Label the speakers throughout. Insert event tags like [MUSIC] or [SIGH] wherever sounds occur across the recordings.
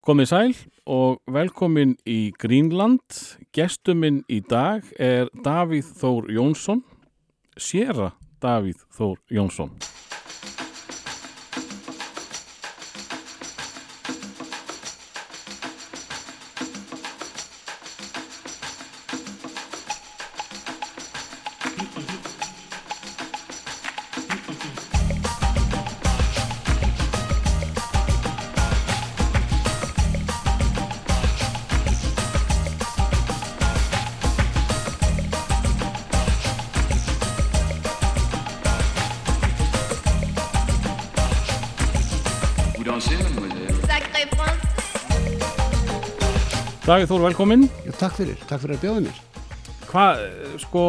Speaker 1: Komið sæl og velkomin í Greenland. Gestuminn í dag er Davíð Þór Jónsson, séra Davíð Þór Jónsson. Davíð Þór, velkomin.
Speaker 2: Já, takk fyrir, takk fyrir að bjóða mér.
Speaker 1: Hvað, eh, sko,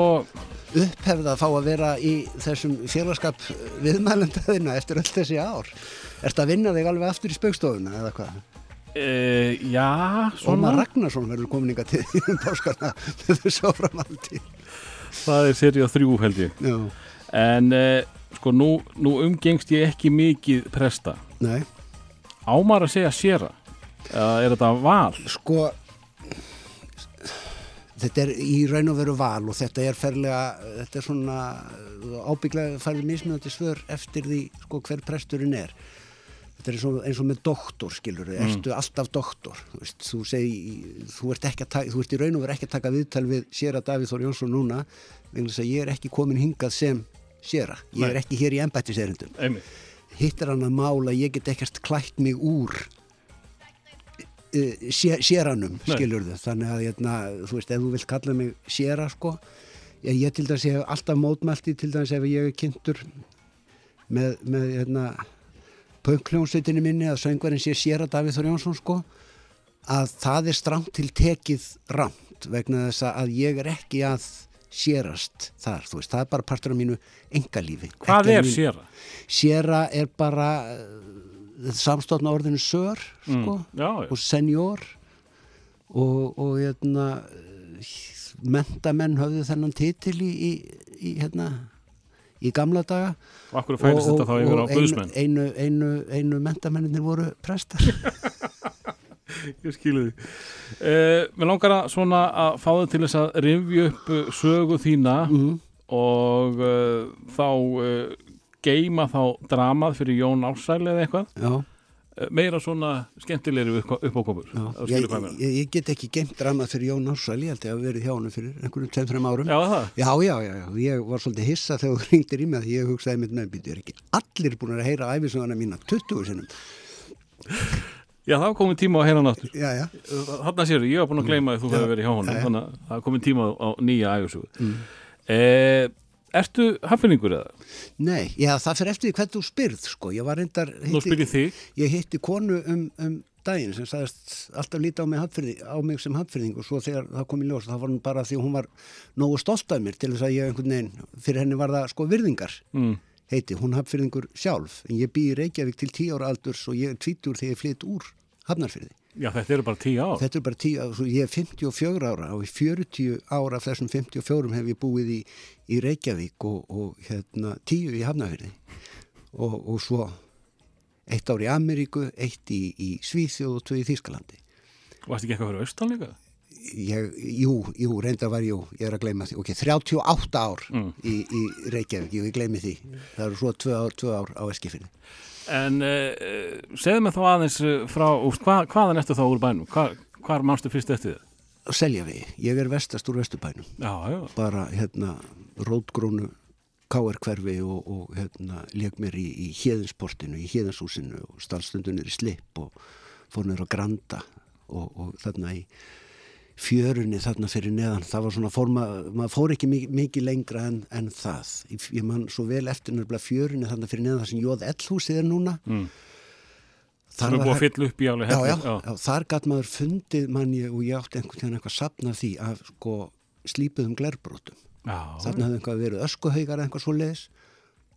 Speaker 2: Upphefð að fá að vera í þessum félagskap viðmælendaðina eftir öll þessi ár. Ertu að vinna þig alveg aftur í spaukstofuna eða hvað?
Speaker 1: e, já,
Speaker 2: Ómar
Speaker 1: svona,
Speaker 2: Ragnarsson verður kominninga til [LAUGHS] um páskarna með þessu áframaldi.
Speaker 1: það er serið þrjú held ég.
Speaker 2: Já,
Speaker 1: En e, sko, nú, nú umgengst ég ekki mikið presta.
Speaker 2: nei,
Speaker 1: Ámar að segja séra. Eða er þetta val?
Speaker 2: sko, þetta er í raun og veru val og þetta er ferlega, þetta er svona ábygglega færið mismunandi svör eftir því sko hver presturinn er. Þetta er eins og, eins og með doktor, skilur þau, ertu alltaf doktor, þú veist, þú segi, þú ert ekki að taka, þú ert í raun og veru ekki að taka viðtal við séra Davíð Þór Jónsson núna, vegna þess að ég er ekki komin hingað sem séra, ég er ekki hér í embættiserindum.
Speaker 1: Einmitt.
Speaker 2: Hitt er hann að mála, ég get ekkert klætt mig úr uh, séranum,
Speaker 1: Nei.
Speaker 2: skilur þau, þannig að, hérna, þú veist, ef þú vilt kalla mig séra, sko, ég, ég til dæmis hef alltaf mótmælti, til dæmis ef ég er kynntur með, með hérna, pönkljónsveitinni minni að söngvarinn sé séra Davíð Þór Jónsson sko að það er stramt til tekið ramt vegna þess að ég er ekki að sérast þar, þú veist, það er bara partur af mínu engalífi.
Speaker 1: Hvað er
Speaker 2: mínu-
Speaker 1: séra?
Speaker 2: Séra er bara samstofna orðinu sör sko,
Speaker 1: Mm, já, já.
Speaker 2: og senjór og, og hérna mentamenn höfðu þennan titil í, í, í hérna í gamla daga
Speaker 1: Og yfir á
Speaker 2: einu, einu, einu, einu mentamennir voru prestar [LAUGHS]
Speaker 1: Ég skilu því. Uh, mér langar að svona að fá þau til þess að rifja upp sögu þína
Speaker 2: mm.
Speaker 1: og uh, þá uh, geima þá dramað fyrir Jón Ársæl eða eitthvað.
Speaker 2: já,
Speaker 1: Uh, meira svona skemmtilegri upp, upp á komur.
Speaker 2: já.
Speaker 1: Það
Speaker 2: Ég, ég, ég get ekki geimt drama fyrir Jón Ársæl ég held ég að verið hjá hann fyrir einhverjum 2-3 árum
Speaker 1: Já.
Speaker 2: Já, já, já, ég var svolítið hissa þegar þú ringdir í mig því ég hugsaði með býtu er ekki allir búin að heyra æfisöðana mína 20 sinnum.
Speaker 1: Já, það komið tíma á.
Speaker 2: Já, já.
Speaker 1: Þarna séu, ég var búin að gleyma að þú hefur verið hjá
Speaker 2: já.
Speaker 1: þannig að það komið tíma á nýja ægusugu.
Speaker 2: Mm.
Speaker 1: Eh, ertu haffinningur eða?
Speaker 2: Nei, já, það fyrir eftir hvernig þú spyrð, sko. Ég var reyndar,
Speaker 1: Nú spyr ég þig.
Speaker 2: ég hitti konu um, um daginn sem sagðist alltaf líta á mig, hafnfirði, á mig sem hafnfyrðing og svo þegar það kom í ljós, þá var hún bara því hún var nógu stolt af mér til þess að ég einhvern veginn, fyrir henni var það sko virðingar.
Speaker 1: Mm.
Speaker 2: heiti, hún hafnfyrðingur sjálf en ég bý í Reykjavík til 10 ára aldurs og ég er tvítur þegar ég flytt úr hafnarfyrði.
Speaker 1: Já, þetta eru bara tíu ár.
Speaker 2: Þetta er bara 10, ára, ég er 54 ára og í 40 ára af þessum 54 hef ég búið í, í Reykjavík og, og hérna 10 í hafnarfyrði og, og svo eitt ár í Ameríku, eitt í, í Svíþjóð og tvö í Þýskalandi.
Speaker 1: Varst ekki eitthvað fyrir austan líka?
Speaker 2: Ég, jú, jú, reyndar var jú, ég er að gleyma því, ok, 38 ár
Speaker 1: Mm.
Speaker 2: í, í Reykjavík, jú, ég gleymi því. Það eru svo tvö ár, tvö ár á Eskifirði.
Speaker 1: En uh, segðu mig þá aðeins uh, frá, hva, hvaðan ertu þá úr bænum? Hva, hvar mannstu fyrst eftir þið?
Speaker 2: Selja við, ég er vestast úr Vesturbænum,
Speaker 1: Já, já.
Speaker 2: bara hérna rótgrónu káer hverfi og, og hérna lék mér í, í hjeðinsportinu, í hjeðinshúsinu og stálstundunir í slip og fór nýr á Granda og, og þarna í fjörunni þarna fyrir neðan, það var svona fór maður, fór ekki mikið, mikið lengra en, en það, ég, man svo vel eftir nefnilega fjörunni þarna fyrir neðan það sem Jóð Ellhúsið er núna.
Speaker 1: Mm.
Speaker 2: Þar var
Speaker 1: að
Speaker 2: já, já, já, þar gatt maður fundið mann ég og ég átti einhvern veginn eitthvað sapna því af sko slípuðum glerbrótum
Speaker 1: já.
Speaker 2: þarna hefði eitthvað verið öskuhaugar eitthvað svo leiðis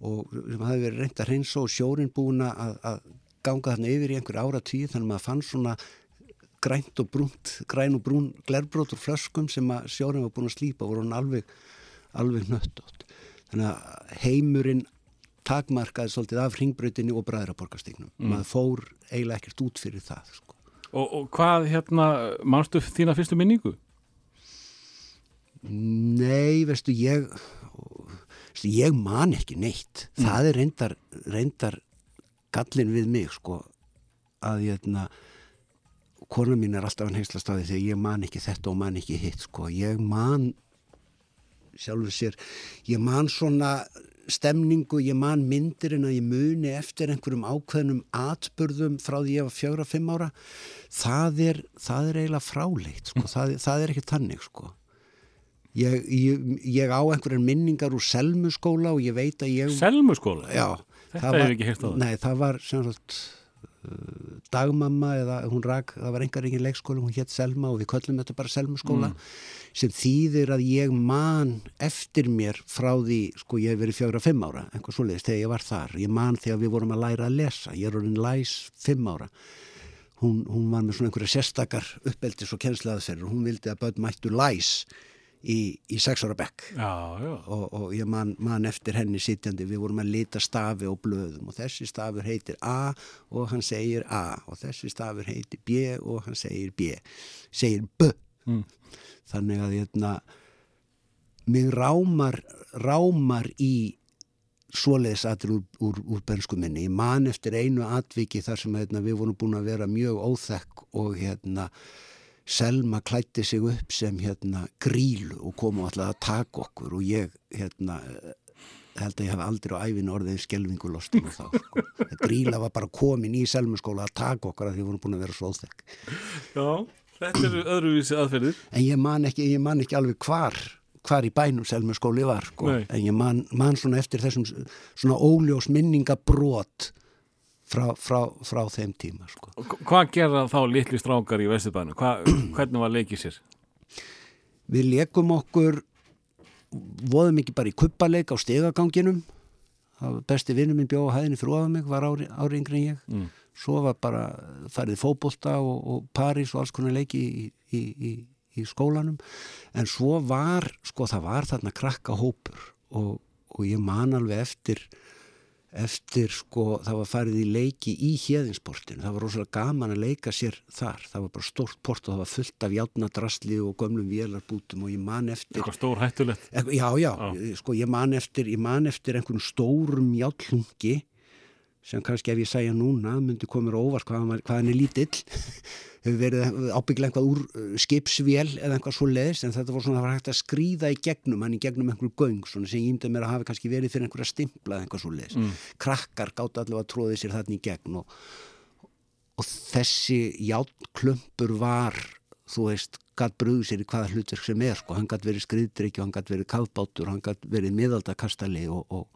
Speaker 2: og sem hefði verið reynd að reynsa og sjórin búin að, að ganga þarna yfir í einhver ára tíð þannig að maður fann svona grænt og brúnt, græn og brún glerbrót úr flöskum sem að sjórin var búin að slípa voru hann alveg, alveg nöttótt þannig að heimurinn takmarkaði svolítið af ringbrautinni og bræðraborgastignum.
Speaker 1: Mm.
Speaker 2: Maður fór eiginlega ekkert út fyrir það. Sko.
Speaker 1: Og, og hvað hérna, manstu þína fyrstu minningu?
Speaker 2: Nei, veistu, ég veistu, ég man ekki neitt það er reyndar, reyndar gallin við mig sko að ég hérna kona mín er alltaf hann hengsla staði þegar ég man ekki þetta og man ekki hitt sko ég man sjálfur sér, ég man svona stemningu, ég man myndir en að ég muni eftir einhverjum ákveðnum atbörðum frá því ég var fjögra, fimm ára það er, það er eiginlega fráleitt sko, það, það er ekki tannig sko ég, ég, ég á einhverjar minningar úr Selmuskóla og ég veit að ég
Speaker 1: Selmuskóla?
Speaker 2: já,
Speaker 1: Þetta
Speaker 2: það
Speaker 1: hef
Speaker 2: var-
Speaker 1: ekki heyrt áður.
Speaker 2: Nei, það var sem sagt dagmamma eða hún rak, það var engar engin leikskóla, hún hétt Selma og við köllum þetta bara Selmuskóla sem þýðir að ég man eftir mér frá því, sko ég hef verið fjögra fimm ára, einhver svoleiðis þegar ég var þar. Ég man þegar við vorum að læra að lesa. Ég er orðin læs fimm ára. Hún, hún var með svona einhverja sérstakar uppeldis og kennsleaðferður, hún vildi að börn mættu læs í, í sex ára bekk. Og, og ég man, man eftir henni sitjandi, við vorum að lita stafi og blöðum og þessi stafur heitir A og hann segir A og þessi stafur heitir B og hann segir B segir B. Þannig að hérna mig rámar rámar í svoleiðis aður úr, úr, úr bensku minni. Ég man eftir einu atviki þar sem hérna, við vorum búin að vera mjög óþekk og hérna Selma klætti sig upp sem hérna grílu og kom og alltaf að taka okkur og ég hérna eh, held að ég hef aldrei á æfinu orðið skelvingu lostum þá sko. Gríla var bara komin í Selmuskóla að taka okkur að því við vorum búin að vera svo óþekk.
Speaker 1: Já, þetta eru öðruvísi aðferðir.
Speaker 2: En ég man ekki, ég man ekki alveg hvar hvar í bænum Selmuskóli var sko. En ég man, man svona eftir þessum svona óljós minningabrot frá, frá, frá þeim tíma sko.
Speaker 1: Hvað gerða þá litli strákar í Vesturbænu? Hva, [CLEARS THROAT] hvernig var leikið sér?
Speaker 2: Við leikum okkur voðum ekki bara í kuppaleik á stegaganginum besti vinnum minn bjóð á hæðinni ofan mig var ári, ári yngri en ég
Speaker 1: Mm.
Speaker 2: svo var bara farið í fótbolta og, og París og alls konar leiki í, í, í, í skólanum en svo var, sko það var þarna krakka hópur og, og ég man alveg eftir eftir sko það var farið í leiki í hérðinsportinu, það var rosalega gaman að leika sér þar, það var bara stórt port og það var fullt af játnadrasli og gömlum vélarbútum og ég man eftir
Speaker 1: Eitthvað stór hættulegt?
Speaker 2: Já, já, sko ég man eftir, eftir einhvern stórum játtlungi sem kannski ef ég segja núna myndi komur óvart hvað, hann hvað hann er lítill. [LAUGHS] Hefur verið ábygglega einhvað úr uh, skipsvél eða einhvað svo leiðist en þetta var svona það var hægt að skrýða í gegnum hann í gegnum einhver göng svona sem ég ímda mér að hafi kannski verið fyrir einhverja stimpla eða einhvað svo leiðist krakkar gátt allavega að tróði sér þarna í gegn og, og þessi játtklumpur var þú veist, gatt brúðu sér í hvaða hlutverk sem er, sko, hann gatt verið skriðdrykki hann gatt verið kafbátur, hann gatt verið miðaldakastali og og,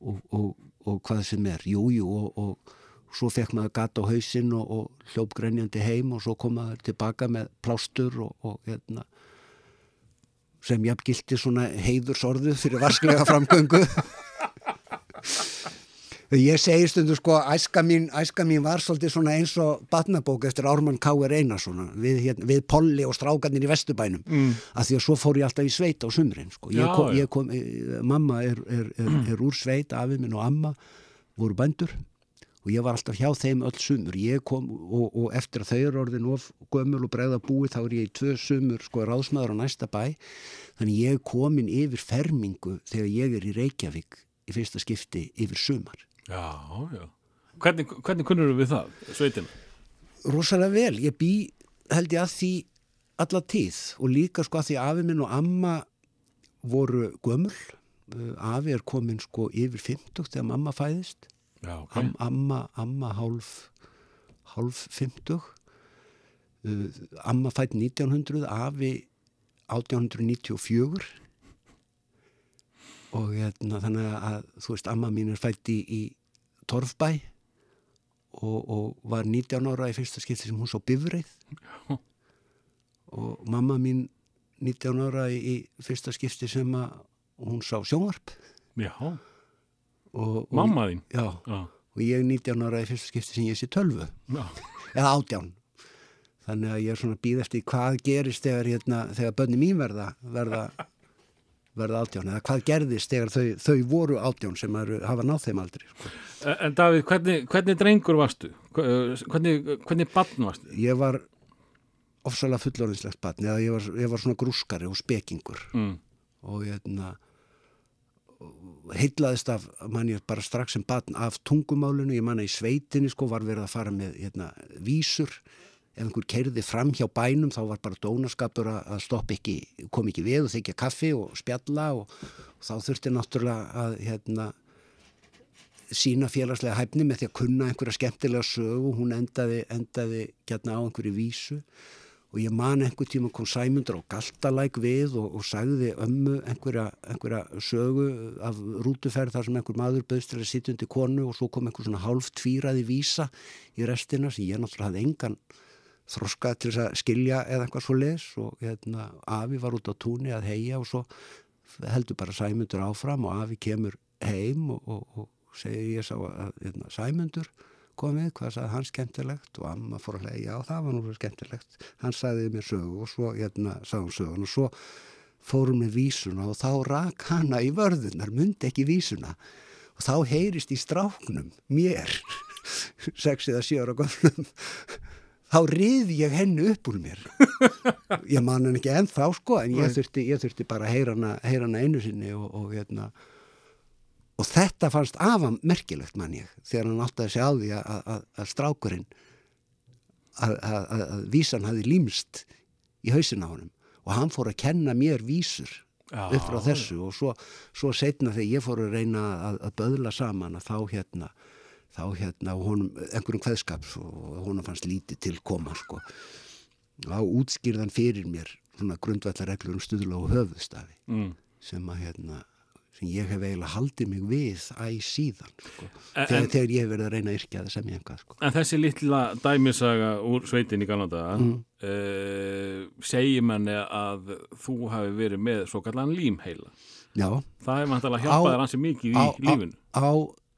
Speaker 2: og, og, og hvað sem er. Jú, jú, og, og svo fekk maður gatt á hausinn og, og hljóp grenjandi heim og svo kom maður tilbaka með plástur og, og hérna sem jafn gildi svona heiðursorðu fyrir vasklega framgöngu [LAUGHS] Ég segi stundu sko, æska mín, æska mín var svolítið svona eins og batnabók eftir Ármann K.R. Einarsson við, hérna, við Polli og strákarnir í Vesturbænum mm. að því að svo fór ég alltaf í sveit á sumrin sko. ég kom, ég kom, eh, mamma er, er, er, er úr sveit, afið minn og amma voru bændur og ég var alltaf hjá þeim öll sumur ég kom og, og eftir að þau eru orðin of gömul og bregða búið þá er ég í tvö sumur sko ráðsmaður á næsta bæ þannig ég er komin yfir fermingu þegar ég er í Reykjavík í fyrsta skipti yfir sumar
Speaker 1: Já, já. Hvernig, hvernig kunnur við það, sveitina?
Speaker 2: rosalega vel, ég bý held ég að því alla tíð og líka sko að því afi minn og amma voru gömul Uh, afi er komin sko yfir 50 þegar mamma fæðist
Speaker 1: Já, ok.
Speaker 2: Am, amma, amma hálf hálf 50 uh, amma fætt 1900 afi 1894 og hérna þannig að þú veist amma mín er fætt í, í Torfbæ og, og var 19 ára í fyrsta skipti sem hún svo bifreið. Og mamma mín 19 ára í, fyrsta skipti sem að hún sá sjónvarp.
Speaker 1: Já,
Speaker 2: og, og,
Speaker 1: mamma þín.
Speaker 2: já,
Speaker 1: Já,
Speaker 2: og ég er 19 ára í fyrsta skipti sem ég sé 12
Speaker 1: já.
Speaker 2: eða 18 þannig að ég er svona að býða eftir hvað gerist þegar, hérna, þegar bönni mín verða verða, verða átján eða hvað gerðist þegar þau, þau voru átján sem eru, hafa náð þeim aldrei sko.
Speaker 1: En Davíð, hvernig, hvernig drengur varstu? Hva- Hvernig, hvernig barn varstu?
Speaker 2: ég var ofsalega fullorðinslegt barn eða ég var, ég var svona grúskari og spekingur
Speaker 1: Mm.
Speaker 2: og hérna heitlaðist af, mann ég bara strax sem barn af tungumálinu, ég manna í sveitinni sko var verið að fara með hérna, vísur ef einhver keirði fram hjá bænum þá var bara dónaskapur að stoppa ekki, kom ekki við og þykja kaffi og spjalla og, og þá þurfti náttúrulega að hérna sína félagslega hæfni með því að kunna einhverja skemmtilega sögu, hún endaði, endaði gætna á einhverju vísu. Og ég man einhver tíma kom Sæmundur á galtalæk við og, og sagði ömmu einhverja, einhverja sögu af rútuferð þar sem einhver maður bauðst til að sitja undir konu og svo kom einhver svona hálf tvíraði vísa í restina sem ég náttúrulega hafði engan þroskað til þess að skilja eða eitthvað svo les og hérna, afi var út á túni að heia og svo heldur bara Sæmundur áfram og afi kemur heim og, og, og segir ég sá að hérna, Sæmundur komið, hvað sagði hann skemmtilegt? Og amma fór að lega, já það var nú skemmtilegt. Hann sagði mér sögu. Og svo hérna sagði hún sögun og svo fórum við vísuna og þá rak hana í vörðunar, myndi ekki vísuna. Og þá heyrist í stráknum mér [LAUGHS] sex eða sjö ára göfnum þá riði ég henni upp úr mér. [LAUGHS] Ég man hann ekki ennþá sko en ég þurfti, ég þurfti bara að heyra hana, heyra hana einu sinni og, og hérna. Og þetta fannst afa merkilegt mann ég þegar hann áttaði sig á því að, að, að strákurinn að, að, að, að vísan hafi límst í hausin á honum. Og hann fór að kenna mér vísur
Speaker 1: Já,
Speaker 2: upp frá þessu. Og svo, svo setna þegar ég fór að reyna að, að böðla saman að þá hérna þá hérna honum einhverjum kveðskaps og honum fannst lítið til koma sko á útskýrðan fyrir mér svona grundvallarreglur um stuðla og höfuðstafi
Speaker 1: Mm.
Speaker 2: sem að hérna sem ég hef eiginlega haldið mig við æ síðan sko.
Speaker 1: En-
Speaker 2: þegar, þegar ég hef verið að reyna að yrkja það sem ég einhvað sko.
Speaker 1: En þessi litla dæmisaga úr sveitin í Galanda mm. segir manni að þú hafi verið með svo kallan límheila.
Speaker 2: já,
Speaker 1: Það er vantilega að hjálpa
Speaker 2: Á-
Speaker 1: þér hansi mikið í
Speaker 2: á,
Speaker 1: lífinu.
Speaker 2: á,
Speaker 1: Á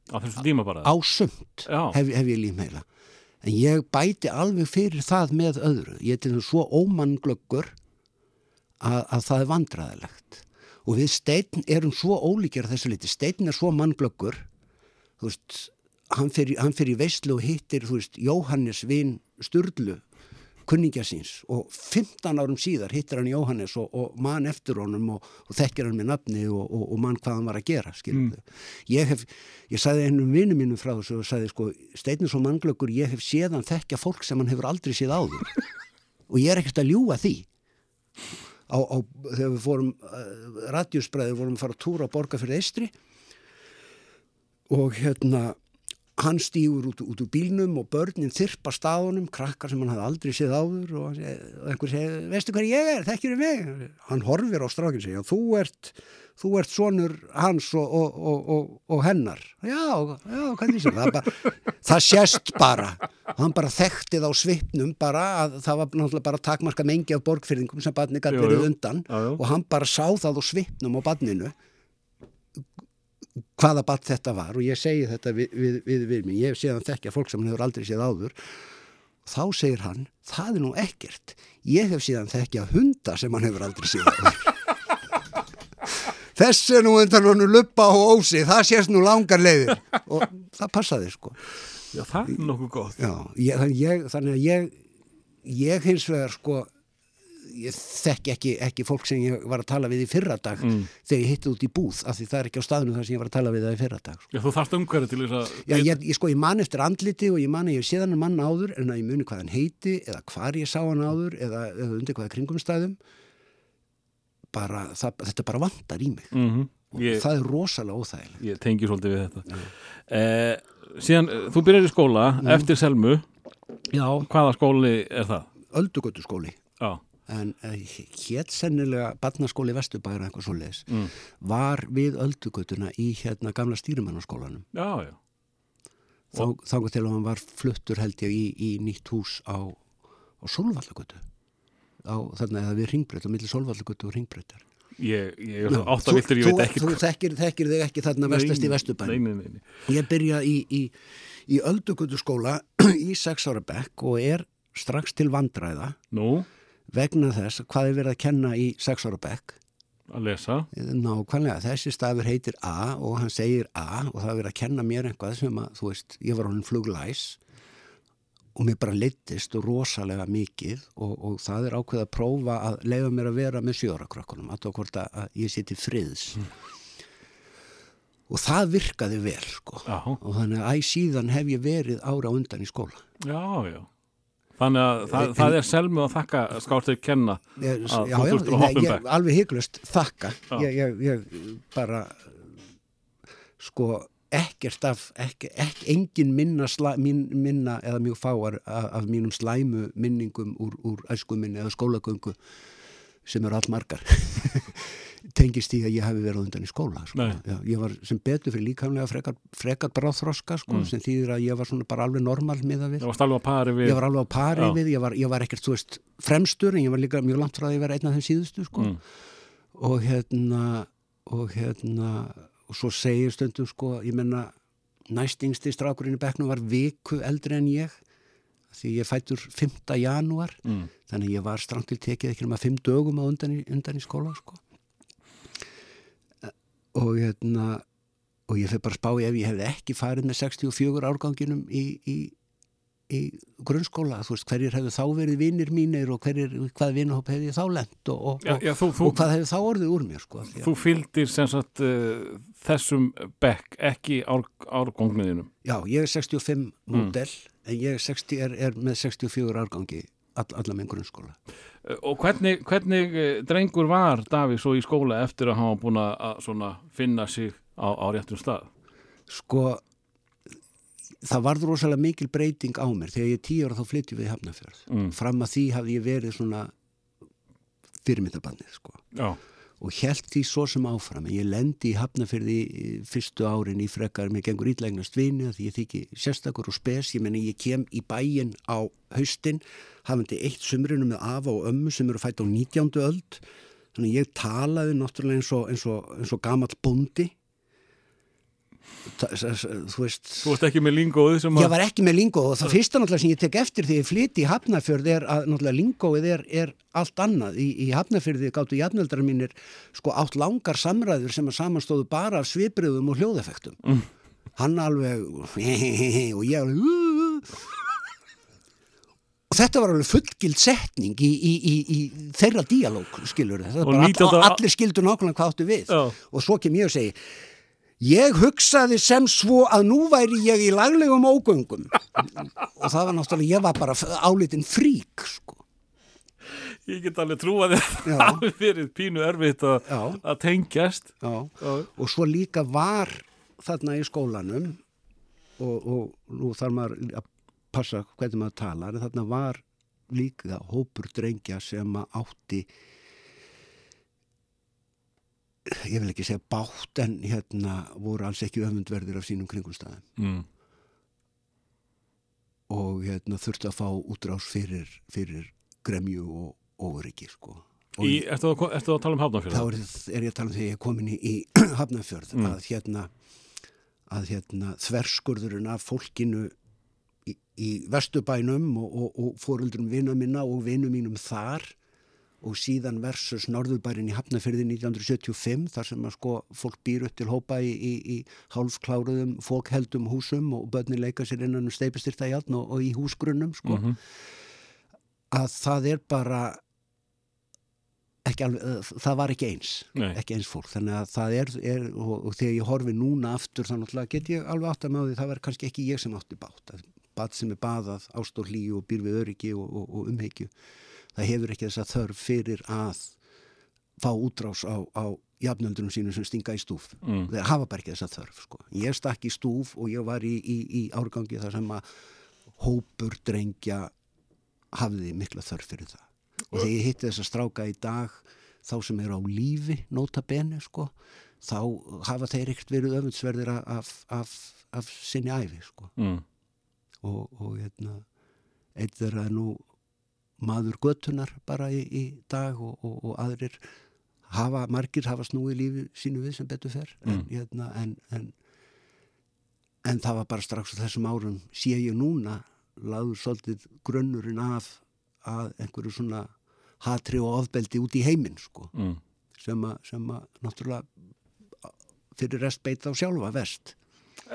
Speaker 1: þessu tíma bara.
Speaker 2: á sumt hef, hef ég límheila en ég bæti alveg fyrir það með öðru. Ég er svo ómannglöggur að, að það er vandræðilegt og við steinn erum svo ólíkjar að þessu liti, steinn er svo mannglöggur þú veist hann fyrir, hann fyrir í veislu og hittir þú veist, Jóhannes vin Sturlu kunningja síns og 15 árum síðar hittir hann Jóhannes og, og mann eftir honum og, og þekkir hann með nafni og, og, og mann hvað hann var að gera mm. ég hef, ég sagði hennum vinnu mínum frá þessu og sagði sko steinir svo mannglöggur, ég hef séð hann þekkja fólk sem hann hefur aldrei séð áður. Og ég er ekkert að ljúga því. Á, á, þegar við fórum uh, radjusbreður vorum að fara að túra að borga fyrir eistri og hérna hann stýgur út, út úr bílnum og börnin þyrpa staðunum, krakkar sem hann hafði aldrei séð áður og, seg- og einhver segir, veistu hver ég er, þekkir mig? Hann horfir á strákin sig, þú ert þú ert sonur hans og, og, og, og, og hennar. Já, já, hvernig sem. Það bara, það sést bara. Hann bara þekktið á svipnum bara að það var náttúrulega bara takmarka mengi af borgfyrðingum sem barni gæti verið undan
Speaker 1: Já, já.
Speaker 2: og hann bara sá það á svipnum á barninu hvaða batt þetta var og ég segi þetta við, við, við, við mér, ég hef séð hann þekkja fólk sem hann hefur aldrei séð áður. Þá segir hann, það er nú ekkert. Ég hef séð hann þekkja hunda sem hann hefur aldrei séð áður. [LAUGHS] Þessi nú undan hann luppa og ósi, það sést nú langar leiðir. Og það passaði sko.
Speaker 1: Já, það er nokkuð gott.
Speaker 2: Já, ég, þannig að ég ég hins vegar sko ég þekki ekki, ekki fólk sem ég var að tala við í fyrra dag
Speaker 1: Mm.
Speaker 2: þegar ég hitti út í búð af því það er ekki á staðinu þar sem ég var að tala við það í fyrra dag sko.
Speaker 1: Já, þú þarft umhverju til þess að...
Speaker 2: Já, ég, ég sko, ég man eftir andliti og ég man að ég hef séð hann mann áður en að ég muni hvað hann heiti eða hvar ég sá hann áður eða, eða undir hvaða kringumstæðum bara, það, þetta bara vantar í mig
Speaker 1: Mm
Speaker 2: og
Speaker 1: ég,
Speaker 2: það er rosalega óþægilegt
Speaker 1: ég tengi svolítið við þetta. Eh, síðan, eh, þú byrjar í skóla
Speaker 2: Mm.
Speaker 1: eftir Selmu.
Speaker 2: Já,
Speaker 1: Hvaða skóli er það?
Speaker 2: öldugötu skóli. En uh, hétt sennilega barnaskóli Vesturbæra eitthvað svo leis
Speaker 1: Mm.
Speaker 2: var við öldugötuna í hérna gamla stýrimannaskólanum.
Speaker 1: Já, já.
Speaker 2: þá, þá til að hann var fluttur held ég í, í nýtt hús á, á Solvallagötu á þarna eða við ringbreyt á milli Solvallagötu og ringbreytar
Speaker 1: Ég, ég er átt að viltur, ég veit ekki
Speaker 2: þú þekkir, þekkir þig ekki þarna vestast í Vesturbæn ég byrja í, í, í öldugötu skóla [CLEARS THROAT] í sex ára bekk og er strax til vandræða.
Speaker 1: Nú,
Speaker 2: vegna þess hvað er verið að kenna í sex ára bekk?
Speaker 1: Að lesa.
Speaker 2: nákvæmlega, þessi stafur heitir A og hann segir A og það er verið að kenna mér eitthvað sem að, þú veist, ég var honum fluglæs og mér bara leittist rosalega mikið og, og það er ákveð að prófa að leifa mér að vera með sjórakrökkunum, að að, ég siti friðs. Og það virkaði vel, sko. Og þannig að æ síðan hef ég verið ára undan í skóla.
Speaker 1: Já, já. Þannig að það, það er selmu að þakka skáttir kenna.
Speaker 2: Ég,
Speaker 1: Að
Speaker 2: já,
Speaker 1: þú
Speaker 2: já,
Speaker 1: þurftir að um
Speaker 2: ég,
Speaker 1: bekk.
Speaker 2: alveg hygglust þakka ég, ég, ég bara sko ekkert af ekki, ekki, engin minna, sla, min, minna eða mjög fáar af, af mínum slæmu minningum úr, úr æskuminni eða skólagöngu sem eru allmargar [LAUGHS] tengist í að ég hafi verið á undan í skóla sko. Já, ég var sem betur fyrir líkamlega frekar, frekar bráþroska sko,
Speaker 1: Mm.
Speaker 2: sem þýðir að ég var svona bara alveg normal miða við
Speaker 1: Það var stálfa pari við.
Speaker 2: ég var alveg á pari
Speaker 1: Já.
Speaker 2: við, ég var, ég var ekkert, þú veist, fremstur en ég var líka mjög langt frá að ég var einn af þeim síðustu, sko.
Speaker 1: Mm.
Speaker 2: Og hérna, og hérna, og svo segir stundum, sko, ég menna, næstingsti strákurinn í bekknum var viku eldri en ég, því ég fættur 5. janúar,
Speaker 1: Mm.
Speaker 2: þannig að ég var strangt til tekið ekki nema 5 dögum á undan í, undan í skóla, sko. Og hérna, og ég fyrir bara að spá í ef ég hefði ekki farið með 64 árganginum í, í, í grunnskóla, veist, hverjir hefðu þá verið vinnir mínir og hverjir, hvað vinnahóp hefði ég þá lent og, og,
Speaker 1: Já, já, þú, þú,
Speaker 2: og hvað hefði þá orðið úr mér, sko.
Speaker 1: þú fylgdir sem sagt uh, þessum bekk, ekki ár, árgóngniðinum.
Speaker 2: Já, ég er 65
Speaker 1: Mm.
Speaker 2: módel, en ég er, 60, er, er með 64 árgangi all, alla með grunnskóla.
Speaker 1: Uh, Og hvernig, hvernig uh, drengur var Davíð svo í skóla eftir að var búin að finna sig á, á réttum stað?
Speaker 2: Sko, það varð rosalega mikil breyting á mér. Þegar ég er tíu ára þá flytti við í Hafnarfjörð.
Speaker 1: Mm.
Speaker 2: Fram að því hafði ég verið svona fyrirmyndabannið, sko.
Speaker 1: Já,
Speaker 2: og held því svo sem áfram. En ég lendi í hafnafyrði fyrstu árin í frekar með gengur ítlægnast vini því ég þykki sérstakur og spes. Ég menni ég kem í bæinn á haustin hafandi eitt sumrinu með afa og ömmu sem eru fætt á 19. öld. Þannig ég talaði náttúrulega eins og, og, og s- s- þú veist
Speaker 1: þú varst ekki með lingóið sem að...
Speaker 2: Ég var ekki með lingó og það fyrsta náttúrulega sem ég tek eftir því ég flyti í Hafnafjörð er að náttúrulega lingóið er, er allt annað. Í, í Hafnafjörði gáttu jafnöldrar mínir sko átt langar samræður sem að samanstóðu bara af svipriðum og hljóðeffektum. Mm. Hann alveg [LAUGHS] og ég alveg og [LAUGHS] þetta var alveg fullgild setning í, í, í, í þeirra díalóg skilur þetta.
Speaker 1: Og
Speaker 2: Bara
Speaker 1: 19.
Speaker 2: all, allir skildu nákvæmlega hvað áttu við
Speaker 1: Já.
Speaker 2: og svo kem ég og segi Ég hugsaði sem svo að nú væri ég í laglegum ógöngum og það var náttúrulega, ég var bara álitinn frík, sko.
Speaker 1: Ég get alveg þér að það hafi verið pínu erfitt að, tengjast.
Speaker 2: Já.
Speaker 1: Já.
Speaker 2: Og svo líka var þarna í skólanum og, og nú þarf maður að passa hvernig maður talar, þarna var líka hópur drengja sem átti ég vil ekki segja bátt en hérna voru alls ekki öfundverðir af sínum kringumstæðum.
Speaker 1: Mm.
Speaker 2: og hérna, þurfti að fá útrás fyrir, fyrir gremju og óryggi sko.
Speaker 1: Í, ertu, að, ertu að tala um
Speaker 2: þá
Speaker 1: hafnafjörða?
Speaker 2: er, er ég að tala um þegar ég er komin í, í [CLEARS THROAT] Hafnarfjörð
Speaker 1: Mm.
Speaker 2: að hérna að hérna þverskurðurinn af fólkinu í, í Vesturbænum og, og, og fóröldrum vina minna og vinum mínum þar og síðan versus Norðurbærin í Hafnarfjörði 1975 þar sem að sko fólk býr upp til hópa í, í, í hálfkláruðum fólkheldum húsum og börnin leika sér innan um steipistyrta játn og, og í húsgrunnum sko
Speaker 1: Mhm.
Speaker 2: að það er bara ekki alveg, eh, það var ekki eins
Speaker 1: Nei.
Speaker 2: ekki eins fólk, þannig að það er, er og, og þegar ég horfi núna aftur þannig að get ég alveg átt að með því það var kannski ekki ég sem átti bát að bát sem er baðað, ást og býr við öryggi og, og, umheikju það hefur ekki þess að þörf fyrir að fá útrás á, á jafnöldunum sínum sem stinga í stúf
Speaker 1: Mm.
Speaker 2: þeir hafa bara ekki þess að þörf sko. ég stakk í stúf og ég var í, í, í árgangi þar sem að hópur drengja hafði mikla þörf fyrir það og þegar ég hitti þess að stráka í dag þá sem eru á lífi nota bene sko, þá hafa þeir ekkert verið öfundsverðir af, af, af sinni æfi sko.
Speaker 1: Mm.
Speaker 2: og, og hérna, eitt þeirra er nú maður göttunar bara í, í dag og, og, og aðrir hafa, margir hafa snúið lífi sínu við sem betur fer en, hérna, en, en, en það var bara strax á þessum árum sé ég núna laður svolítið grunnurinn af að einhverju svona hatri og ofbeldi út í heiminn sko.
Speaker 1: Mm.
Speaker 2: sem að, sem að náttúrulega fyrir rest beita á sjálfa vest.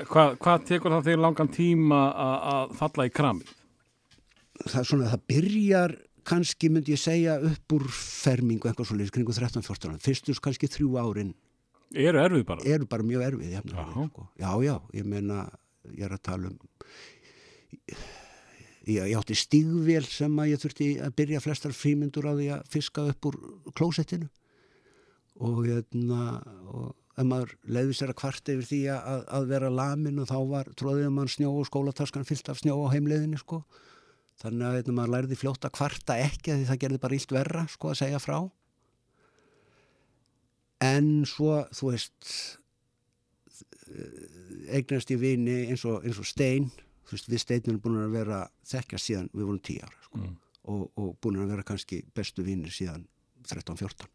Speaker 1: Hvað, hvað tekur það þig langan tíma að falla í kramið?
Speaker 2: Það er svona, það byrjar kannski myndi ég segja upp úr fermingu eitthvað svo kringu 13-14 ára. Fyrstus kannski þrjú árin
Speaker 1: Eru erfið bara?
Speaker 2: eru bara mjög erfið sko. já, já, ég meina ég er að tala um ég, ég átti stígvél sem að ég þurfti að byrja flestar frímyndur á því að fiska upp úr klósettinu og hérna og ef maður leiði sér að kvart yfir því að, að vera lamin og þá var tróðið mann snjó og skólataskan fyllt af snjó á heimleiðinni sko þannig að hérna, maður lærði fljótt að kvarta ekki því það gerði bara illt verra sko að segja frá en svo þú veist eignast í vini eins og, eins og stein veist við steinum búin að vera þekkja síðan við vorum 10 ára sko.
Speaker 1: Mm.
Speaker 2: og, og búin að vera kannski bestu vinir síðan 13-14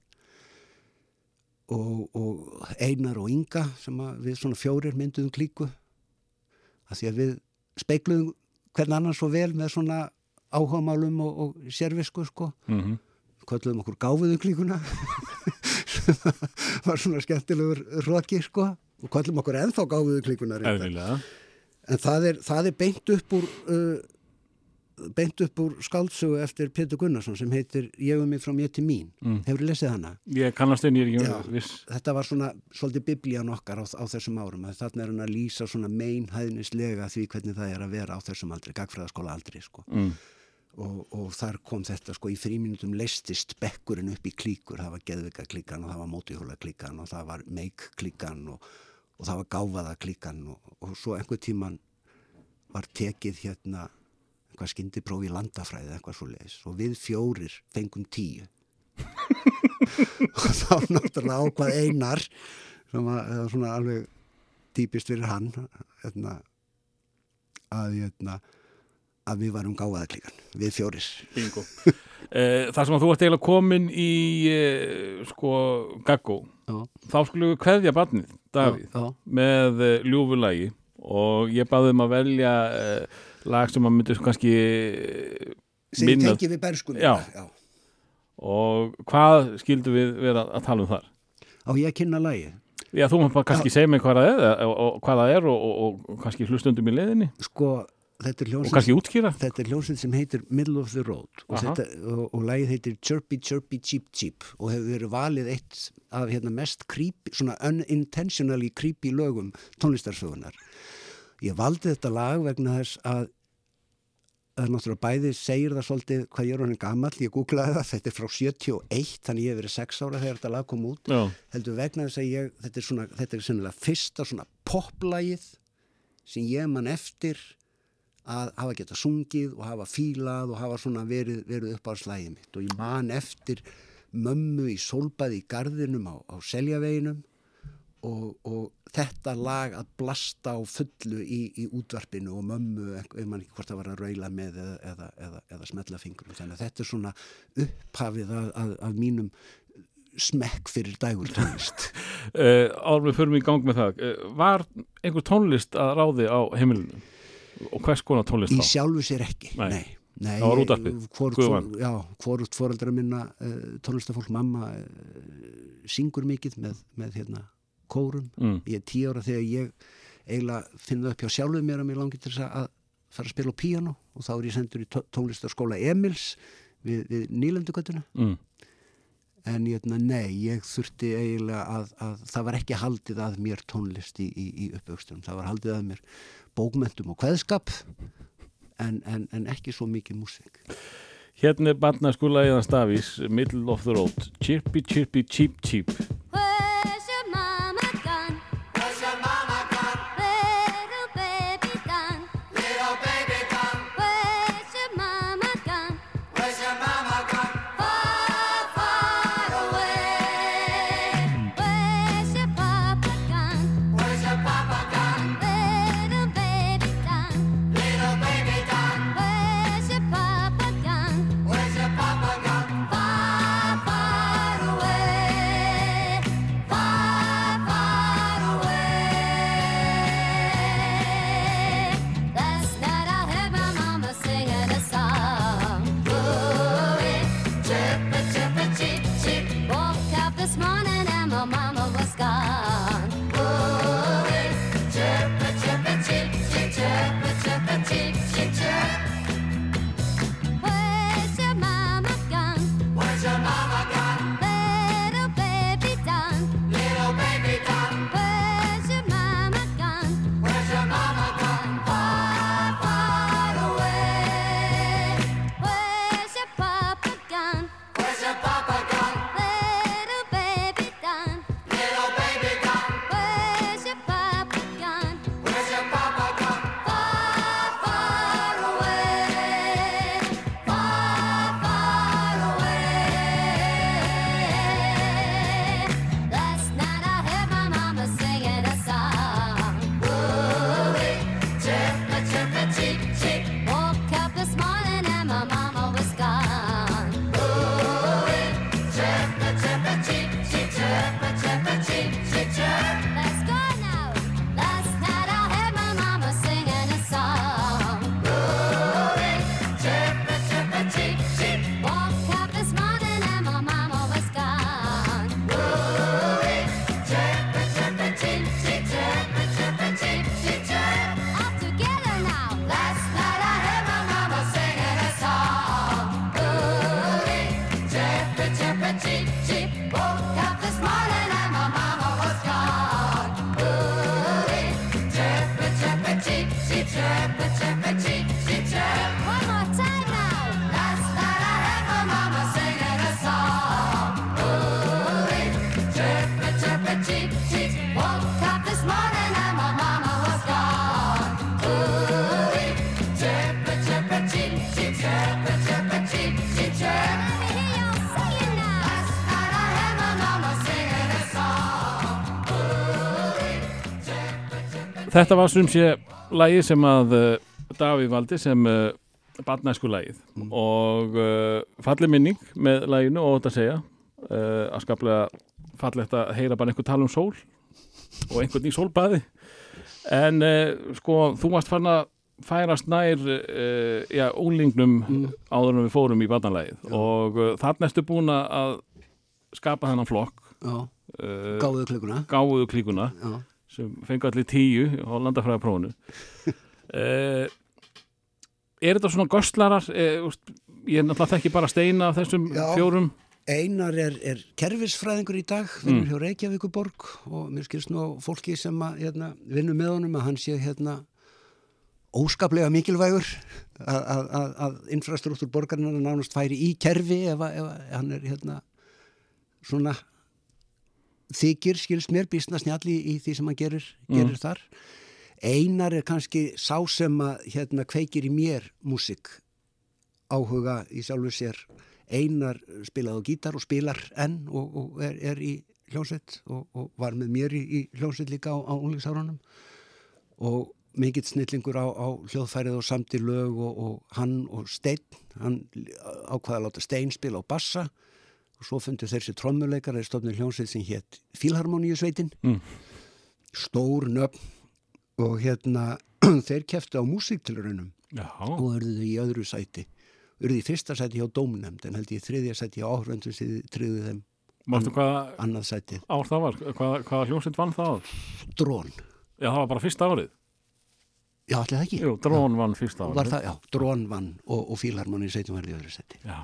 Speaker 2: og, og Einar og Inga sem við svona fjórir mynduðum klíku að því að við speikluðum hvern annan svo vel með svona áhugamálum og, og sérvisku sko.
Speaker 1: Mm -hmm.
Speaker 2: kölluðum okkur gáfuðu klíkuna [LAUGHS] var svona skemmtilegur roki sko. Og kölluðum okkur ennþá gáfuðu klíkuna en það er, það er beint upp úr uh, beint upp úr skáldsögu eftir Pétur Gunnarsson sem heitir Ég um mig frá mér til mín
Speaker 1: Mm.
Speaker 2: hefur lesið hana?
Speaker 1: Ég kannast einn, ég er ekki viss.
Speaker 2: Þetta var svona svolítið biblían okkar á, á þessum árum þarna er hann að lýsa svona meinhæðnislega því hvernig það er að vera á þessum aldri gagfræðaskóla aldri sko
Speaker 1: Mm.
Speaker 2: og, og þar kom þetta sko í fríminutum leistist bekkurinn upp í klíkur það var geðvika klíkan og það var mótihóla klíkan og það var meik klíkan og, og það var gáfaða klíkan og, og svo einhver tíman var tekið hérna eitthvað skyndipróf í landafræði eitthvað svo leis og við fjórir fengum tíu. Og þá náttúrulega ákvað einar sem eða svona alveg típist fyrir hann hérna, að hérna að við varum gáfaða klíkan, við
Speaker 1: Bingo. Eh, Það sem að þú ert eiginlega komin í eh, sko gaggó þá skulum við kveðja barnið, Davíð
Speaker 2: já, já.
Speaker 1: með uh, ljúfulagi og ég baði um að velja lag sem að myndi kannski
Speaker 2: sem tengi við berskunum
Speaker 1: Já. og hvað skildum við vera að tala um þar?
Speaker 2: á ég kynna lagi
Speaker 1: Já, þú maður kannski segja mig hvað það er og, og, hvað það er og, og, og kannski hlustundum í leiðinni.
Speaker 2: Sko, þetta er
Speaker 1: og
Speaker 2: hljómsveit
Speaker 1: kannski útskýra.
Speaker 2: þetta er hljómsveit sem heitir Middle of the Road. Og, þetta, og, og lagið heitir Chirpy Chirpy Cheep Cheep. Og hefur verið valið eitt af hérna, mest creepy, svona unintentionally creepy lögum tónlistarsögunar ég valdi þetta lag vegna þess að það er náttúrulega bæði segir það svolítið hvað ég er honin gamall, ég googlaði það þetta er frá 71, þannig ég hef verið 6 ára þegar þetta lag kom út.
Speaker 1: Já,
Speaker 2: heldur vegna þess að ég, þetta er svona, þetta er sennilega fyrsta svona poplægið sem ég man eftir að hafa geta sungið og hafa fílað og hafa svona verið, verið upp á slægið mitt. Og ég man eftir mömmu í sólbaði í gardinum á, á seljaveginum og, og þetta lag að blasta á fullu í, í útvarpinu og mömmu, ef man ekki hvort það var að raula með eða, eða, eða, eða smetla fingrum. Þannig að þetta er svona upphafið af, af, af mínum smekk fyrir dægur tónlist. [LAUGHS]
Speaker 1: Uh, árum við förum í gang með það. Uh, var einhver tónlist að ráði á heimilinu? Og hvers konar tónlist
Speaker 2: í
Speaker 1: þá?
Speaker 2: sjálfu sér ekki.
Speaker 1: Nei.
Speaker 2: nei, nei hvort fóreldra minna uh, tónlistafólk mamma syngur mikið með, með hérna kórum.
Speaker 1: Mm.
Speaker 2: ég er tíu ára þegar ég eiginlega finn það upp hjá sjálfuð mér að mér langi til þess að fara að spila á píano og þá er ég sendur í tó- tónlistarskóla Emils við, við Nýlendugötuna.
Speaker 1: Mm.
Speaker 2: en ég, nei, ég þurfti eiginlega að, að það var ekki haldið að mér tónlist í, í, í uppvöxtunum. Það var haldið að mér bókmentum og kveðskap en, en, en ekki svo mikið músík.
Speaker 1: Hérna er barnaskúla eðan stafís Middle of the Road. Chirpy Chirpy Cheep Cheep Þetta var sem sé lagið sem að uh, Davíð valdi sem uh, barnæsku lagið. Og uh, falleg minning með laginu og þetta segja. Uh, að skaplega fallegt að heyra bara einhver tala um sól og einhvern í sólbaði. En sko þú varst fann að færast nær já, úlingnum áður en við fórum í barnalagið. Og þarna ertu búin að skapa þennan flokk.
Speaker 2: Já,
Speaker 1: uh,
Speaker 2: gáðu klukuna
Speaker 1: gáuðu klíkuna
Speaker 2: já,
Speaker 1: sem fengu allir tíu á landafræðaprófunu uh, [LAUGHS] Er þetta svona göstlarar uh, úst, ég er náttúrulega þekki bara steina af þessum
Speaker 2: Já.
Speaker 1: fjórum
Speaker 2: Einar er, er kerfisfræðingur í dag,
Speaker 1: Mm.
Speaker 2: vinnur hjá Reykjavíkuborg og mér skilst nú fólki sem að hérna, vinnur með honum að hann sé hérna óskaplega mikilvægur að, að, að, að infrastruktúr borgarinnar nánast færi í kerfi ef, að- ef að hann er hérna svona þykir, skilst mér, býstna snjalli í því sem hann gerir, gerir þar. Einar er kannski sá sem að hérna kveikir í mér músik áhuga í sjálfu sér. Einar spilaði á gítar og spilar enn og, og er, er í hljónsveit og, og var með mér í, í hljónsveit líka á, á unglingsárunum og mikill snillingur á, á hljóðfærið og samti lög og, og hann og Steinn hann ákvaða að láta Steinn spila á bassa og svo fundu þessi trommuleikar eða stofnir hljónsveit sem hétt Fílharmoníusveitin
Speaker 1: Mm.
Speaker 2: stór nöfn. Og hérna [CLEARS THROAT] þeir keftu á músiktilraunum
Speaker 1: Já,
Speaker 2: og þau í öðru sæti. Urðu í fyrsta sæti hjá dómnefnd en held ég þriðja sæti hjá áhröndu sem tryggðu þeim
Speaker 1: mástu hvað ár það var? Hvað, hvaða hljómsveit vann það?
Speaker 2: drón,
Speaker 1: Já, það var bara fyrsta árið.
Speaker 2: Já allir það ekki?
Speaker 1: Jú, Drón vann fyrsta árið.
Speaker 2: var það, já, drón vann og, og fílharmoni sætum verði í öðru sæti.
Speaker 1: Já,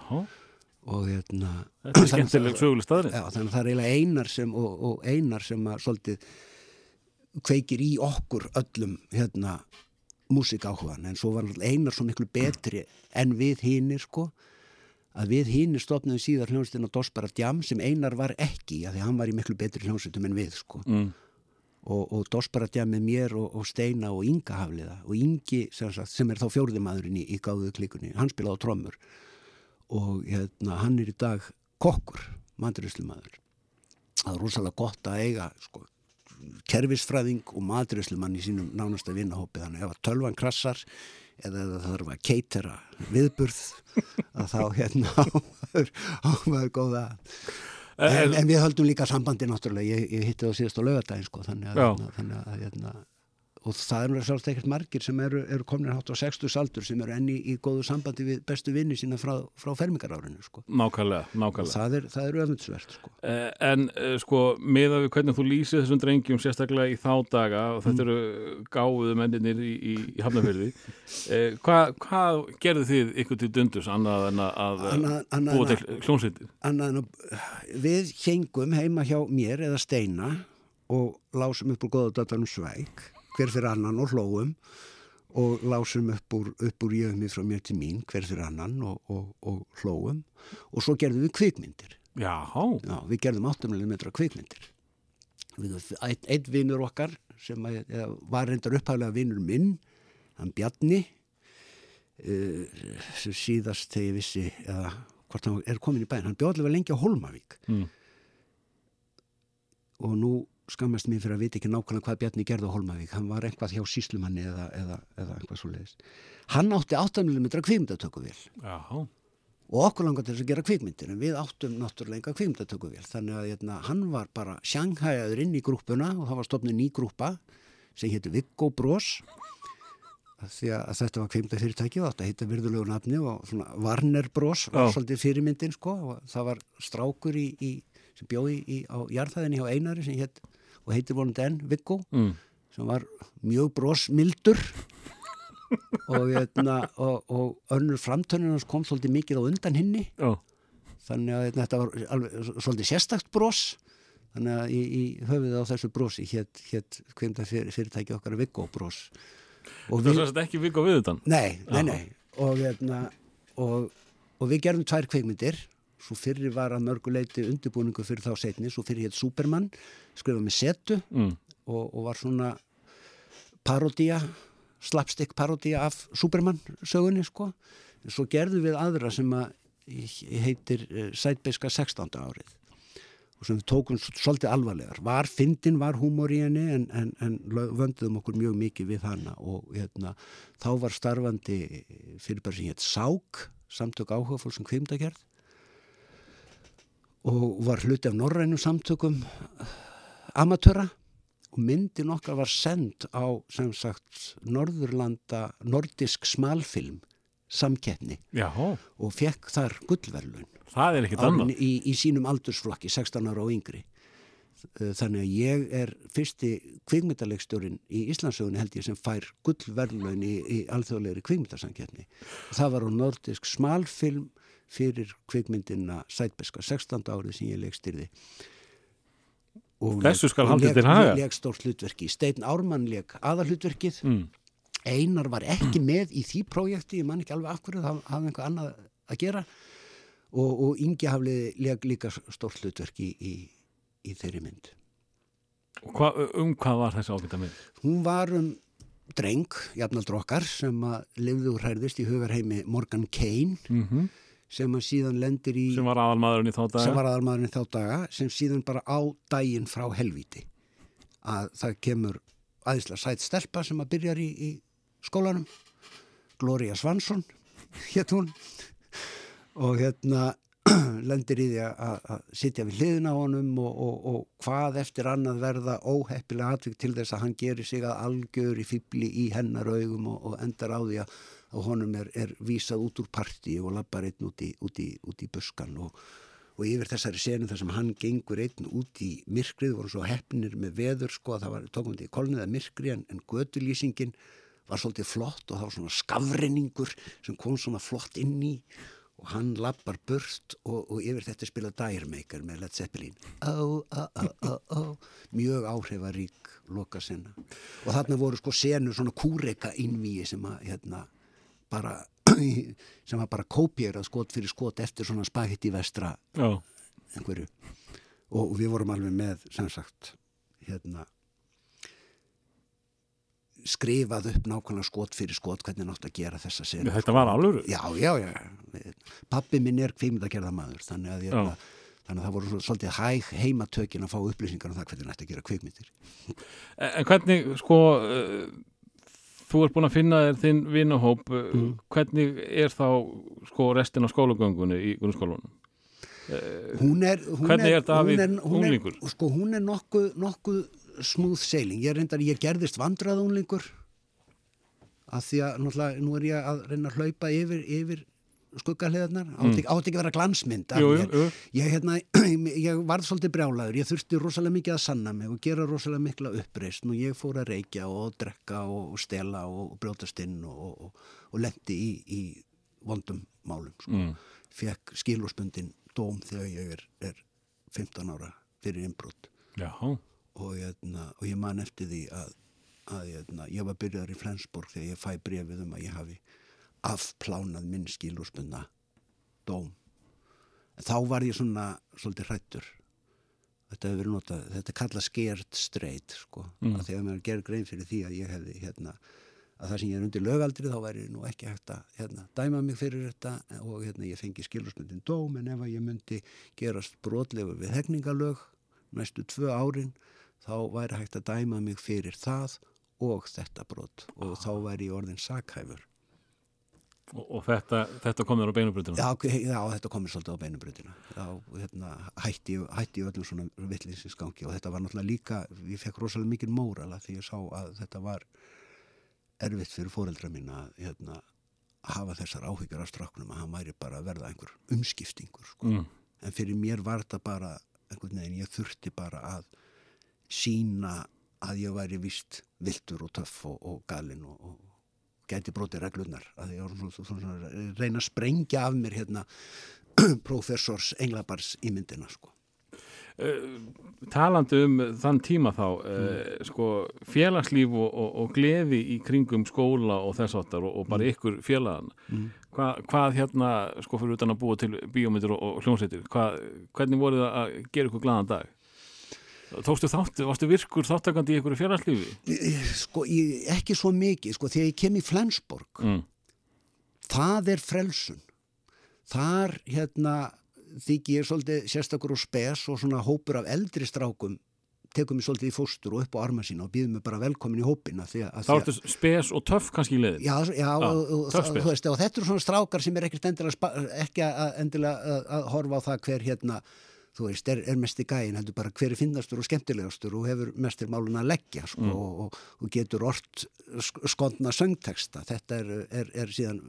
Speaker 2: og hérna
Speaker 1: þetta er [CLEARS THROAT] skemmtileg söguleg staðrið
Speaker 2: já, þannig að það er eiginlega einar sem og, og einar sem að svolítið kveikir í okkur öllum hérna músikáhugan en svo var einar svo miklu betri en við hinnir sko. Að við hinnir stopnaðum síðar hljónstina Dospara Djam sem einar var ekki af því að hann var í miklu betri hljónsitum en við sko.
Speaker 1: Mm.
Speaker 2: og, og Dospara Djam með mér og, og Steina og Inga Hafliða og Ingi sem, sagt, sem er þá fjórðimaðurinn í, í gáðu klikunni. Hann spilaði á trommur og hérna, hann er í dag kokkur, mandrislumadur það er rosalega gott að eiga sko, kerfisfræðing og madrislumann í sínum nánasta vinnahópi þannig ef að tölvan krassar eða það þarf að keitera viðburð [LAUGHS] að þá hérna [LAUGHS] ámaður góða. En, en við höldum líka sambandi náttúrulega. Ég, ég hitti það síðast á laugardaginn sko, þannig að,
Speaker 1: Já.
Speaker 2: hérna, að hérna, og það eru svolítið ekkert margir sem eru, eru komin hátt á 60 saldur sem eru enni í góðu sambandi við bestu vinni sína frá, frá fermingarárinu sko.
Speaker 1: Nákvæmlega, nákvæmlega
Speaker 2: það er, það er öfundsvert sko.
Speaker 1: Eh, En eh, sko, meða við hvernig þú lýsið þessum drengjum sérstaklega í þá daga og þetta eru gáðu menninir í, í, í Hafnafyrði [LAUGHS] eh, Hvað hva gerðu þið ykkur til dundus annað en að, að
Speaker 2: annað
Speaker 1: búa til hljómsveitir?
Speaker 2: annað en að við hengum heima hjá mér eða steina og lásum upp úr góðadatanum svæk hver fyrir annan og hlóum og lásum upp úr, upp úr jöfmi frá mér til mín hver fyrir annan og, og, og hlóum og svo gerðum við kvikmyndir.
Speaker 1: Já,
Speaker 2: Já, við gerðum 8 mm kvikmyndir. Við, einn, einn vinnur okkar sem að, var reyndar upphæflega vinnur minn hann Bjarni uh, sem síðast þegar ég vissi eða hvort hann er komin í bæinn hann bjóðlega lengi á Holmavík
Speaker 1: Mm.
Speaker 2: og nú skammast mér fyrir að vita ekki nákvæmlega hvað Bjarni gerði á Holmavík hann var eitthvað hjá síslumanni eða, eða, eða eitthvað svo leiðist hann átti 8 mm kvikmyndatökuvél.
Speaker 1: Já,
Speaker 2: og okkur langar til þess að gera kvikmyndir en við áttum náttúrulega enga kvikmyndatökuvél. Þannig að hérna, hann var bara sjanghæjaður inn í grúppuna og það var stofnið ný grúppa sem hétti Viggo Bros. Af því að, þetta var kvikmyndafyrirtæki og þetta heitti virðulegu nafni og svona Warner Bros. var svolítið fyrirmyndin sko. Og það var strákur í, í sem bjóði á jarðhæðinni hjá Einari sem hétt og heitir vonandi enn Viggo
Speaker 1: mm.
Speaker 2: sem var mjög brosmildur. [LAUGHS] Og, hérna, og, og önnur framtönnin hans kom svolítið mikið á undan hinni.
Speaker 1: Já,
Speaker 2: þannig að hérna, þetta var alveg svolítið sérstakt bros. Þannig að í, í höfuð á þessu brosi hétt hét kvimta fyr, fyrirtæki okkar Viggo bros. Og
Speaker 1: það er ekki vik á viðutan
Speaker 2: nei, nei, nei. Og, hérna, og, og við gerum tvær kveikmyndir svo fyrri var að mörguleiti undirbúningu fyrir þá setni, svo fyrri hétt Superman skrifað með setu
Speaker 1: mm.
Speaker 2: og, og var svona parodía slapstick parodía af Superman sögunni sko en svo gerðum við aðra sem að heitir uh, Sætbeiska 16. árið og sem við tókum svolítið alvarlegar var fyndin, var húmor í henni en, en, en vönduðum okkur mjög mikið við hana og hérna, þá var starfandi fyrir bara sem hétt SÁK samtök áhugafólk sem kvimdagerð og var hluti af norrænum samtökum amatöra. Og myndin okkar var send á sem sagt Norðurlanda nordisk smalfilm samkeppni.
Speaker 1: Já,
Speaker 2: og fekk þar gullverlun
Speaker 1: það er ekkit
Speaker 2: á,
Speaker 1: annað.
Speaker 2: í, í sínum aldursflokki 16 ára og yngri. Eh, þannig að ég er fyrsti kvikmyndaleikstjórin í Íslandsögunni held ég sem fær gullverðlaun í, í alþjóðlegri kvikmyndasamkeppni. Það var á nordisk smalfilm fyrir kvikmyndina Sætbeska 16. árið sem ég leikstyrði og
Speaker 1: Þessu skal haldið til haga.
Speaker 2: lék stórt hlutverki, Steinn Ármann leik aðalhlutverkið
Speaker 1: Mm.
Speaker 2: Einar var ekki með í því prójekti, ég man ekki alveg af hverju, það hafði einhver annað að gera og, og Ingi hafði leik líka stórt hlutverk í, í, í þeirri mynd.
Speaker 1: Og Hva, um hvað var þessi ágæta mynd?
Speaker 2: Hún var um dreng, jafnaldur okkar, sem að lifði og hræðist í hugarheimi Morgan Kane,
Speaker 1: Mm
Speaker 2: sem að síðan lendir í,
Speaker 1: Sem var aðalmaðurinn í þá dag.
Speaker 2: sem var aðalmaðurinn þá daga, sem síðan bara á daginn frá helvíti. Að það kemur aðeinslega sætt stelpa sem að byrjar í, í skólanum, Gloria Svansson, [LAUGHS] hétt hún, og hérna [CLEARS THROAT] lendir í því að- sitja við hliðina á honum og, og, og hvað eftir annað verða óheppilega atvik til þess að hann gerir sig að algjör í fýbli í hennar augum og, og endar á því að, að honum er, er vísað út úr partí og lappar einn út í, í, í buskan og, og yfir þessari senu þar sem hann gengur einn út í myrkrið, voru svo heppnir með veður sko að það var tókum þetta í kolnið að myrkri en, en gödulýsingin var svolítið flott og það var svona skafrenningur sem kom svona flott inn í og hann lappar burt og, og yfir þetta spila Diremaker með Led Zeppelin. Ó, ó, ó mjög áhrifarík loka sena og þarna voru sko senu svona kúreka innvíi sem að hérna bara [CLEARS THROAT] sem að bara kópjera skot fyrir skot eftir svona spagetti vestra
Speaker 1: Já,
Speaker 2: einhverju og, við vorum alveg með sem sagt hérna skrifað upp nákvæmlega skot fyrir skot hvernig nátt að gera þessa senu
Speaker 1: þetta var alvöru.
Speaker 2: Já, já, já. Pappi minn er kvímyndagerða maður, þannig að,
Speaker 1: Já.
Speaker 2: þannig að það voru svo- svolítið hæg heimatökin að fá upplýsingar um það hvernig nætti að gera kvikmyndir.
Speaker 1: En en hvernig, sko, uh, þú ert búin að finna þér þinn vinahóp, uh,
Speaker 2: Mm.
Speaker 1: hvernig er þá, sko, restin á skólagöngunni í grunnskólanum?
Speaker 2: Hún er, hún
Speaker 1: Hvernig er Davíð
Speaker 2: er, hún er,
Speaker 1: unglingur?
Speaker 2: Sko, hún er nokkuð, nokkuð smúð sailing. Ég reyndar, ég gerðist vandrað unglingur að því að, náttúrulega, nú er ég að reyna að hlaupa yfir, yfir skuggahliðarnar, átti, mm. ekki að vera glansmynd
Speaker 1: Jú, jú, jú.
Speaker 2: Ég, hérna, [CLEARS THROAT] ég varð svolítið brjálaður, ég þurfti rosalega mikið að sanna mig og gera rosalega mikla uppreist og ég fór að reykja og drekka og, og stela og, og brjótast inn og, og, og lendi í, í vondum málum. Sko.
Speaker 1: Mm.
Speaker 2: Fekk skilurspundin dóm þegar ég er, er 15 ára fyrir innbrot
Speaker 1: Já,
Speaker 2: og, hérna, og ég man eftir því að, að hérna, ég var byrjaður í Flensborg þegar ég fæ brefið um að ég hafi afplánað minn skilurspundna dóm. En þá var ég svona svolítið hrættur. Þetta hefur verið notað, þetta er kallað scared straight, sko. Mm. Þegar mér gerir grein fyrir því að ég hefði, hérna, að það sem ég er undir lögaldri þá væri nú ekki hægt að hérna, dæma mig fyrir þetta og hérna, ég fengi skilurspundin dóm en ef að ég myndi gerast brotlegur við hegningalög næstu tvö árin þá væri hægt að dæma mig fyrir það og þetta brot og þá væri ég orðin sakhæfur.
Speaker 1: Og, og þetta, þetta kom þér á beinubrutinu.
Speaker 2: Já, já, þetta komið svolítið á beinubröðina. Já, hérna, hætti, hætti ég öllum svona vittlinsisgangi og þetta var náttúrulega líka, ég fekk rosalega mikið mórala því ég sá að þetta var erfitt fyrir fóreldra mín að hérna, hafa þessar áhyggjur af stráknum að hann væri bara að verða einhver umskiptingur. Sko.
Speaker 1: Mm.
Speaker 2: En fyrir mér var þetta bara einhvern veginn, ég þurfti bara að sína að ég væri vist viltur og töff og, og galinn og, og gæti brotið reglurnar að ég var svona, svona, svona, reyna að sprengja af mér hérna [CLEARS THROAT] professors englabars ímyndina sko.
Speaker 1: talandi um þann tíma þá
Speaker 2: Mm.
Speaker 1: eh, sko félagslíf og, og, og gleði í kringum skóla og þess áttar og, og bara
Speaker 2: Mm.
Speaker 1: ykkur félagan Hva, hvað hérna sko fyrir utan að búa til bíómyndir og, hljómsveitir hvað, hvernig voruð það að gera ykkur glaðan dag tókstu þáttu, varstu virkur þáttakandi í ykkur félagslífi
Speaker 2: Sko, ég, ekki svo mikið, sko, þegar ég kem í Flensborg
Speaker 1: mm.
Speaker 2: það er frelsun þar hérna þykji ég svolítið sérstakur og spes og svona hópur af eldri strákum tekum mig svolítið í fóstur og upp á arma sína og býðum mig bara velkomin í hópina
Speaker 1: Þá ertu spes og töff kannski í leiðin.
Speaker 2: Já, já, og, og, veist, og þetta eru svona strákar sem er ekkert endilega, ekki endilega að, að horfa á það hver hérna, þú veist, er, er mest í gæin, heldur bara hver er finnastur og skemmtilegastur og hefur mestir málun að leggja, sko,
Speaker 1: Mm.
Speaker 2: og, og, og getur sk- skondna söngteksta. Þetta er, er, er síðan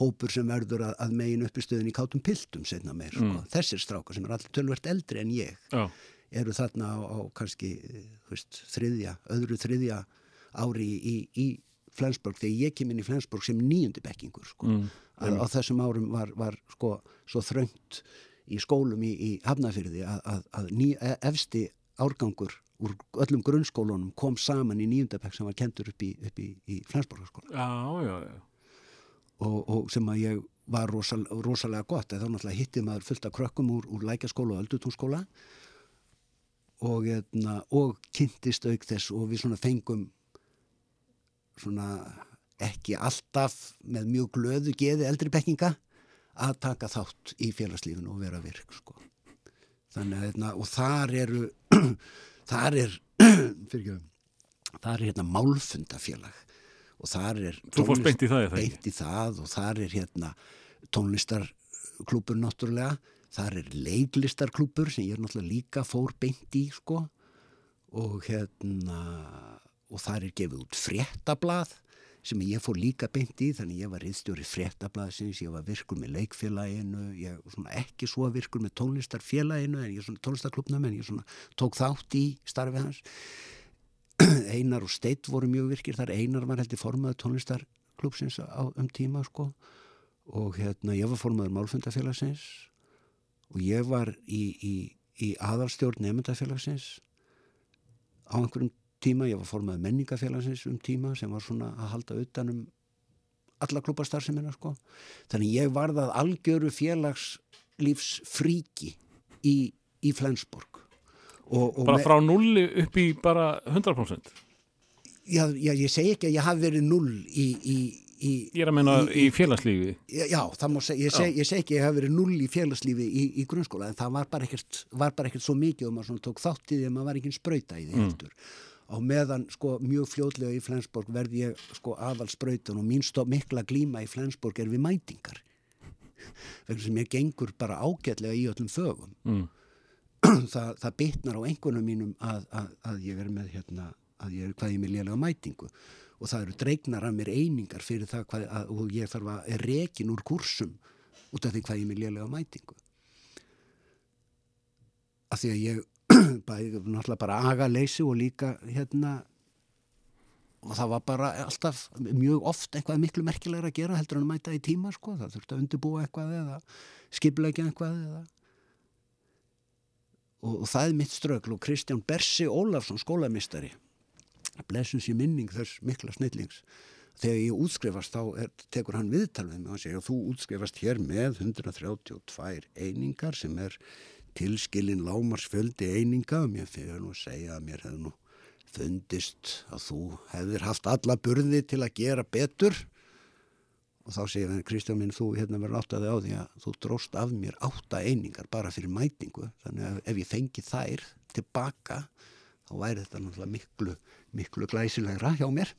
Speaker 2: hópur sem verður að, að megin upp í stöðin í kátum piltum setna meir, sko.
Speaker 1: Mm.
Speaker 2: Þessir strákar sem er allir tölvert eldri en ég
Speaker 1: Já,
Speaker 2: eru þarna á, á kannski veist, þriðja, öðru þriðja ári í, í, í Flensborg þegar ég kem inn í Flensborg sem níundi bekkingur sko.
Speaker 1: Mm,
Speaker 2: að, á þessum árum var, var sko svo þröngt í skólum í, í Hafnafyrði að, að, að ný, e- efsti árgangur úr öllum grunnskólunum kom saman í níunda bekk sem var kentur upp í, í, í Flensborgarskóla
Speaker 1: já, já, já.
Speaker 2: og, og sem að ég var rosal, rosalega gott þá náttúrulega hittið maður fullt af krökkum úr, úr lækjaskóla og öldutúnskóla og, hérna, og kynntist auk þess og við svona fengum svona ekki alltaf með mjög glöðu geði eldri bekkinga að taka þátt í félagslífinu og vera virk sko. þannig að hérna, og þar eru [CLEARS THROAT] þar er [CLEARS THROAT] fyrir þar er hérna málfundafélag og þar er
Speaker 1: Þú fórst
Speaker 2: tónlist-
Speaker 1: beint í það,
Speaker 2: beint í það og þar er hérna tónlistarklúpur náttúrulega þar er leiklistarklúpur sem ég er náttúrulega líka fór beint í sko. Og hérna og þar er gefið út fréttablað sem ég fór líka beint í þannig ég var riðstjóri fréttablaðsins ég var virkur með leikfélaginu ég svona ekki svo virkur með tónlistarfélaginu en ég svona tónlistarklubnum en ég svona tók þátt í starfi hans. [CLEARS THROAT] Einar og Steit voru mjög virkir þar. Einar var heldur formaður tónlistarklubsins á, um tíma sko. Og hérna ég var formaður málfundafélagsins og ég var í, í, í aðalstjórn nefndafélagsins á einhverjum tíma, ég var formaður menningafélagsins um tíma sem var svona að halda utanum alla klubastarfsemina sko þannig ég varð að algjöru félagslífs fríki í, í Flensborg og, og
Speaker 1: Bara frá nulli upp í bara 100%.
Speaker 2: já, já, ég segi ekki að ég hafi verið null í, í, í
Speaker 1: Ég er að menna í félagslífi.
Speaker 2: Já, það má segja, ég seg ekki að ég hafi verið null í félagslífi í, í grunnskóla en það var bara ekkert, var bara ekkert svo mikið og maður tók þátt í því að maður var ekki sprauta í því heldur. Á meðan sko mjög fljótlega í Flensborg verði ég sko aðal sprautan og mín stóð mikla glíma í Flensborg er við mætingar. Vegna sem ég gengur bara ágætlega í öllum fögum.
Speaker 1: Mm. [CLEARS THROAT]
Speaker 2: það, það bitnar á einhvernum mínum að, að, að ég er með hérna, að ég er hvað ég er með lélega mætingu og það eru dreignar af mér einingar fyrir það hvað, að, og ég þarf að er rekin úr kursum út af því hvað ég er með lélega mætingu af því að ég [CLEARS THROAT] bæði náttúrulega bara aga leysi og líka hérna og það var bara alltaf mjög oft eitthvað miklu merkilegra að gera heldur en að mæta í tíma sko, það þurfti að undirbúa eitthvað eða skipleggja eitthvað eða og, og það er mitt strögl og Kristján Bersi Ólafsson skólamistari blessun sér minning þess mikla snillings. Þegar ég útskrifast þá er, tekur hann viðtal við mig og hann segir þú útskrifast hér með 132 einingar sem er tilskilin lámarsfjöldi eininga. Og mér fyrir nú að segja að mér hefði nú fundist að þú hefðir haft alla burði til að gera betur. Og þá segir hann Kristján minn þú hérna verður áttaði á því að þú dróst af mér átta einingar bara fyrir mætingu. Þannig að ef ég fengi þær tilbaka þá væri þetta náttúrulega miklu miklu glæsilegra hjá mér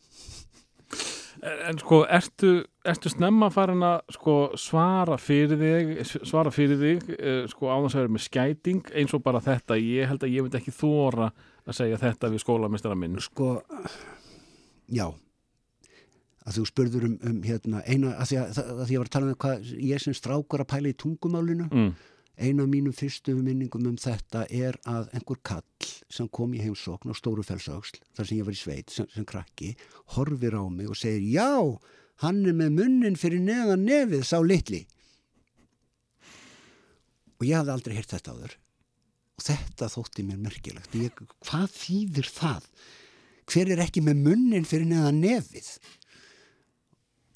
Speaker 1: En, sko, ertu, ertu snemma farin að sko, svara fyrir þig, svara fyrir þig uh, sko, á þess að vera með skæting eins og bara þetta, ég held að ég myndi ekki þóra að segja þetta við skólamistara minn.
Speaker 2: sko já að þú spurður um, um hérna eina, að því að, að því að ég var að tala um hvað ég sem strákur að pæla í tungumálinu
Speaker 1: Mm.
Speaker 2: Eina af mínum fyrstu minningum um þetta er að einhver kall sem kom í heimsókn á Stóru Fellsöksl þar sem ég var í sveit sem, sem krakki horfir á mig og segir já, hann er með munnin fyrir neðan nefið sá litli. Og ég hafði aldrei heyrt þetta áður. Og þetta þótti mér merkilegt. Ég, hvað þýðir það? Hver er ekki með munnin fyrir neðan nefið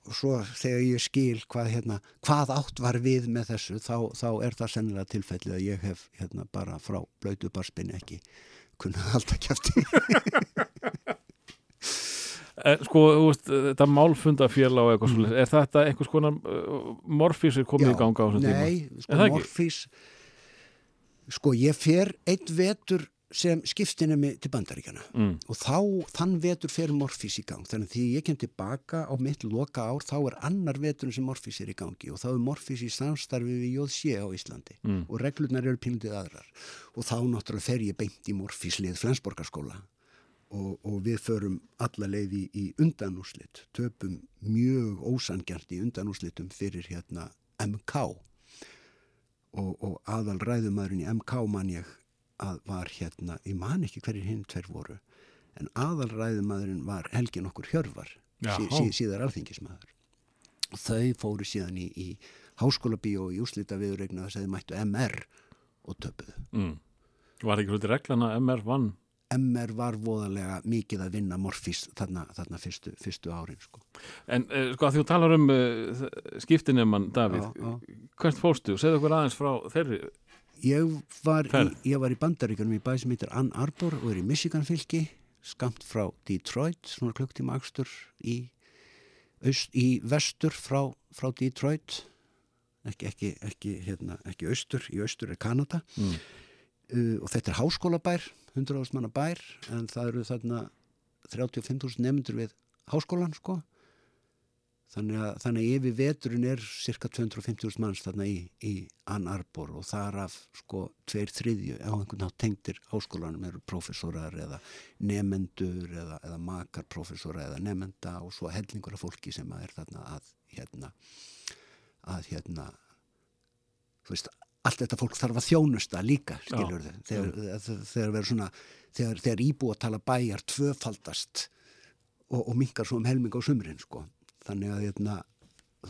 Speaker 2: svo þegar ég skil hvað, hérna, hvað átt var við með þessu þá, þá er það sennilega tilfellið að ég hef hérna, bara frá blöytu barspinni ekki kunnað alltaf kjæfti [LAUGHS]
Speaker 1: Eh, Sko, þú veist, þetta málfundafélag og eitthvað mm. er þetta einhvers konar uh, morfísir komið í ganga á þessum tíma?
Speaker 2: Nei, sko morfís sko ég fer einn vetur sem skiptinemi til bandaríkjana
Speaker 1: Mm.
Speaker 2: og þá, þann vetur fer morfís í gang. Þannig að því ég kem tilbaka á mitt loka ár þá er annar vetur sem morfís er í gangi. Og þá er morfís í samstarfi við JC á Íslandi.
Speaker 1: Mm.
Speaker 2: og reglurnar eru pílundið aðrar. Og þá náttúrulega fer ég beint í morfíslið Flensborgarskóla. Og, og við förum alla leið í, í undanúslit töpum mjög ósangjart í undanúslitum fyrir hérna MK og, og aðal ræðumæðurinn í MK man ég að var hérna, ég man ekki hverjir hinn tver voru en aðal ræðumæðurinn var Helgi nokkur Hjörvar
Speaker 1: Já.
Speaker 2: sí, sí, síðar alþingismæður og þau fóru síðan í, í háskóla bíó í úslita viðurregna þess að þau mættu MR og töpuðu
Speaker 1: Mm. Var ekki hluti reglana MR vann?
Speaker 2: MR var voðalega mikið að vinna morfís þarna, þarna fyrstu, fyrstu árin sko.
Speaker 1: En uh, sko að þú talar um uh, skiptinemann Davíð, hvert fórstu? Segðu okkur aðeins frá þeirri
Speaker 2: Ég var, í, ég var í bandaríkjunum í bæ sem heitir Ann Arbor og er í Michigan fylki skamt frá Detroit svona klukktíma akstur í, aust, í vestur frá, frá Detroit. Ekki, ekki, ekki, hérna, ekki austur í austur er Kanada.
Speaker 1: Mm.
Speaker 2: uh, og þetta er háskólabær 100.000 manna bær en það eru þarna 35.000 nefndur við háskólan sko þannig að, þannig að yfir veturinn er cirka 250.000 manns þarna í, í Ann Arbor og þar af sko tveir þriðju á einhvern nátt tengdir háskólanum eru prófessorar eða nefendur eða, eða makar prófessora eða nefenda og svo hellingur af fólki sem er þarna að hérna að hérna þú veist, allt þetta fólk þarf að þjónusta líka, skilur þau þegar, þegar, þegar verður svona þegar, þegar íbúa tala bæjar tvöfaldast og, og minkar svo um helming á sumrin sko. Þannig að hérna,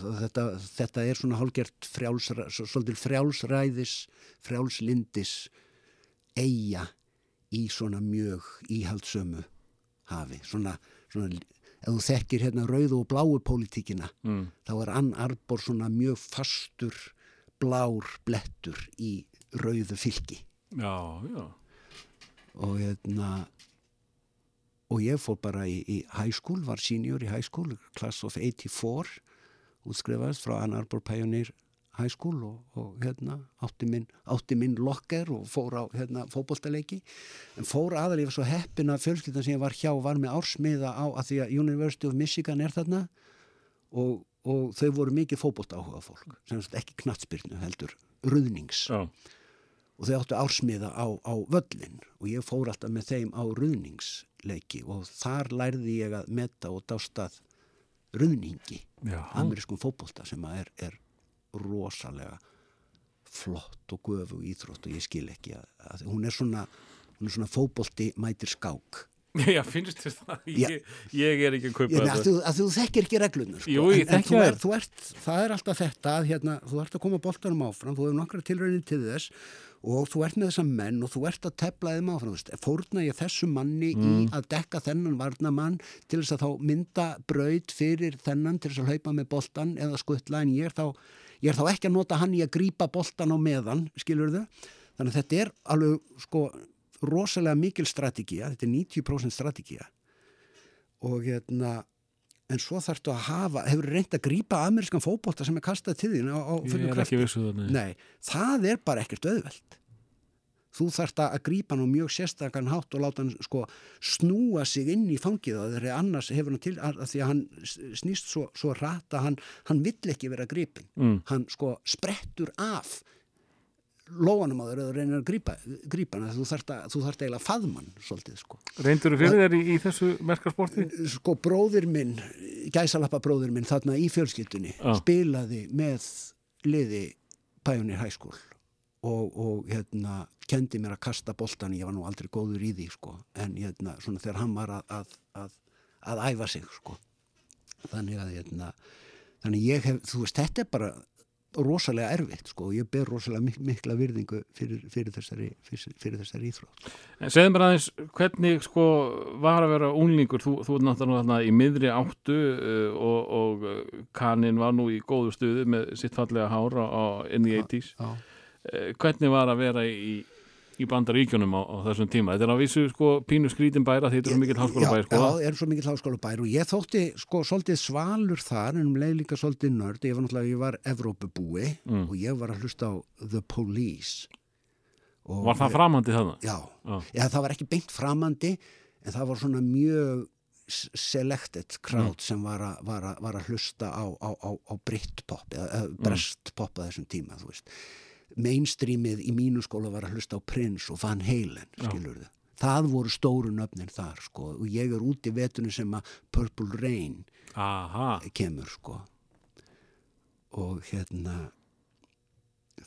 Speaker 2: þetta, þetta er svona hálgert frjáls, svolítið frjálsræðis frjálslindis eiga í svona mjög íhaldsömu hafi. Svona, svona ef þú þekkir hérna rauðu og bláu pólitíkina
Speaker 1: mm.
Speaker 2: þá er Ann Arbor svona mjög fastur blár blettur í rauðu fylki.
Speaker 1: Já, já.
Speaker 2: Og hérna og ég fór bara í, í high school, var senior í high school class of 84 útskrifaðist frá Ann Arbor Pioneer High School og, og hérna átti minn, átti minn lokker og fór á hérna, fótboltaleiki. En fór aðal ég var svo heppin að fjölskyldan sem ég var hjá var með ársmiða á að því að University of Michigan er þarna. Og, og þau voru mikið fótbolt áhuga fólk sem ekki knattspyrnu heldur ruðnings.
Speaker 1: Já,
Speaker 2: og þau áttu ársmiða á, á völlin og ég fór alltaf með þeim á ruðningsleiki og þar lærði ég að metta og dástað ruðningi amerískum fótbolta sem að er, er rosalega flott og göfu íþrótt og ég skil ekki að, að hún er svona svona fótbolti mætir skák [LAUGHS]
Speaker 1: Já, finnst þér það? Ég, ég er ekki að kaupa þetta.
Speaker 2: þú, að þú þekkir ekki reglunar sko.
Speaker 1: Jú, ég
Speaker 2: en, en
Speaker 1: þekki
Speaker 2: þú er, ert, það er alltaf þetta að hérna, þú ert að koma boltanum áfram þú hefur nokkra tilraunin til þess og þú ert með þessa menn og þú ert að tepla þeim áfram þú veist, fórna ég þessu manni í að dekka þennan varnamann til þess að þá mynda braut fyrir þennan til þess að hlaupa með boltan eða skuttla en ég er þá, ég er þá ekki að nota hann í að grípa boltan á meðan skilur þau, þannig að þetta er alveg sko rosalega mikil strategía, þetta er 90% strategía og hérna en svo þarftu að hafa, hefur reynd að grípa amerískan fótbolta sem er kastað til þín á, á
Speaker 1: Ég
Speaker 2: fullu
Speaker 1: er
Speaker 2: krafti.
Speaker 1: ekki vissu þannig
Speaker 2: Nei, það er bara ekkert auðvelt þú þarft að grípa hann á mjög sérstakann hátt og láta hann sko snúa sig inn í fangið og þegar annars hefur hann til að því að hann snýst svo, svo rætt að hann, hann vill ekki vera grípin
Speaker 1: Mm.
Speaker 2: hann sko sprettur af lóanum á þeir eða reynir að grípa, grípa hann þú þarft að, þú þarft eiginlega að faðmann svolítið sko
Speaker 1: Reyndur þú fyrir þér í, í þessu merkarsporti?
Speaker 2: sko bróðir minn, gæsalappa bróðir minn þarna í fjölskyldunni
Speaker 1: Já.
Speaker 2: spilaði með liði Pioneer High School og, og hérna kendi mér að kasta boltan, ég var nú aldrei góður í því sko, en hérna svona þegar hann var að, að, að, að æfa sig sko þannig að hérna þannig ég hef, þú veist, þetta er bara rosalega erfitt sko og ég ber rosalega mik mikla virðingu fyrir, fyrir þessari, þessari íþrótt
Speaker 1: En segðu mér aðeins hvernig sko var að vera unglingur, þú, þú er náttúrulega þarna í miðri áttu uh, og, og uh, kaninn var nú í góðu stuði með sitt fallega hára á, in the 80s.
Speaker 2: Já.
Speaker 1: Uh, hvernig var að vera í, í bandaríkjunum á, á þessum tíma. Þetta er að vísu sko pínu skrítin bæra því þetta er mikill háskóla bæri sko.
Speaker 2: Já, er svo mikill háskóla bær og ég þótti sko svolítið svalur þar en um leið líka svolítið nörd. Ég var náttúrulega, ég var Evrópubúi
Speaker 1: Mm.
Speaker 2: og ég var að hlusta á The Police. Og
Speaker 1: Var það framandi þarna?
Speaker 2: Já,
Speaker 1: Já.
Speaker 2: Já, það var ekki beint framandi en það var svona mjög selected crowd
Speaker 1: Mm.
Speaker 2: sem var að, var, að, var að hlusta á, á, á, á brittpop eða, eða
Speaker 1: Mm.
Speaker 2: brestpop að þessum tíma, þú veist mainstreamið í mínu skóla var að hlusta á Prince og Van Halen, skilur þau það voru stóru nöfnin þar sko og ég er út í vetunum sem að Purple Rain
Speaker 1: Aha,
Speaker 2: kemur sko. Og hérna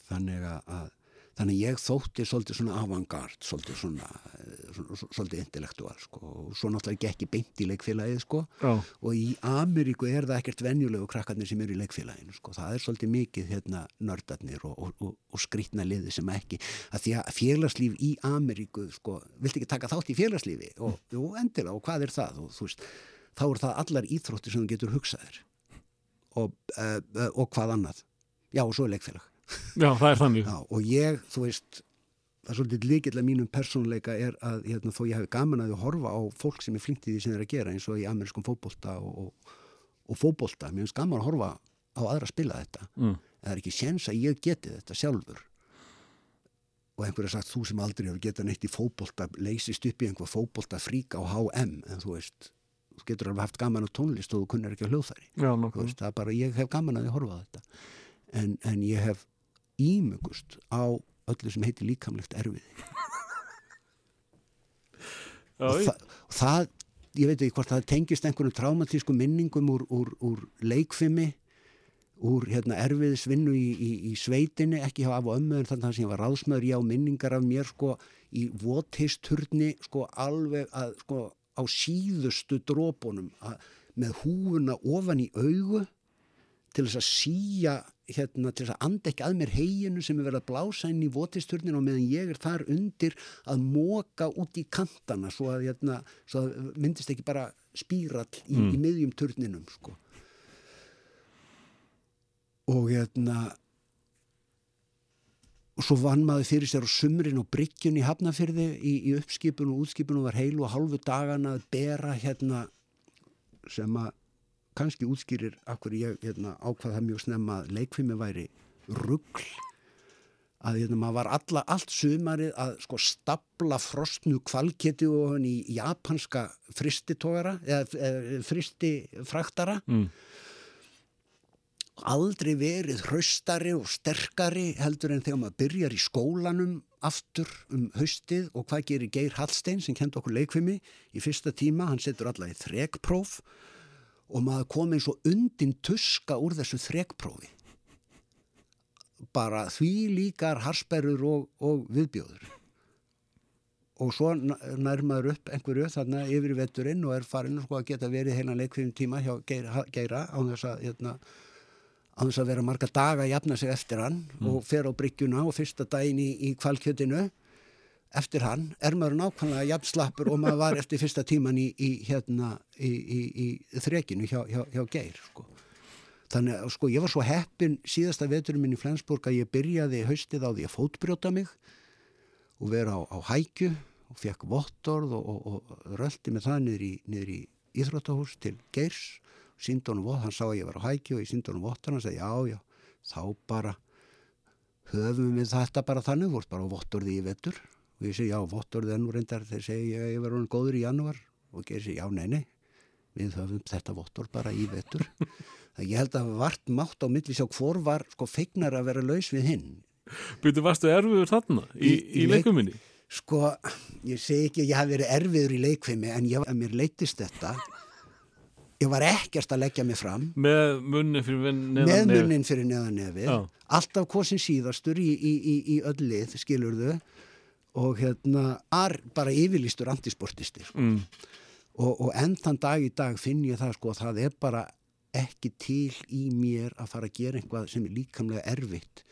Speaker 2: þannig að þannig ég þótti svolítið svona avantgard svolítið svona, eh, svolítið intellektual sko. Og svo náttúrulega gekk ég beint í leikfélagið sko. Og í Ameríku er það ekkert venjulegu krakkarnir sem eru í leikfélaginu sko. Það er svolítið mikið hérna nördarnir og, og, og, og skrýtna liði sem ekki að því að félagslíf í Ameríku sko, viltu ekki taka þátt í félagslífi? Og endilega og hvað er það? Og veist, þá er það allar íþróttir sem þú getur hugsaðir og, uh, uh, og hvað annað. Já og svo er leikfélag
Speaker 1: já, það er þannig.
Speaker 2: Já, og ég, þú veist, það er svolítið líkill að mínum persónuleika er að hérna, þó ég hafi gaman að horfa á fólk sem er flinkt í því sem þeir að gera eins og í amerískum fótbolta og, og, og fótbolta. Mér finnst gaman að horfa á aðra að spila þetta.
Speaker 1: Mm.
Speaker 2: Það er ekki séns að ég geti þetta sjálfur. Og einhver har sagt, þú sem aldrei hefur getað neitt í fótbolta, leysist upp í einhver fótbolta frík á HM, en þú veist, þú getur alveg haft gaman á tónlist og þú kunnir ekki á hljóðfæri
Speaker 1: Já,
Speaker 2: það er bara, ég hef gaman að að horfa á þetta en, en ég hef ímugust á öllu sem heitir líkamlegt erfiði.
Speaker 1: Já,
Speaker 2: og, þa og það, ég veit ekki hvort það tengist einhverjum traumatískum minningum úr, úr, úr leikfimi úr hérna, erfiðisvinnu í, í, í sveitinni, ekki hjá af og ömmu en þannig að sem ég var ráðsmaður, ég á minningar af mér sko í votheisturni sko alveg að sko á síðustu drópunum að, með húfuna ofan í augu til þess að síja hérna, til þess að anda ekki að mér heginu sem er verið að blása inn í votisturnin og meðan ég er þar undir að móka út í kantana svo að, hérna, svo að myndist ekki bara spírall í, í miðjum turninum sko. og hérna og svo vann maður fyrir sér á sumrin og bryggjun í Hafnafyrði í, í uppskipun og útskipun og var heilu og hálfu dagana að bera hérna sem að kannski útskýrir akkur ég hérna, ákvað það mjög snemma að leikfimi væri rugl að hérna, maður var alla, allt sumarið að sko stapla frostnu kvalketi og hann í japanska fristitógara eða, fristifraktara
Speaker 1: Mm.
Speaker 2: aldrei verið hraustari og sterkari heldur en þegar maður byrjar í skólanum aftur um haustið og hvað gerir Geir Hallstein sem kendi okkur leikfimi í fyrsta tíma, hann setur alla í þrekpróf og maður kom eins og undin tuska úr þessu þrekprófi. Bara því líkar harsperur og, og viðbjóður. Og svo n- nær maður upp einhverju þarna yfir vetturinn og er farin sko, að geta verið heilan leikfim tíma hjá Geira, Geira á þess að hérna, á þess að vera marga daga að jafna sig eftir hann og fer á bryggjuna og fyrsta daginn í, í kvalkjötinu eftir hann er maður nákvæmlega jafn slappur og maður var eftir fyrsta tíman í, í hérna í, í, í þrekinu hjá, hjá, hjá Geir sko. þannig að sko ég var svo heppin síðasta veturum minn í Flensburg að ég byrjaði haustið á því að fótbrjóta mig og vera á, á hækju og fekk vottorð og, og, og röldi með það niður í, í íþróttahús til Geirs síndi honum vott, hann sá að ég var á hækju og ég síndi honum vottorð, hann segi já, já, þá bara höfum við þetta bara þannig, ert bara vottorði í vetur og ég segi já, vottorði ennú reyndar þeir segi ég, ég var honum góður í janúar. Og Geir segi já, nei, nei við höfum þetta vottorð bara í vetur. [LAUGHS] Það ég held að vart mátt á milli sjá hvor var sko feignar að vera laus við hinn.
Speaker 1: Byrju, varstu erfiður þarna í,
Speaker 2: Í-
Speaker 1: í,
Speaker 2: í leik-
Speaker 1: leikuminni?
Speaker 2: Sko, ég segi ekki ég hafi verið erfiður í leikfimi en ég, mér leittist þetta ég var ekkert að leggja mig fram.
Speaker 1: Með munni fyrir
Speaker 2: með munnin fyrir neðan nefið.
Speaker 1: Já.
Speaker 2: alltaf kosin síðastur í, í, í, í öll lið, skilurðu og hérna ar bara yfirlýstur antisportisti sko.
Speaker 1: mm.
Speaker 2: og, og enn þann dag í dag finn ég það sko að það er bara ekki til í mér að fara að gera eitthvað sem er líkamlega erfitt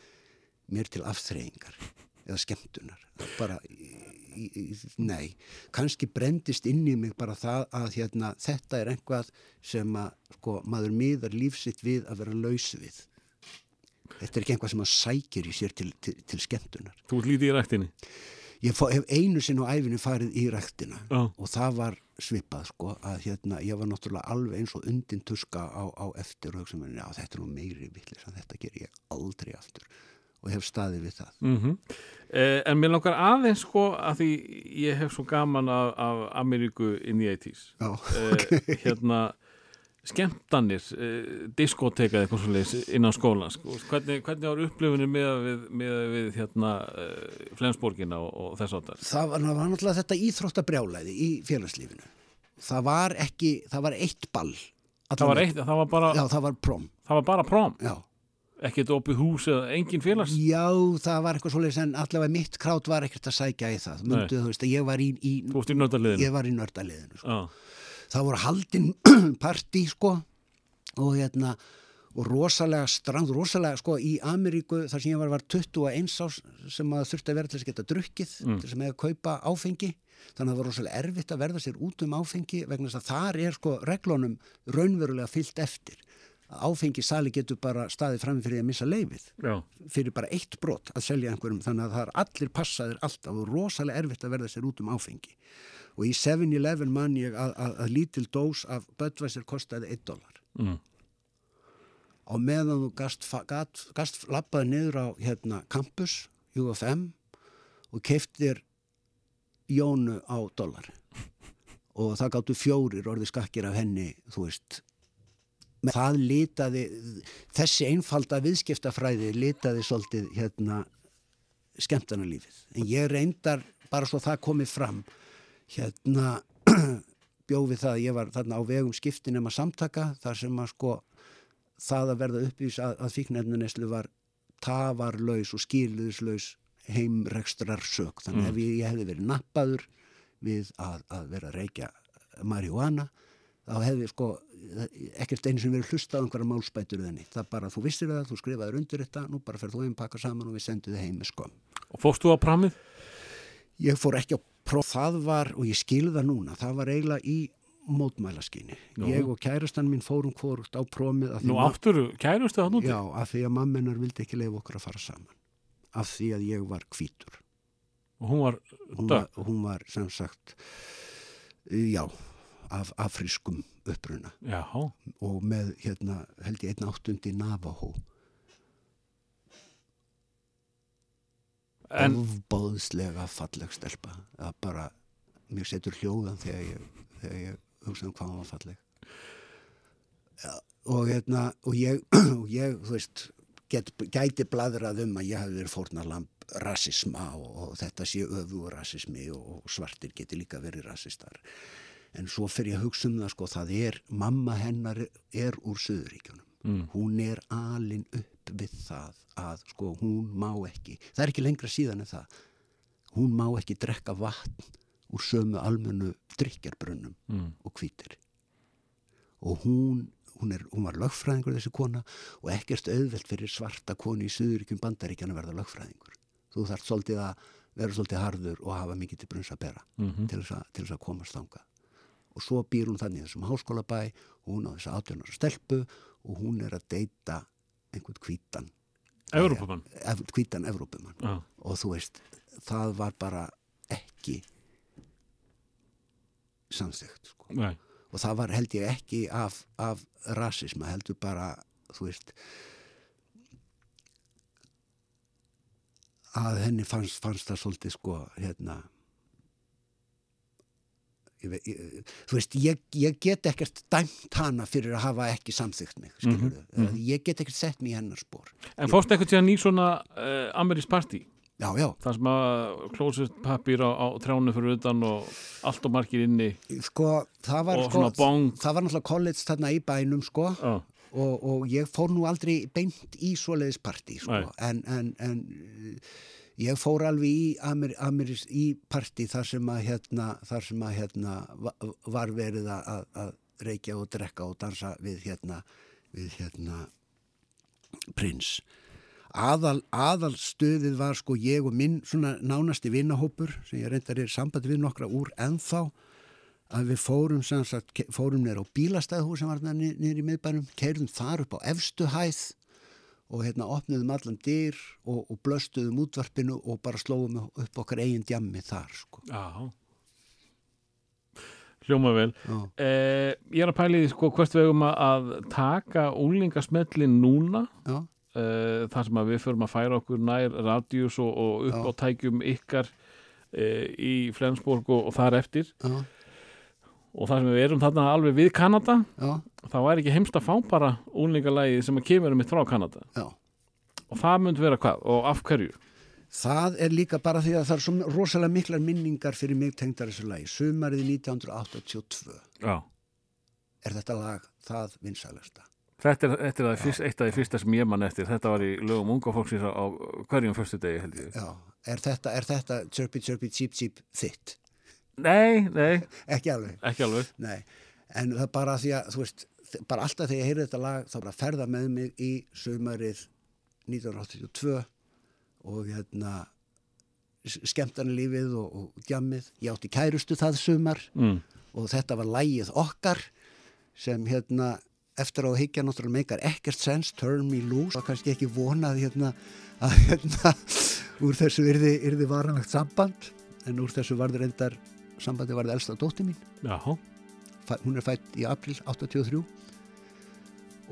Speaker 2: mér til afþreyingar eða skemmtunar bara, í, í, nei kannski brendist inn í mig bara það að hérna, þetta er einhvað sem að sko, maður miðar lífsitt við að vera laus við þetta er ekki einhvað sem maður sækir í sér til, til, til skemmtunar
Speaker 1: Þú lítið í ræktinni
Speaker 2: ég fó, hef einu sinn á æfinu farið í rektina
Speaker 1: Já.
Speaker 2: og það var svipað sko að hérna, ég var náttúrulega alveg eins og undin tuska á, á eftir og hugsa mér, já þetta er nú meiri villis þetta ger ég aldrei aftur. Og hef staðið við það.
Speaker 1: Mm eh, en mér langar aðeins sko að því ég hef svo gaman af, af Ameríku in the 80s
Speaker 2: Já,
Speaker 1: eh, hérna skemmtanir, eh, diskoteka eða eitthvað svo leis innan skólan sko. hvernig, hvernig var upplifunni með við, með við hérna eh, Flensborgina og, og þess áttar
Speaker 2: það var, var náttúrulega þetta íþróttabrjálæði í félagslífinu. Það var ekki, það var eitt ball
Speaker 1: það var, eitt, það var bara
Speaker 2: Já, það var prom,
Speaker 1: það var bara prom,
Speaker 2: já.
Speaker 1: Ekkert opið hús eða engin félags?
Speaker 2: Já, það var eitthvað svoleiðis en allavega mitt krát var ekkert að sækja í það. Mundu, þú veist að ég var í, í
Speaker 1: í nördaliðinu?
Speaker 2: Ég var í nördaliðinu sko.
Speaker 1: Já,
Speaker 2: það voru haldin [CLEARS THROAT] partí sko og hérna og rosalega strand, rosalega sko í Ameríku þar sem ég var var 21 ás sem að þurfti að vera til þess að geta drukkið til þess að með að kaupa áfengi. Þannig að það var rosalega erfitt að verða sér út um áfengi vegna þess að þar er sko reglunum raunverulega fyllt eftir. Að áfengi sali getur bara staðið fram fyrir að missa leifið
Speaker 1: já,
Speaker 2: fyrir bara eitt brot að selja einhverjum þannig að það er allir passaðir alltaf og rosalega erfitt að verða sér út um áfengi og í 7-Eleven man ég að, að, að lítil dós af Budweiser kostaði 1 dólar
Speaker 1: mm.
Speaker 2: á meðan þú gast, gat, gast lappaði niður á hérna campus UFM og keiftir jónu á dólar og það gáttu fjórir orði skakkir af henni þú veist. Með það litaði þessi einfalda viðskiptafræði litaði svolítið hérna skemmtana lífið en ég reyndar bara svo það komið fram hérna [CLEARS THROAT] bjóði það að ég var þarna á vegum skiptinema samtaka þar sem að sko það að verða uppvís að, að fíknefnuneslu var tafarlaus og skýrluðslaus heimrekstrar sök þannig ef ég, ég hefði verið nappaður við að, að vera að reykja marihuana þá hefði sko ekkert einu sem verið hlustað á einhverja málspætur þenni. Það bara, þú vissir það, þú skrifaður undir þetta, nú bara ferð þú einn pakka saman og við sendum þið heim með skom.
Speaker 1: og fórst þú á pramið?
Speaker 2: Ég fór ekki á próf, það var, og ég skilði það núna, það var eiginlega í mótmælaskyni. Ég og kærastan mín fórum hvort á að því
Speaker 1: Nú áttur, kærustu það núti?
Speaker 2: Já, af því að mammenar vildi ekki leifa okkur að fara saman. Af því að ég var hvítur.
Speaker 1: og hún var
Speaker 2: Hún var, hún var sem sagt, já, af afrískum uppruna
Speaker 1: já,
Speaker 2: og með, hérna, held ég einn áttundi Navajo. Ofbóðslega falleg stelpa. Að bara, mér setur hljóðan þegar ég, þegar ég hugsa um hvað hann var falleg. Og hérna og ég, [CLEARS THROAT] og ég þú veist get, gæti bladrað um að ég hafi verið fórnalamb rasisma og, og þetta sé öfu rasismi og, og svartir geti líka verið rasistar. En svo fyrir að hugsa um það sko það er, mamma hennar er úr Suðuríkjunum
Speaker 1: Mm.
Speaker 2: hún er alin upp við það að sko hún má ekki það er ekki lengra síðan en það. Hún má ekki drekka vatn úr sömu almennu drikjarbrunnum
Speaker 1: mm.
Speaker 2: og hvítir. Og hún, hún, er, hún var lögfræðingur þessi kona og ekkert auðvelt fyrir svarta konu í Suðuríkjum bandaríkjan að verða lögfræðingur. Þú þarft svolítið að vera svolítið harður og hafa mikið til brunns að bera til, þess að, til þess að komast þangað og svo býr hún þannig þessum háskólabæ og hún á þess að átjónara stelpu og hún er að deyta einhvern hvítan.
Speaker 1: Evrópumann?
Speaker 2: Ev, hvítan Evrópumann.
Speaker 1: Já,
Speaker 2: og þú veist, það var bara ekki samþygt sko. og það var held ég ekki af, af rasisma, heldur bara þú veist að henni fannst, fannst það svolítið sko hérna ég, þú veist, ég, ég get ekkert dæmt hana fyrir að hafa ekki samþygt mig, skilur
Speaker 1: Mhm,
Speaker 2: ég get ekkert sett mig í hennar spór
Speaker 1: En fórst eitthvað tíðan í svona uh, Amerísk partí?
Speaker 2: Já, já,
Speaker 1: þar sem að klósist pappir á, á trjánu fyrir utan og allt og margir inni
Speaker 2: sko, það var
Speaker 1: og
Speaker 2: sko,
Speaker 1: svona bong
Speaker 2: það var náttúrulega college þarna í bænum sko.
Speaker 1: Já,
Speaker 2: og, og ég fór nú aldrei beint í svoleiðis partí sko.
Speaker 1: Nei.
Speaker 2: en, en, en ég fór alveg í, Amer, Ameris, í partí þar sem að hérna, þar sem að hérna va- var verið að, að, reykja og drekka og dansa við hérna við hérna prins. Aðal, aðal stöðið var sko ég og minn svona nánasti vinnahópur sem ég reyndar er samband við nokkra úr ennþá að við fórum sem sagt, ke- fórum nýr á bílastæðhús sem var niður í miðbænum, keirðum þar upp á efstu hæð og hérna opnuðum allan dyr og, og blöstuðum útvarpinu og bara slóum upp okkar eigin djammi þar sko.
Speaker 1: Já. Hljóma vel. Eh, ég er að því, sko hvert við eigum að- taka úlingasmellin núna
Speaker 2: já,
Speaker 1: eh, þar sem að við förum að færa okkur nær radíus og, og upp
Speaker 2: Já.
Speaker 1: á tækjum ykkar eh, í Flensborg og, og þar eftir
Speaker 2: já,
Speaker 1: og þar sem við erum þarna alveg við Kanada
Speaker 2: já,
Speaker 1: þá er ekki heimst að fá bara úlingalægi sem að kemur mitt frá Kanada
Speaker 2: já.
Speaker 1: og það myndi vera hvað og af hverju
Speaker 2: Það er líka bara því að það er svo rosalega miklar minningar fyrir mig tengdar þessu lagi. Sumarið 1982
Speaker 1: Já.
Speaker 2: er þetta lag það vinsælasta.
Speaker 1: Þetta er, þetta er það fyrst, eitt af því fyrsta sem ég mann eftir þetta var í lögum unga fólksins á, á hverjum fyrstu degi held ég
Speaker 2: Já, er þetta, er þetta chirpy chirpy cheep cheep þitt?
Speaker 1: Nei, nei,
Speaker 2: Ekki alveg.
Speaker 1: ekki alveg
Speaker 2: Nei, en það er bara því að, þú veist, bara alltaf þegar ég heyri þetta lag þá bara ferða með mig í sumarið 1982 og hérna skemmtana lífið og, og djammið. Ég átti kærustu það sumar
Speaker 1: mm.
Speaker 2: og þetta var lægið okkar sem hérna eftir á að higgja náttúrulega meikar ekkert sens, turn me loose og kannski ekki vonað hérna að [LAUGHS] hérna úr þessu yrði, yrði varanlegt samband en úr þessu varður endar sambandi varði elsta dótti mín.
Speaker 1: Já,
Speaker 2: hún er fætt í april 83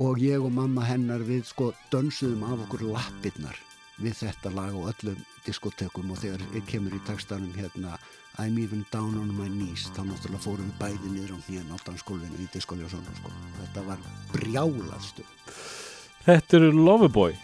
Speaker 2: og ég og mamma hennar við sko dönsuðum af okkur lappirnar við þetta lag og öllum diskotekum og þegar ég kemur í textanum hérna I'm even down on my knees þá náttúrulega fórum við bæði niður á hnén á dansskólinu í diskoljósónu sko. þetta var brjálaðstu
Speaker 1: þetta eru Loverboy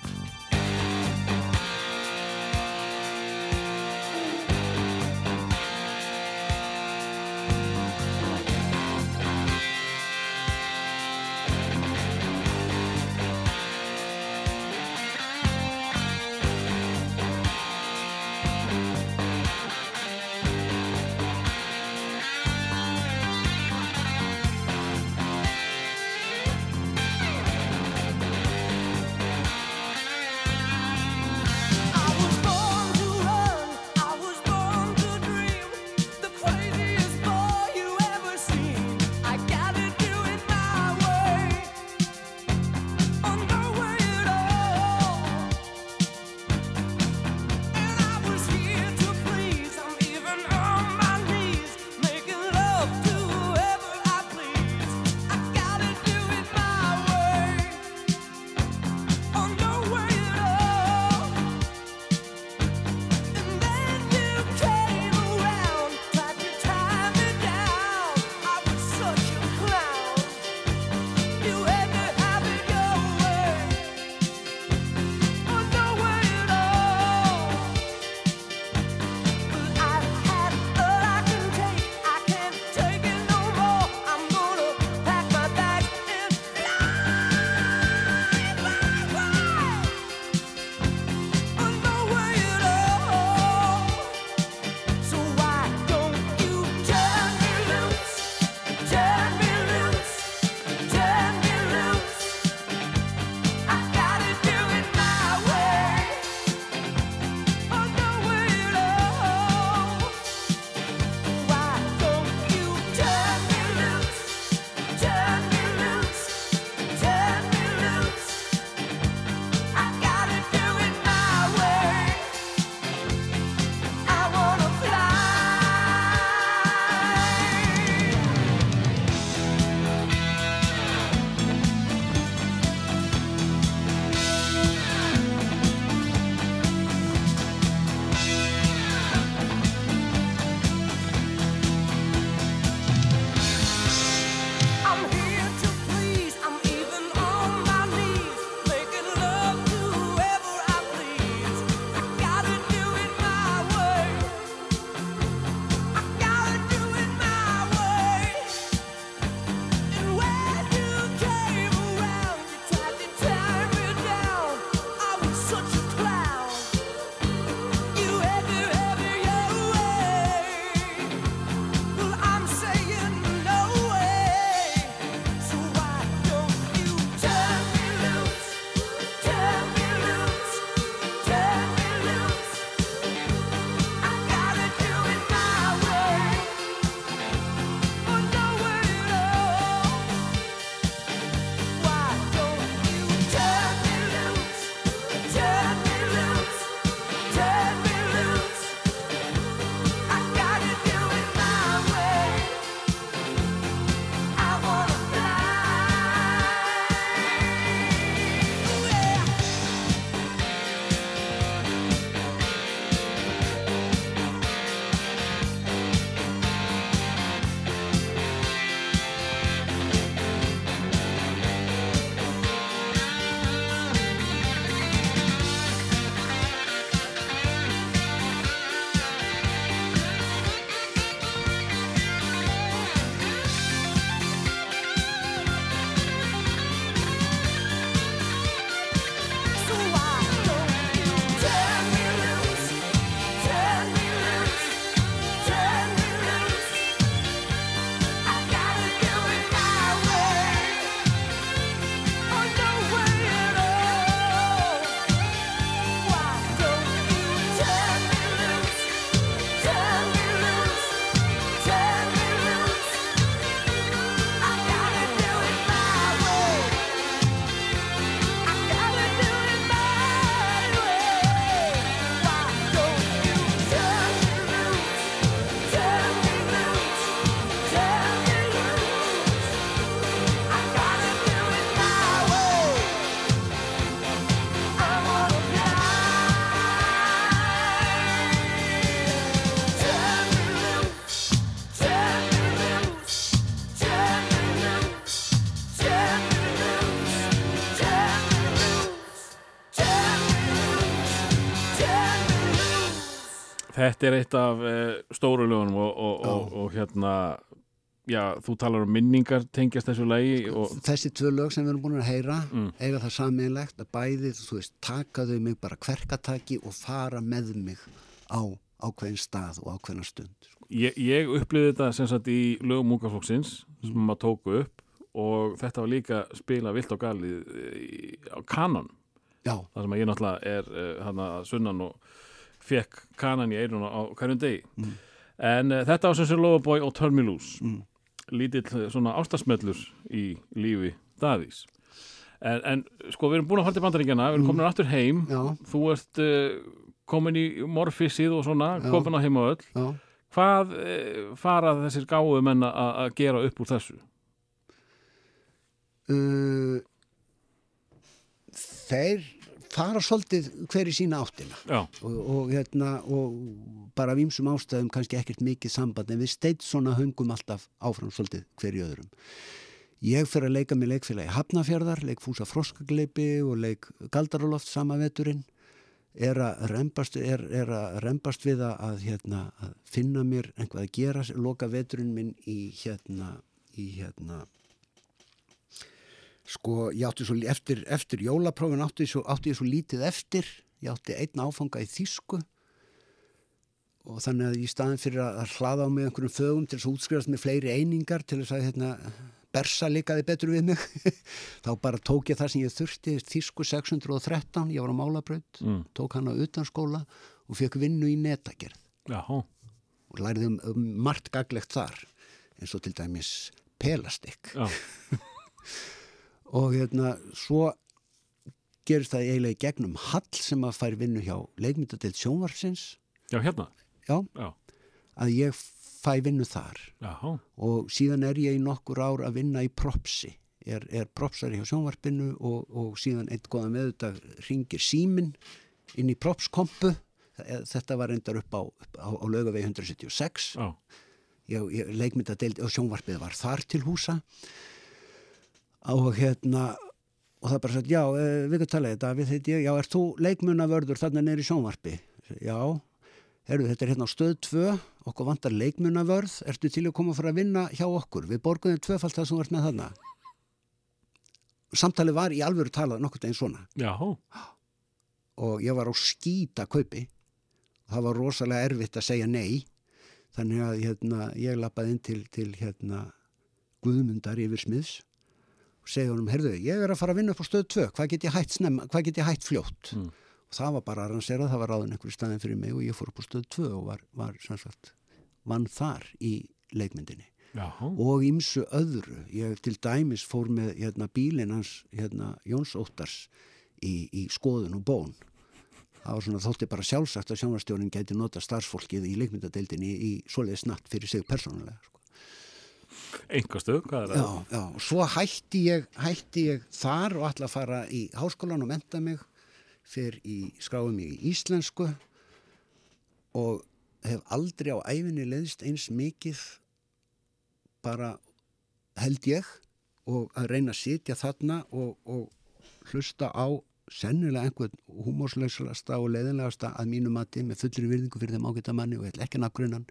Speaker 1: þetta er eitt af uh, stóru lögunum og, og, og, og hérna já, þú talar um minningar tengjast þessu lagi og
Speaker 2: þessi tvö lög sem við erum búin að heyra
Speaker 1: Mm.
Speaker 2: eiga það saminlegt að bæði þú veist, taka þau mig bara kverkataki og fara með mig á ákveðin stað og ákveðina stund sko.
Speaker 1: ég, ég upplýði þetta sem sagt í lögum Múkaflokksins sem maður tóku upp og þetta var líka spila vilt og galið í, á kanon
Speaker 2: já,
Speaker 1: þar sem að ég náttúrulega er uh, hana sunnan og fekk kanan í eiruna á hverjum degi. En uh, þetta sem sem Lofaboy og Turn Me Loose
Speaker 2: Mm.
Speaker 1: lítill eh, svona ástasmellur í lífi Davís en, en sko við erum búin að fara til bandaríkjana við erum komin aftur heim.
Speaker 2: Já,
Speaker 1: þú ert uh, komin í morfissið og svona,
Speaker 2: Já.
Speaker 1: komin á heim og öll.
Speaker 2: Já.
Speaker 1: Hvað uh, fara þessir gáðu menn að að gera upp úr þessu?
Speaker 2: uh, þeir fara svolítið hver í sína áttina. Og, og, hérna, og bara af ýmsum ástæðum kannski ekkert mikið samband en við steitt svona höngum alltaf áfram svolítið hver í öðrum. Ég fer að leika með leikfélagi Hafnafjörðar leik Fúsa Froskagleipi og leik Galdaraloft sama veturinn. Er að rembast, er, er að rembast við að, að, hérna, að finna mér einhvað að gera, loka veturinn minn í hérna í hérna sko ég átti svo eftir, eftir jólaprófin átti, ég svo, átti ég svo lítið eftir. Ég átti einn áfanga í þýsku. Og þannig að í staðin fyrir að að hlaða á mig einhverjum fögum til þess að útskrifast með fleiri einingar til þess að hérna, bersa líkaði betur við mig [LAUGHS] þá bara tók ég það sem ég þurfti þýsku 613, ég var á málabraut
Speaker 1: Mm.
Speaker 2: tók hann á utanskóla og fekk vinnu í netagerð.
Speaker 1: Já,
Speaker 2: og læriði um, um margt gaglegt þar eins og til dæmis pelastikk [LAUGHS] og hérna svo gerist það eiginlega í gegnum Hall sem að fær vinnu hjá leikmyndadeild sjónvarsins
Speaker 1: já, hérna?
Speaker 2: Já,
Speaker 1: Já,
Speaker 2: að ég fæ vinnu þar.
Speaker 1: Já,
Speaker 2: og síðan er ég í nokkur ár að vinna í propsi. Er, er propsari hjá sjónvarpinu og, og síðan einn góða með þetta ringir símin inn í propskompu. Þetta var endar upp á, á, á laugavegi 176
Speaker 1: já,
Speaker 2: ég, ég leikmyndadeild og sjónvarpið var þar til húsa. og hérna og það bara sagt, já, eh, við kan tala þetta. Við heiti ég, já, ert þú leikmunavörður þarna neyri sjónvarpi? Já, herru, þetta er hérna á stöð 2 okkur vantar leikmunavörð ertu til að koma fara að vinna hjá okkur? Við borgum þér tvöfalt það sem ert með þarna. Samtali var í alvöru talað nokkur deginn svona.
Speaker 1: Já,
Speaker 2: og ég var á skýta kaupi það var rosalega erfitt að segja nei. Þannig að hérna, ég lappaði inn til, til hérna, Guðmundar yfir smiðs og segja honum, herðu, ég er að fara að vinna upp á stöð 2 hvað get ég hætt, snemma, hvað get ég hætt fljótt
Speaker 1: Mm.
Speaker 2: og það var bara arranserað, það var ráðin einhverju staðin fyrir mig og ég fór upp á stöð 2 og var, var sagt, vann þar í leikmyndinni
Speaker 1: já,
Speaker 2: og ímsu öðru. Ég til dæmis fór með hérna, bílinn hans hérna, Jóns Óttars í, í skoðun og bón. Það var svona þótti bara sjálfsagt að sjónvarstjónin gæti nota starfsfólkið í leikmyndadeildinni í svoleiðis natt fyrir sig persónulega. Sko.
Speaker 1: Einhver stöð, hvað er það?
Speaker 2: Já, já, og svo hætti ég, hætti ég þar og ætla að fara í háskólan og menta mig fyrir í skráði mig í íslensku og hef aldrei á æfinni leiðist eins mikið bara held ég og að reyna að sitja þarna og, og hlusta á sennilega einhvern húmóslauslasta og leiðinlegasta að mínu mati með fullri virðingu fyrir þeim ágæta manni og ekki nafngrunan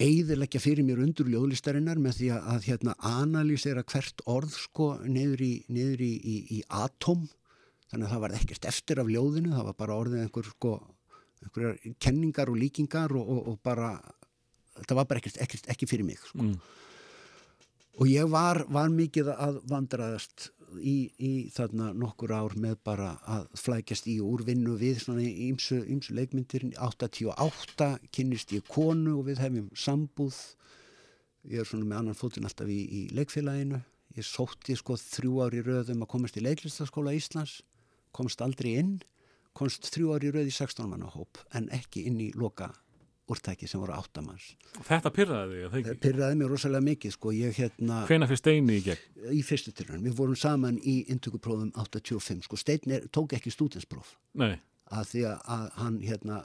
Speaker 2: eigðilegja fyrir mér undur ljóðlistarinnar með því að, að hérna analýsera hvert orð sko niður í, niður í, í, í atóm þannig að það var ekkert eftir af ljóðinu það var bara orðið einhver sko einhverjar kenningar og líkingar og, og, og bara þetta var bara ekkert, ekkert ekki fyrir mig sko.
Speaker 1: Mm.
Speaker 2: og ég var, var mikið að vandraðast í, í þarna nokkur ár með bara að flækjast í og úr vinnu við svona í ýmsu, ýmsu leikmyndir. 88 kynnist ég konu og við hefum sambúð. Ég er svona með annan fótinn alltaf í, í leikfélaginu. Ég sótti sko þrjú ári röðum að komast í leiklistaskóla Íslands. Komst aldrei inn. Komst þrjú ári röð í 16 manna hóp en ekki inn í loka úrtæki sem voru áttamanns
Speaker 1: Þetta pyrraði þig, ekki?
Speaker 2: pyrraði mér rosalega mikið sko. Ég hérna
Speaker 1: Hvena fyrir steini í gegn?
Speaker 2: í fyrstu tilraun, við vorum saman í inntökuprófum 85, sko. Steinn er, tók ekki stúdenspróf
Speaker 1: Nei,
Speaker 2: að því að, að hann hérna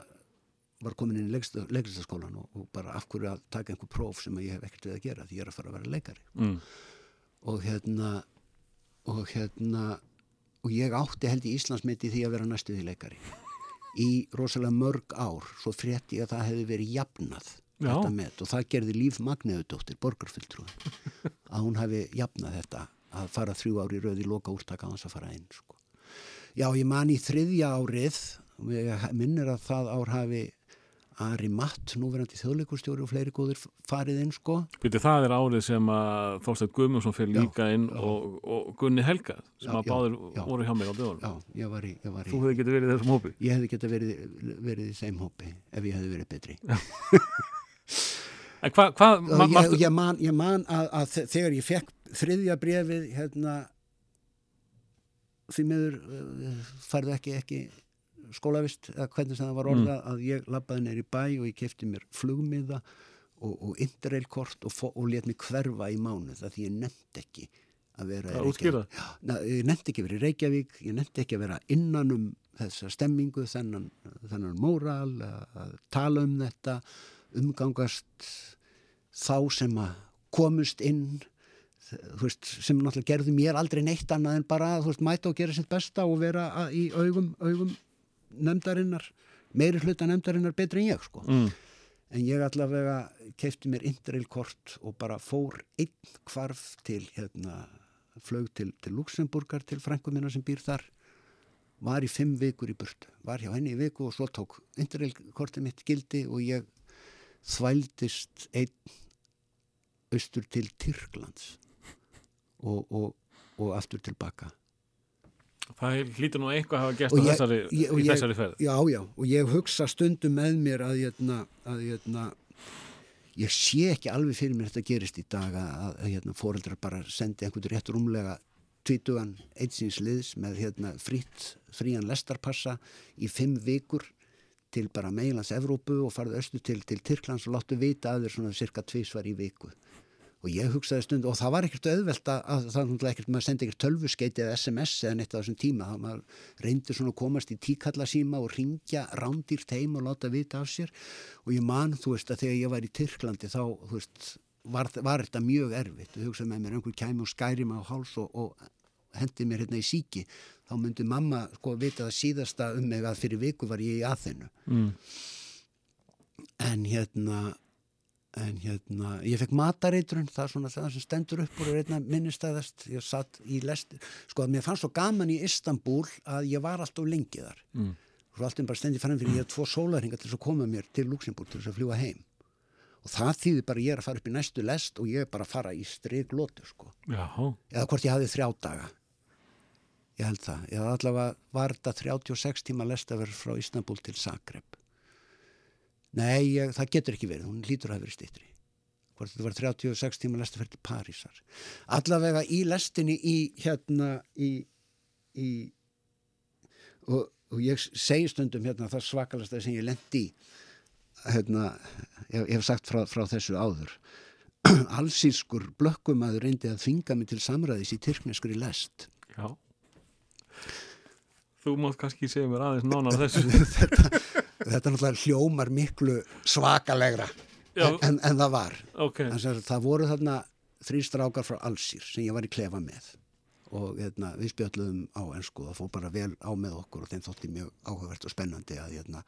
Speaker 2: var komin inn í leiklistaskólan og, og bara af hverju að taka einhver próf sem ég hef ekkert við að gera? Því ég er að fara að vera leikari.
Speaker 1: Mm.
Speaker 2: og hérna og hérna og ég átti held í Íslandsmeti því að vera næstuði leikari í rosalega mörg ár svo frétti ég að það hefði verið jafnað
Speaker 1: Já.
Speaker 2: þetta met og það gerði Líf Magneðudóttir borgarfulltrúin [LAUGHS] að hún hafi jafnað þetta að fara þrjú ári rauði loka úrtaka á þess að fara inn sko. Já, ég man í þriðja árið minnir að það ár hafi Ari Matt, núverandi þjóðleikurstjóri og fleiri góðir farið inn sko
Speaker 1: Býtti, það er árið sem að Þorstein Guðmundsson fyrir
Speaker 2: Já,
Speaker 1: líka inn
Speaker 2: já.
Speaker 1: og, og Gunni Helga sem
Speaker 2: Já,
Speaker 1: að báður
Speaker 2: já.
Speaker 1: voru hjá mig á dögunum.
Speaker 2: Já, ég var í, ég var í
Speaker 1: Þú hefði getið verið í þessum hópi.
Speaker 2: ég hefði geta verið, verið í þeim hópi ef ég hefði verið betri [LAUGHS]
Speaker 1: En hvað, hva, ma,
Speaker 2: ég, ég man, ég man að, að þe- þegar ég fekk þriðja brefið hérna því miður uh, færðu ekki ekki skólavist eða hvernig sem það var orða að ég labbaði neyri bæ og ég kefti mér flugmiða og, og interrailkort og, og let mig hverfa í mánuð það því ég nefndi ekki að vera í
Speaker 1: Það
Speaker 2: Reykjavík. Já, na, ég nefndi ekki að vera í Reykjavík ég nefndi ekki að vera innan um þessa stemmingu þennan, þennan móral að, að tala um þetta umgangast þá sem að komust inn veist, sem náttúrulega gerðu mér aldrei neitt annað en bara veist, mæta og gera sitt besta og vera að, í augum, augum nefndarinnar, meiri hluta nefndarinnar betri en ég sko.
Speaker 1: mm,
Speaker 2: En ég allavega kefti mér interrailkort og bara fór einn kvarf til hérna, flög til, til Luxemburgar til frængu minna sem býr þar. Var í fimm vikur í burtu. Var hjá henni í viku og svo tók interrailkortið mitt gildi og ég þvældist einn austur til Tyrklands og, og, og aftur tilbaka
Speaker 1: það hlýtur nú eitthvað að hafa gert á þessari,
Speaker 2: ég-
Speaker 1: í þessari ferð.
Speaker 2: Já, já, og ég hugsa stundum með mér að, hérna, að hérna, ég sé ekki alveg fyrir mér þetta gerist í dag að, að hérna, foreldrar bara sendi einhvern rétt rúmlega tvítugan einsins liðs með hérna, frýtt, frían lestarpassa í fimm vikur til bara meilans Evrópu og farðu östu til, til Tyrklands og láttu vita að þeir svona cirka tvísvar í viku og ég hugsaði stund og það var ekkert auðvelt að, að það náttúrulega ekkert, maður sendi ekkert tölvuskeiti eða SMS eða neitt á þessum tíma. Það maður reyndi svona að komast í tíkallasíma og ringja rándýrt heim og láta vita af sér. Og ég man, þú veist, að þegar ég var í Tyrklandi þá, veist, var, var þetta mjög erfitt. Og hugsaði með mér einhver kæmi og skæri mig á háls og, og hendi mér hérna í síki þá myndi mamma sko vita það síðasta um mig að fyrir viku var ég í aðeinu
Speaker 1: Mm.
Speaker 2: en hérna en hérna, ég fekk matareitrun það er svona það sem stendur upp úr einna minnistæðast, ég satt í lest sko að mér fannst svo gaman í Istanbul að ég var alltaf lengi þar.
Speaker 1: Mm.
Speaker 2: og svo alltaf bara stendi fram fyrir ég hef tvo sólarhinga til þess að koma mér til Luxemburg til þess að fljúa heim. Og það þýði bara ég er að fara upp í næstu lest og ég er bara að fara í striglótu sko.
Speaker 1: Já,
Speaker 2: eða hvort ég hafði þrjá daga. Ég held það. Ég allavega var þetta 36 tíma lestaverð frá Istanbul til Zagreb nei, ég, það getur ekki verið hún lítur að hafa verið stittri hvort þetta var 36 tíma lestaverð til Parísar allavega í lestinni í hérna í, í og, og ég segi stundum hérna það svakalasta sem ég lendi í hérna, ég, ég hef sagt frá, frá þessu áður [CLEARS THROAT] allsískur blökkumæður reyndi að þvinga mig til samræðis í tyrkneskri lest
Speaker 1: já. Þú mátt kannski segja mér aðeins nánar þessu. [LAUGHS] [LAUGHS]
Speaker 2: þetta náttúrulega hljómar miklu svakalegra en, en, það var.
Speaker 1: Ok,
Speaker 2: Þannig að það voru þarna þrý strákar frá Allsýr sem ég var í klefa með. Og hérna, við spjöldluðum á ensku það fór bara vel á með okkur og þeim þótti mjög áhugavert og spennandi að hérna,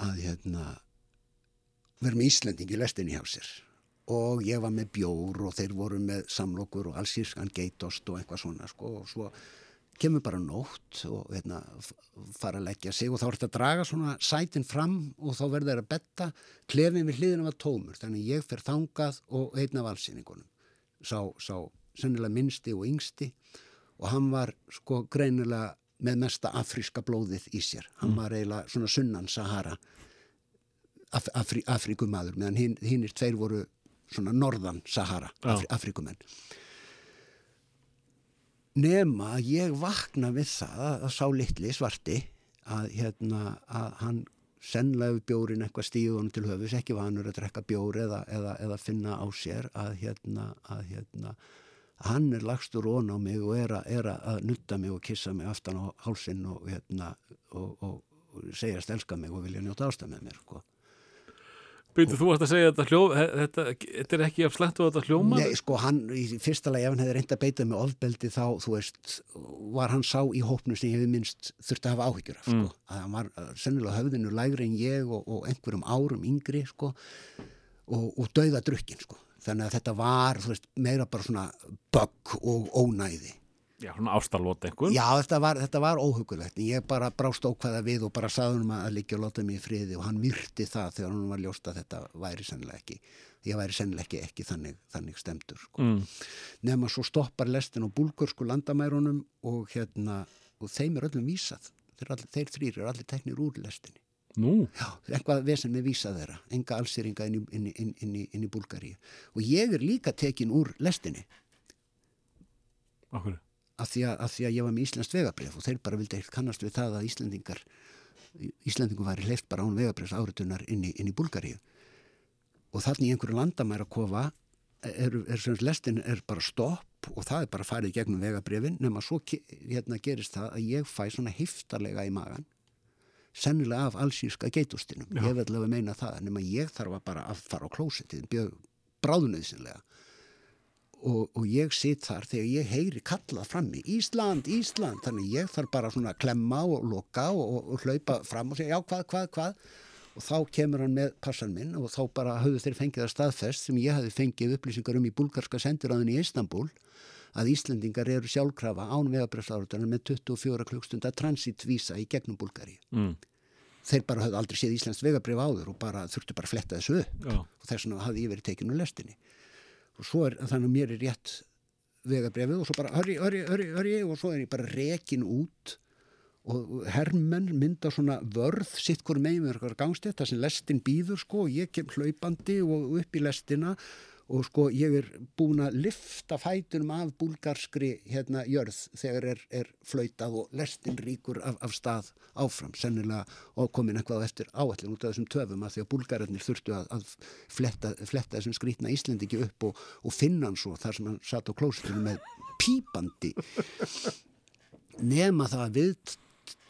Speaker 2: að hérna vera með Íslending í lestinni hjá sér. Og ég var með bjór og þeir voru með samlokur og allsýrskan geitost og eitthvað svona sko og svo kemur bara nótt og hérna, fara að leggja sig og þá er þetta að draga svona sætin fram og þá verður þeir að betta. Klefin við hliðina var tómur þannig ég fer þangað og einn af allsýningunum sá, sá sennilega minnsti og yngsti og hann var sko greinilega með mesta afríska blóðið í sér. Hann var eiginlega svona sunnan Sahara Af, Afri, Afrikumadur meðan hin, hinnir tveir voru svona norðan Sahara
Speaker 1: Já.
Speaker 2: Afri, Afrikumenn nema að ég vakna við það að, sá litli svarti að hérna að hann sennilega við bjórin eitthvað stíðu honum til höfus ekki vanur að drekka bjór eða, eða, eða finna á sér að hérna að hérna hann er lagstur ón á mig og er að, er að nutta mig og kissa mig aftan á hálsinn og hérna og, og, og segjast elska mig og vilja njóta ástæð með mér sko.
Speaker 1: Byrju, þú að segja þetta hljó, þetta, þetta er ekki af slættu þetta hljóma?
Speaker 2: Nei, sko, hann, í fyrsta lagi, ef hann hefði reynd að beita með ofbeldi þá, þú veist, var hann sá í hópnu sem ég hefði minnst þurfti að hafa áhyggjur af, sko. Að hann var uh, sennilega höfðinu lægri en ég og, og einhverjum árum yngri, sko, og, og dauða drukkin, sko. Þannig að þetta var, þú veist, meira bara svona bögg og ónæði.
Speaker 1: Já, svona ástarlót einhver.
Speaker 2: Já, þetta var, þetta var óhugulegt, ég bara brást ókvæða við og bara saði hann að liggja og láta mig í friði og hann myrti það þegar hann var ljóst að þetta væri sennilega ekki, ég væri sennilega ekki, ekki þannig, þannig stemdur, sko.
Speaker 1: Mm.
Speaker 2: Nefn að svo stoppar lestin á búlgursku landamærunum og hérna, og þeim er öllum vísað. Þeir, allir, þeir þrýr eru allir teknir úr lestinni.
Speaker 1: Nú,
Speaker 2: Já, eitthvað vesen með vísa þeirra, enga allsýringa inn í, inn, inn, inn, í, inn í Búlgaríu. Og ég er líka tekin úr lestinni
Speaker 1: okkur.
Speaker 2: Af því, að, af því að ég var með Íslands vegabrif og þeir bara vildi ekkert kannast við það að Íslandingar Íslandingum væri hleyft bara án vegabrifs áritunar inn í, inn í Búlgaríu. Og þannig einhverju landamæra kofa er, er sagt, lestin er bara stopp og það er bara farið gegnum vegabrifin nema svo hérna gerist það að ég fæ svona heftarlega í magan sennilega af allsýrska geitustinum. Ég vil alveg meina það nema ég þarf að bara að fara á klósitið bráðunöðsynlega og, og ég sitt þar þegar ég heyri kallað frammi Ísland, Ísland, þannig ég þarf bara svona að klemma og loka og, og, hlaupa fram og segja já hvað, hvað, hvað og þá kemur hann með passan minn og þá bara höfðu þeir fengið að staðfest sem ég hafi fengið upplýsingar um í búlgarska sendiráðin í Istanbul að Íslandingar eru sjálfkrafa án vegabrefsáratunar með 24 klukkstunda transitvísa í gegnum Búlgari.
Speaker 1: Mm.
Speaker 2: Þeir bara höfðu aldrei séð Íslands vegabref áður og bara þurftu bara að fletta þessu upp
Speaker 1: Já.
Speaker 2: og þess vegna hafði ég verið tekinn úr lestinni og svo er þannig að mér er rétt vegabrefið og svo bara hörri, hörri, hörri, hörri og svo er ég bara rekin út og hermenn mynda svona vörð sitt hvort megin með eitthvað gangstætt þar sem lestin býður sko og ég kem hlaupandi og upp í lestina. og sko ég er búin að lifta fætunum af búlgarskri hérna jörð þegar er, er flautað og lestin ríkur af, af stað áfram. Sennilega og komin eitthvað eftir áallin út af þessum töfum að því að búlgararnir þurftu að, að fletta, fletta þessum skrýtna Íslendingi upp og, og finna hann svo þar sem hann satt á klósitunum með pípandi. Nema það að við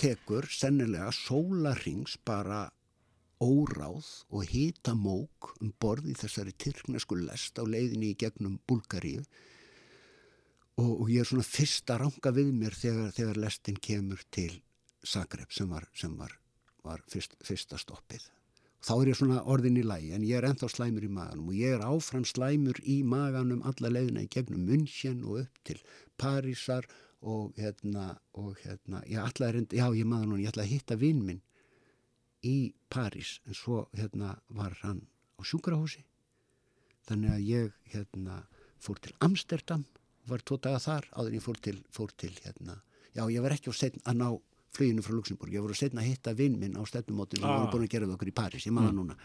Speaker 2: tekur sennilega sólarings bara óráð og hita mók um borð í þessari tyrknesku lest á leiðinni í gegnum Búlgaríu og, og ég er svona fyrst að ranga við mér þegar, þegar lestin kemur til Zagreb sem var, sem var, var fyrst, fyrsta stoppið. Þá er ég svona orðin í lægi en ég er ennþá slæmur í maganum og ég er áfram slæmur í maganum alla leiðina í gegnum München og upp til Parísar og hérna, og hérna, ég ætlaði, já ég maður núna, ég ætlaði að hitta vinn minn í París en svo hérna var hann á sjúkrahúsi. Þannig að ég hérna fór til Amsterdam var tvo daga þar áður ég fór til, fór til hérna, já ég var ekki á setn að ná fluginu frá Luxemburg, ég voru setna að hitta vinn minn á stefnumótinu og
Speaker 1: Ah.
Speaker 2: voru búin að gera það okkur í París, ég man það núna.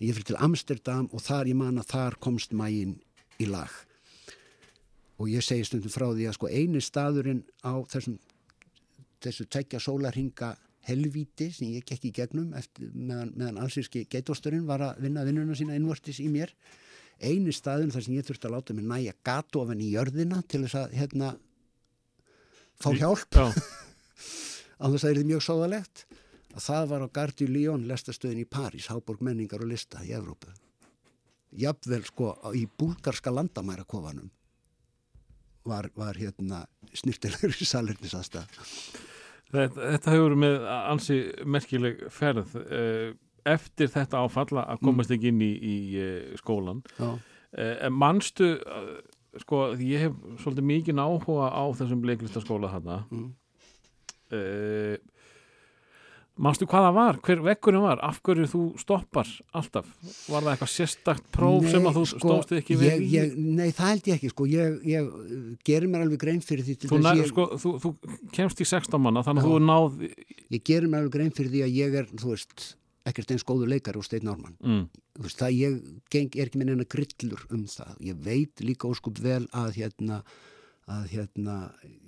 Speaker 2: Ég fyrir til Amsterdam og þar ég man að þar komst mægin í lag. Og ég segi stundum frá því að sko eini staðurinn á þessum þessu tvekja sólarhinga helvíti sem ég gekk í gegnum eftir, meðan, meðan allsíski geitósturinn var að vinna vinnuna sína innvortis í mér. Eini staðurinn þar sem ég þurfti að láta mig næja gatofan í jörðina til þess að hérna fá hjálp.
Speaker 1: Já, [LAUGHS]
Speaker 2: á þess að það er mjög sóðalegt. Að það var á Gardi Lyon lestastöðin í París, Háborg menningar og lista í Evrópu. Jafnvel sko í búlgarska landamæra kofanum var, var hérna snirtilegur í salernisastað
Speaker 1: þetta, þetta hefur með ansi merkileg ferð eh, eftir þetta áfalla að komast ekki inn í, í eh, skólan. Eh, eh, sko, ég hef svolítið mikið áhuga á þessum leiklistaskóla þarna.
Speaker 2: Mm.
Speaker 1: Eh, manstu hvað það var? Hver vekkurinn var? Af hverju þú stoppar alltaf? Var það eitthvað sérstakt próf
Speaker 2: Nei,
Speaker 1: sem að þú
Speaker 2: sko,
Speaker 1: stóðst ekki
Speaker 2: ég,
Speaker 1: vel í?
Speaker 2: ég, Nei, það held ég ekki sko. ég, ég gerir mér alveg grein fyrir því til
Speaker 1: Þú, nær,
Speaker 2: ég,
Speaker 1: sko, þú, þú kemst í 16 manna þannig að þú náð
Speaker 2: ég gerir mér alveg grein fyrir því að ég er þú veist, ekkert eins góðu leikari og Steinn Ármann
Speaker 1: mm,
Speaker 2: Þú veist, það ég geng, er ekki minn enna grillur um það ég veit líka óskup vel að hérna að hérna,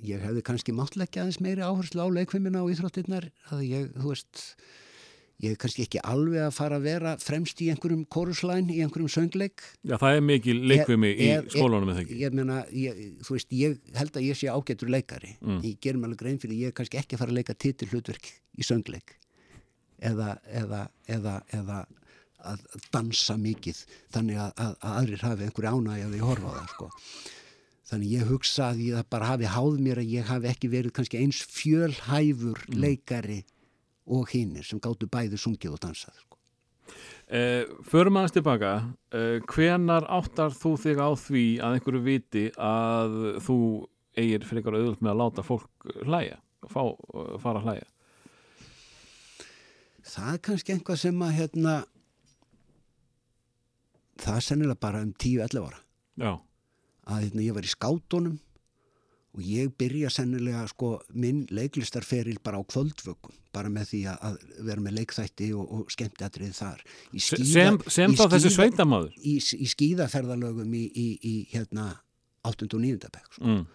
Speaker 2: ég hefði kannski máttleggja aðeins meiri áherslu á leikfimina og íþróttirnar, að ég, þú veist ég er kannski ekki alveg að fara að vera fremst í einhverjum kóruslæn í einhverjum söngleik
Speaker 1: Já, það er mikil leikvimi í
Speaker 2: Ég- ég- ég meina, ég, þú veist, ég held að ég sé ágætur leikari
Speaker 1: Mm.
Speaker 2: ég gerum alveg grein fyrir, ég er kannski ekki að fara að leika titil hlutverk í söngleik eða, eða, eða, eða að dansa mikið þannig að, að, að aðrir hafi einhverju ánægja að því horfa á það sko. Þannig ég hugsa að ég bara hafi háð mér að ég hafi ekki verið kannski eins fjölhæfur leikari og hinnir sem gáttu bæði sungið og dansað sko.
Speaker 1: Eh, förum aðeins tilbaka, eh, hvenar áttar þú þig á því að einhverju viti að þú eigir frekar auðvöld með að láta fólk hlæja, fá, fara að hlæja?
Speaker 2: Það er kannski einhvað sem að hérna það er sennilega bara um 10-11 ára
Speaker 1: Já,
Speaker 2: að hérna, ég var í skátunum og ég byrja sennilega sko minn leiklistarferil bara á kvöldvökum bara með því að, vera með leikþætti og, og skemmtiatrið þar í
Speaker 1: sem, sem þá þessi
Speaker 2: skíða-
Speaker 1: sveitamaður.
Speaker 2: í, í skíðaferðalögum í, í, í hérna 8. og 9. bekk sko.
Speaker 1: Mm.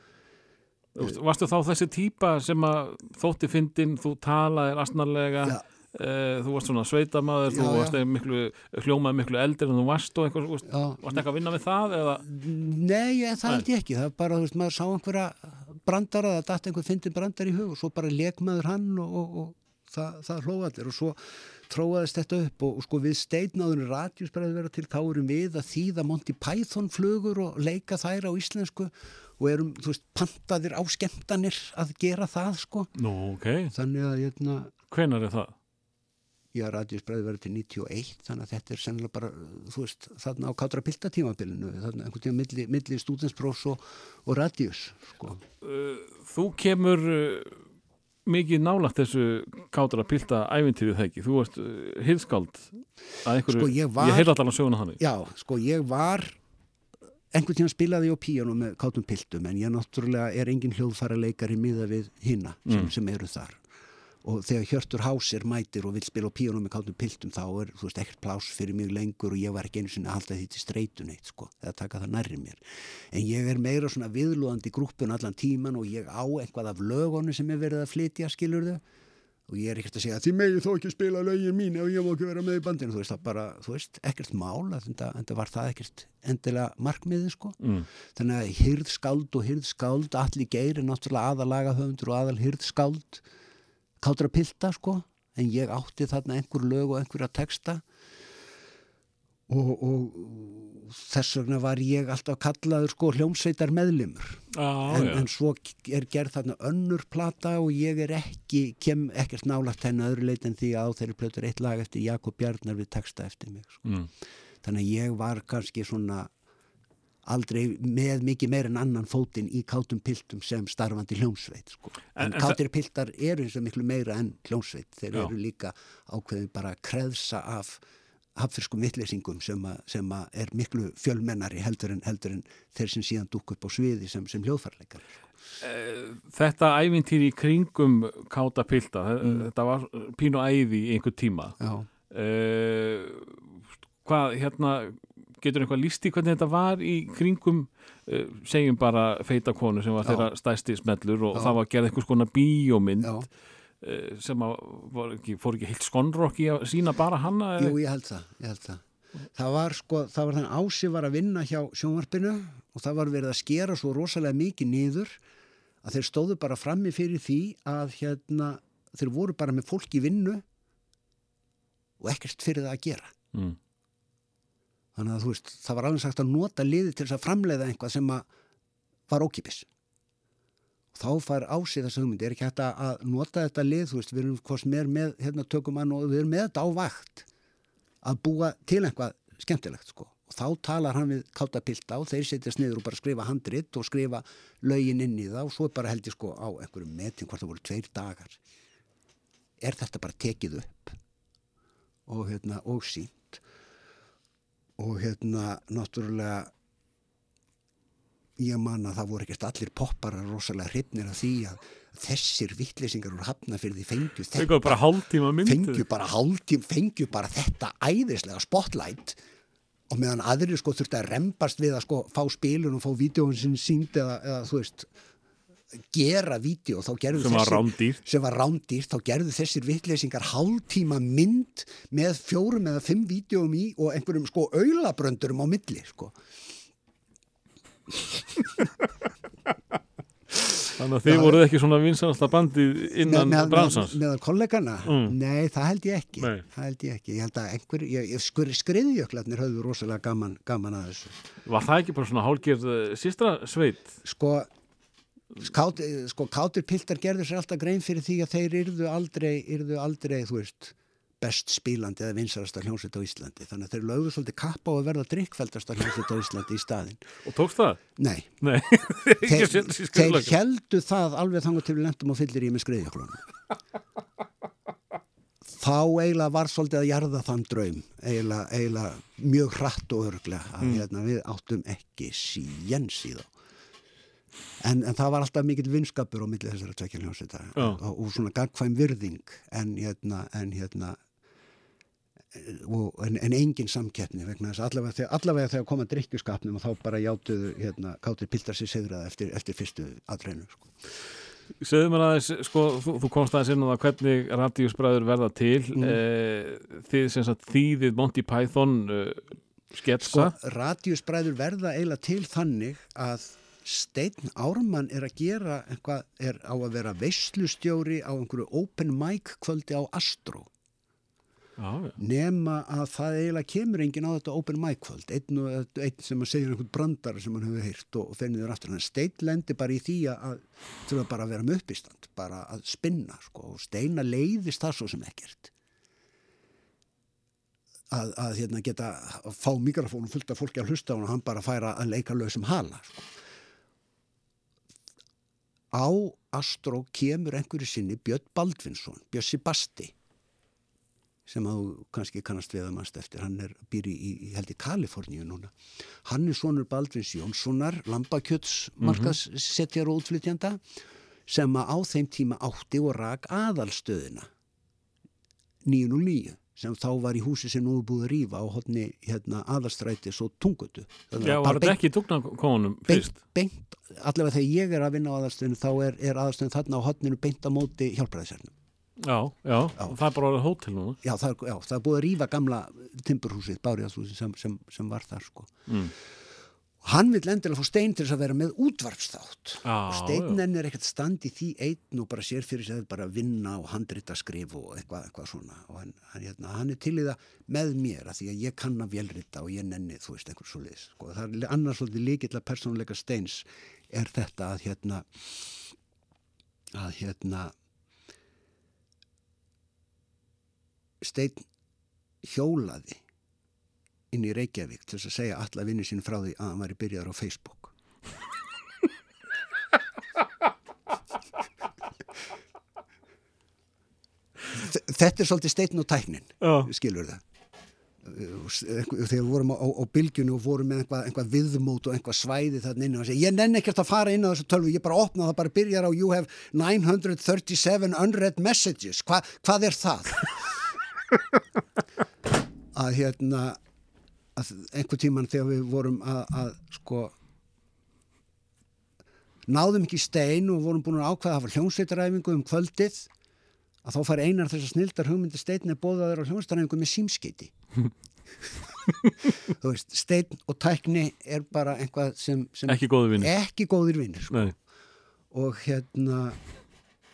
Speaker 1: Varstu þá þessi típa sem að þótti fyndin, þú talaðir asnarlega,
Speaker 2: Já.
Speaker 1: Eh, þú varst svona sveitamaður, þú varst miklu, hljómaði miklu eldir en þú varst og veist,
Speaker 2: Já.
Speaker 1: varst eitthvað að vinna með það eða?
Speaker 2: Nei, ég, það held ég ekki það er bara, þú veist, maður sá einhverja brandara það datt einhver fyndin brandar í hug og svo bara lekmaður hann og, og, og það, það hlóða allir og svo tróðaðist þetta upp og, og sko við steitnáðunni að vera til þá erum við að þýða Monty Python flugur og leika þær á íslensku og erum, þú veist, pantaðir á skemmtanir að gera það sko
Speaker 1: Nú, ok.
Speaker 2: þannig að, hérna,
Speaker 1: Hvenar það?
Speaker 2: já, radjusbreið verið til 91 þannig að þetta er sennilega bara, þú veist, þarna á kátra pilta tímabilinu, þarna einhvern tíma milli, milli stúdensprófs og, og radjus, sko.
Speaker 1: Þú kemur uh, mikið nálagt þessu kátra pilta ævintýrið ekki. Þú varst uh, hilskáld að einhverju,
Speaker 2: Sko, ég var-
Speaker 1: ég heyrði allan að söguna þannig.
Speaker 2: Já, sko, ég var einhvern tíma spilaði ég á píjónu með kátum piltum en ég náttúrulega er engin hljóðfæra leikari miða við hinna sem, sem eru þar og þegar Hjörtur Hásir mætir og vil spila á píjónu með kátum piltum þá er, þú veist, ekkert pláss fyrir mig lengur og ég var ekki einu sinni að halda því til streitun eitt, sko, eða taka það nærri mér. En ég er meira svona viðlúðandi í grúppun allan tíman og ég á eitthvað af lögonu sem er verið að flytja, skilur þau og ég er ekkert að segja því megi þó ekki spila lögin mín ef ég má ekki vera með í bandinu. Þú veist, það bara, þú veist, ekkert mál að þetta, þetta var það ekkert endilega markmiði sko,
Speaker 1: Mm.
Speaker 2: þannig að hyrðskáld og hyrðskáld, allir geir er náttúrulega aðalaga höfundur og aðal hyrðskáld kátra pilta sko en ég átti þarna einhver lög og einhverja texta og, og þess vegna var ég alltaf kallaður sko hljómsveitar meðlimur
Speaker 1: Já,
Speaker 2: en, en svo er gerð þarna önnur plata og ég er ekki kem ekkert nálægt henni öðru leit en því að á þeirri plötur eitt lag eftir Jakob Bjarnar við texta eftir mig sko.
Speaker 1: Mm.
Speaker 2: þannig að ég var kannski svona aldrei með mikið meir en annan fótinn í kátum piltum sem starfandi hljómsveit sko.
Speaker 1: En-
Speaker 2: en, kátir piltar eru eins og miklu meira en hljómsveit þeir
Speaker 1: Já.
Speaker 2: eru líka ákveðin bara að kreðsa af hafðfirskum vitleysingum sem, að, sem að er miklu fjölmennari heldur en, heldur en þeir sem síðan dúk upp á sviði sem, sem hljóðfarleikar
Speaker 1: Þetta ævintýri í kringum káta pilta,
Speaker 2: Mm.
Speaker 1: þetta var pínu æði í einhver tíma. Uh, hvað, hérna, getur einhvað líst í hvernig þetta var í kringum, uh, segjum bara feita konu sem var þeirra stæsti smellur og
Speaker 2: Já.
Speaker 1: það var gerð einhvers konar bíómynd
Speaker 2: já,
Speaker 1: uh, sem að ekki, fór ekki heilt skonrokk í að sína bara hanna
Speaker 2: jú ég held það, ég held það. Það var sko, það var þannig ási var að vinna hjá sjónvarpinu og það var verið að skera svo rosalega mikið niður að þeir stóðu bara frammi fyrir því að hérna, þeir voru bara með fólk í vinnu og ekkert fyrir það að gera.
Speaker 1: mm.
Speaker 2: Þannig að þú veist, það var alveg sagt að nota liði til þess að framleiða einhvað sem að var ókipis. Þá fær ásið þessu hugmyndi, er ekki hægt að- að nota þetta lið, þú veist, við erum hvort er með, hérna tökum hann og við erum með þetta á vakt að búa til eitthvað skemmtilegt, sko. Og þá talar hann við káta pilta og þeir setjast niður og bara skrifa handrit og skrifa lögin inn í það og svo er bara held ég sko á einhverju metin hvort það voru tveir dagar. Er þetta bara tekið upp og hérna og sínt og hérna náttúrulega ég man að það voru ekkert allir popparar rosalega hrifnir af því að þessir vittlesingar úr hafna fyrir því fengju þetta fengju bara hálftíma, fengju bara þetta æðislega spotlight. Og meðan aðrir sko þurfti að rembast við að sko fá spilun og fá vídjóin sinni sínd eða, eða þú veist gera vídeo
Speaker 1: sem var rándýrt
Speaker 2: sem var rándýrt, þá gerðu þessir vitleysingar hálftíma mynd með fjórum eða fimm vídeoum í og einhverjum sko aulabröndurum á milli sko. [LAUGHS]
Speaker 1: Þannig að þið
Speaker 2: Já.
Speaker 1: voruð ekki svona vinsanasta bandið innan
Speaker 2: með,
Speaker 1: bransans.
Speaker 2: með, meðal kollegana
Speaker 1: Mm.
Speaker 2: nei, það held ég ekki
Speaker 1: Nei.
Speaker 2: það held ég ekki, ég held að einhver ég, ég, skur, skriðjöklarnir höfðu rosalega gaman, gaman að þessu
Speaker 1: Var það ekki bara svona hálgerð uh, sístra sveit?
Speaker 2: sko Kátt, sko, kátir piltar gerður sér alltaf grein fyrir því að þeir yrðu aldrei, yrðu aldrei, þú veist, best spílandi eða vinsarasta hljómsveit á Íslandi. Þannig að þeir lögðu svolítið kappa á að verða drikkfældasta hljómsveit á Íslandi í staðinn.
Speaker 1: Og tókst það?
Speaker 2: Nei,
Speaker 1: Nei, [LAUGHS]
Speaker 2: þeir, þeir heldu það alveg þangur til við lendum og fyllir í með skriðjöklunum. Þá eiginlega var svolítið að jarða þann draum, eiginlega mjög hratt og örglega að
Speaker 1: Mm.
Speaker 2: hérna, við áttum ekki síjens í þá. En, en það var alltaf mikill vinskapur á milli þessara tvekja hljómsveita og, og svona gagkvæm virðing en hérna, en hérna eh, og, en, en engin samkeppni vegna þess allavega, þegar- allavega þegar koma drikkjuskapnum og þá bara játuðu hérna, kátir piltar sér sigraða eftir, eftir fyrstu aðreinu sko.
Speaker 1: Segðu mér aðeins, sko, þú, þú komst aðeins inn á það hvernig radíusbræður verða til.
Speaker 2: Mm.
Speaker 1: Eh, þið sem sagt þýðið Monty Python uh, sketsa.
Speaker 2: sko, radíusbræður verða eiginlega til þannig að Steinn Ármann er að gera eitthvað, er á að vera veislustjóri á einhverju open mic kvöldi á Astro.
Speaker 1: Já, já.
Speaker 2: nema að það eiginlega kemur enginn á þetta open mic kvöld. Einn, og, einn sem að segja einhvern brandara sem hann hefur heyrt og, og fer niður aftur. En Steinn lendi bara í því að, þurfa bara að vera með uppistand bara að spinna sko, og Steina leiðist það svo sem ekkert. Að, að hérna, geta að fá mikrofónum fullt af fólki að hlusta og hann bara færa að leika lausum hala sko. Á Astró kemur einhverju sinni Björn Baldvinsson, Bjössi Basti sem þú kannski kannast við að mannst eftir, hann er býri í, í held í Kaliforníu núna. Hann er sonur Baldvins Jónssonar, lambakjöts markaðsetjar og útflytjanda sem á þeim tíma átti og rak aðalstöðina 909 sem þá var í húsi sem nú er búið að rífa á hodni hérna, aðalstrætis og tungutu.
Speaker 1: Já, var þetta ekki í dugnakonunum
Speaker 2: beint,
Speaker 1: fyrst?
Speaker 2: beint, allavega þegar ég er að vinna á aðalstöðinu þá er, er aðalstöðin þarna á hodninu beint á móti hjálpræðisernum.
Speaker 1: Já, já, það er bara orðið hótel núna.
Speaker 2: Já, það er, já, það er búið að rífa gamla timburhúsið, bárjáðshúsið sem, sem, sem var þar sko.
Speaker 1: Mm.
Speaker 2: Hann vill endilega fá stein til þess að vera með útvarpsþátt.
Speaker 1: Já,
Speaker 2: og steinnenn er ekkert standi því einn og bara sér fyrir sig að bara vinna og handrita skrif og eitthvað, eitthvað svona. Og hann, hann, hérna, hann er til í það með mér að því að ég kann að vélrita og ég nenni þú veist einhver svo liðs sko. það er annars svolítið líkill að persónuleika steins er þetta að hérna að hérna steinn hjólaði inn í Reykjavík til að segja alla vinni sín frá því að hann væri byrjaður á Facebook Þe- Þetta er svolítið steinn og tæknin
Speaker 1: Já.
Speaker 2: skilur það þegar við vorum á, á, á bylgjunni og vorum með einhvað, einhvað viðmót og einhvað svæði þarna inn og ég nenni ekkert að fara inn á þessu tölvu ég bara opna það bara byrjar á you have 937 unread messages Hva, hvað er það? [LAUGHS] að hérna einhver tíman þegar við vorum að, að sko náðum ekki stein og vorum búin að ákveða að hafa hljómsveitaræfingu um kvöldið að þá fær einar þessar snildar hugmyndi stein er bóðaður á hljómsveitaræfingu með símskeiti [LAUGHS] þú veist, stein og tækni er bara einhvað sem, sem
Speaker 1: Ekki góðu vinni.
Speaker 2: ekki góðir vinnir sko. Og hérna